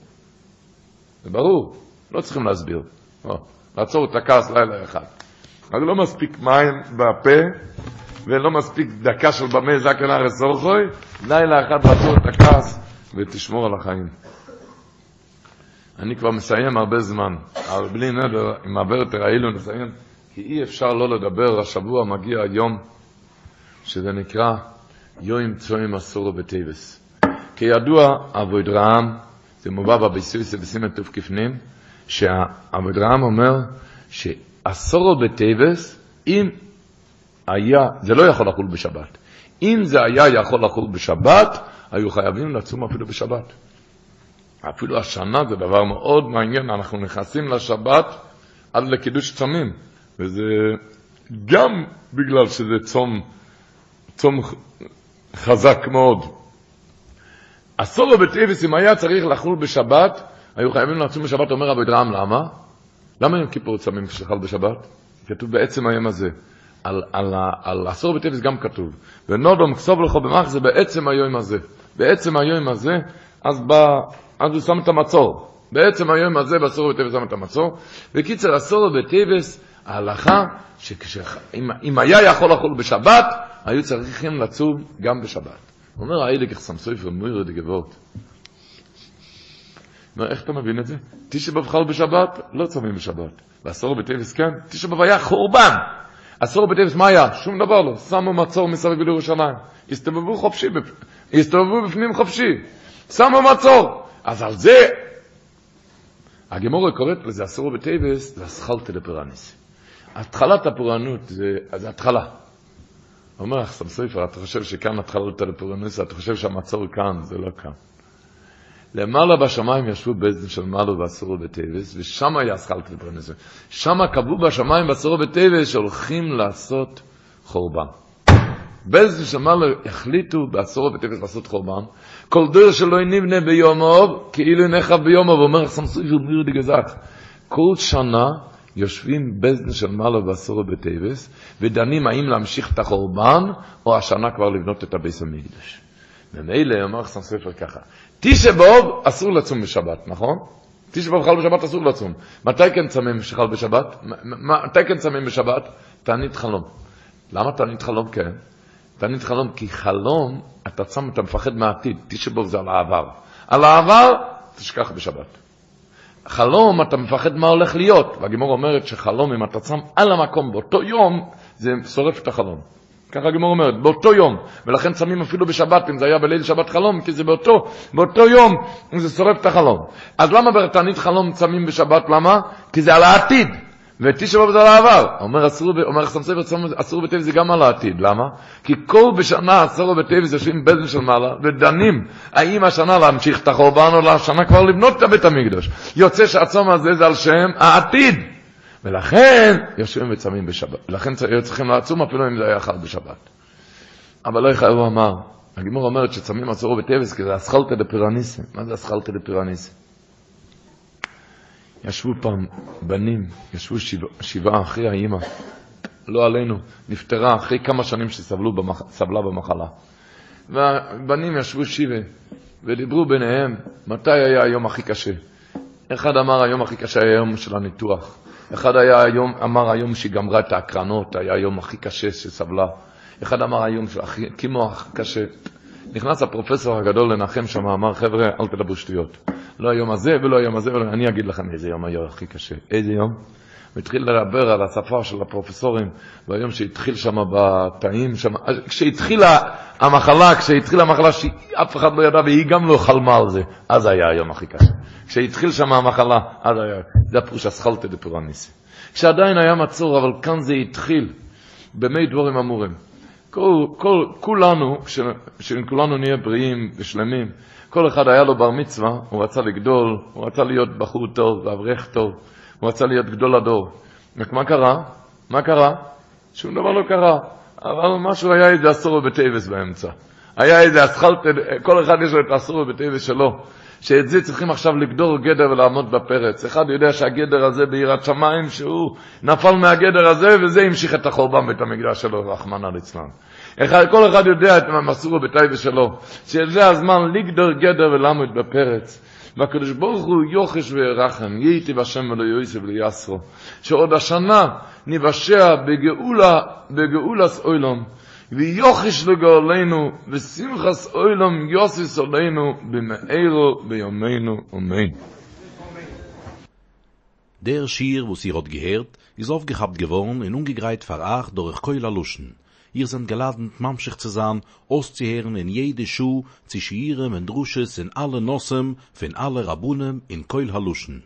C: זה ברור, לא צריכים להסביר. לא, לעצור את הכעס לילה אחד. אז לא מספיק מים בפה, ולא מספיק דקה של במה זקן ארץ אורחוי, לילה אחד לעצור את הכעס ותשמור על החיים. אני כבר מסיים הרבה זמן, אבל בלי נדר, אם עבר תראילו נסיים, כי אי אפשר לא לדבר, השבוע מגיע היום שזה נקרא יוים צועים אסורו בטייבס. כידוע, אבוי דרעם, זה מובא בביסויס בסימן טוב כפנים, שהאבודרעם אומר שאסורו בטייבס, אם היה, זה לא יכול לחול בשבת. אם זה היה יכול לחול בשבת, היו חייבים לצום אפילו בשבת. אפילו השנה זה דבר מאוד מעניין, אנחנו נכנסים לשבת עד לקידוש צמים, וזה גם בגלל שזה צום, צום חזק מאוד. לו בטריביס, אם היה צריך לחול בשבת, היו חייבים לצום בשבת, אומר רבי דרעם, למה? למה יום כיפור צמים כשחל בשבת? כתוב בעצם היום הזה. על, על, על אסור בטריביס גם כתוב. ונודום כסוב לך במח זה בעצם היום הזה. בעצם היום הזה, אז, בא, אז הוא שם את המצור. בעצם היום הזה באסור בטריביס שם את המצור. בקיצר, אסור בטריביס, ההלכה, שאם היה יכול לחול בשבת, היו צריכים לצום גם בשבת. אומר האלה כחסם סופר מוירה דגבות. אומר, איך אתה מבין את זה? תשע באב חל בשבת, לא צמים בשבת. ועשור בטבס כן, תשע באב היה חורבן. עשור בטבס מה היה? שום דבר לא. שמו מצור מסביב לירושלים. הסתובבו חופשי, הסתובבו בפנים חופשי. שמו מצור. אז על זה, הגמורה קוראת לזה עשור בטבס, זה אסכלתא דפרניס. התחלת הפורענות זה, זה התחלה. אומר לך סם סופר, אתה חושב שכאן התחלת הפורענות, אתה חושב שהמצור כאן, זה לא כאן. למעלה בשמיים ישבו בזן של מעלו ואסורו בטבס, ושם היה אסכלת לפרנס. שם קבעו בשמיים ואסורו בטבס שהולכים לעשות חורבן. בזן של מעלו החליטו באסורו בטבס לעשות חורבן. כל דור שלא נבנה ביומוב, כאילו נחב ביומוב, אומר סמסוי של מיר דגזק. כל שנה יושבים בזן של מעלו ואסורו בטבס, ודנים האם להמשיך את החורבן, או השנה כבר לבנות את הביס המקדש. ומילא אומר חסם ספר ככה, תשע באוב אסור לצום בשבת, נכון? תשע באוב חל בשבת אסור לצום. מתי כן צמים שחל בשבת? מתי כן צמים בשבת? תענית חלום. למה תענית חלום כן? תענית חלום כי חלום, אתה צם, אתה מפחד מהעתיד. תשע באוב זה על העבר. על העבר, תשכח בשבת. חלום, אתה מפחד מה הולך להיות. והגימור אומרת שחלום, אם אתה צם על המקום באותו יום, זה שורף את החלום. ככה הגמור אומרת, באותו יום, ולכן צמים אפילו בשבת, אם זה היה בליל שבת חלום, כי זה באותו, באותו יום, זה שורף את החלום. אז למה בתענית חלום צמים בשבת, למה? כי זה על העתיד, ותשע באב זה על העבר. אומר, חסם ספר, אסור בטבע זה גם על העתיד, למה? כי כל בשנה אסור בטבע זה יושבים בזן של מעלה, ודנים, האם השנה להמשיך את החורבן, או לשנה כבר לבנות את בית המקדוש. יוצא שהצום הזה זה על שם העתיד. ולכן יושבים וצמים בשבת. לכן צריכים לעצום אפילו אם זה היה חל בשבת. אבל לא יחייב הוא אמר, הגימור אומרת שצמים אסורו בטבס כי זה אסכלתא דפירניסה. מה זה אסכלתא דפירניסה? ישבו פעם בנים, ישבו שבע, שבעה אחרי האימא, לא עלינו, נפטרה אחרי כמה שנים שסבלה במח, במחלה. והבנים ישבו שבעה ודיברו ביניהם מתי היה היום הכי קשה. אחד אמר היום הכי קשה היה היום של הניתוח. אחד היה היום, אמר היום שהיא גמרה את ההקרנות, היה היום הכי קשה שסבלה. אחד אמר היום כמו הכי קשה. נכנס הפרופסור הגדול לנחם שם, אמר, חבר'ה, אל תדברו שטויות. לא היום הזה ולא היום הזה, ולא... אני אגיד לכם איזה יום היה הכי קשה. איזה יום? הוא התחיל לדבר על השפה של הפרופסורים, והיום שהתחיל שם בתאים, שם, כשהתחילה המחלה, כשהתחילה המחלה שאף אחד לא ידע והיא גם לא חלמה על זה, אז היה היום הכי קשה. כשהתחיל שם המחלה, אז היה, זה הפירוש אסכלתא דפורניסי. כשעדיין היה מצור, אבל כאן זה התחיל, במי דבורים אמורים. כל, כל, כולנו, כשכולנו נהיה בריאים ושלמים, כל אחד היה לו בר מצווה, הוא רצה לגדול, הוא רצה להיות בחור טוב ואברך טוב, הוא רצה להיות גדול הדור. מה קרה? מה קרה? שום דבר לא קרה. אבל משהו היה איזה אסור בטייבס באמצע. היה איזה אסכלת, כל אחד יש לו את האסור בטייבס שלו. שאת זה צריכים עכשיו לגדור גדר ולעמוד בפרץ. אחד יודע שהגדר הזה ביראת שמיים, שהוא נפל מהגדר הזה, וזה המשיך את החורבן בית המקדש שלו, רחמנא ליצלן. כל אחד יודע את המסורו בטייבה שלו, שזה הזמן לגדור גדר ולעמוד בפרץ. והקדוש ברוך הוא יוחש וירחם, ייטיב השם ולא יויסף וליסרו, שעוד השנה נבשע בגאולה, בגאולס אוילום, ויוחש לגאולנו, ושמחס אוילום יוסיס עלינו, במאירו ביומנו,
A: Schier, wo sie rot gehört, ist aufgehabt geworden und ungegreit verach durch Keula Luschen. Ihr sind geladen, mamschig zu sein, auszuhören in jede Schuh, zu schieren und drusches in alle Nossem, von alle Rabunem in Keul Haluschen.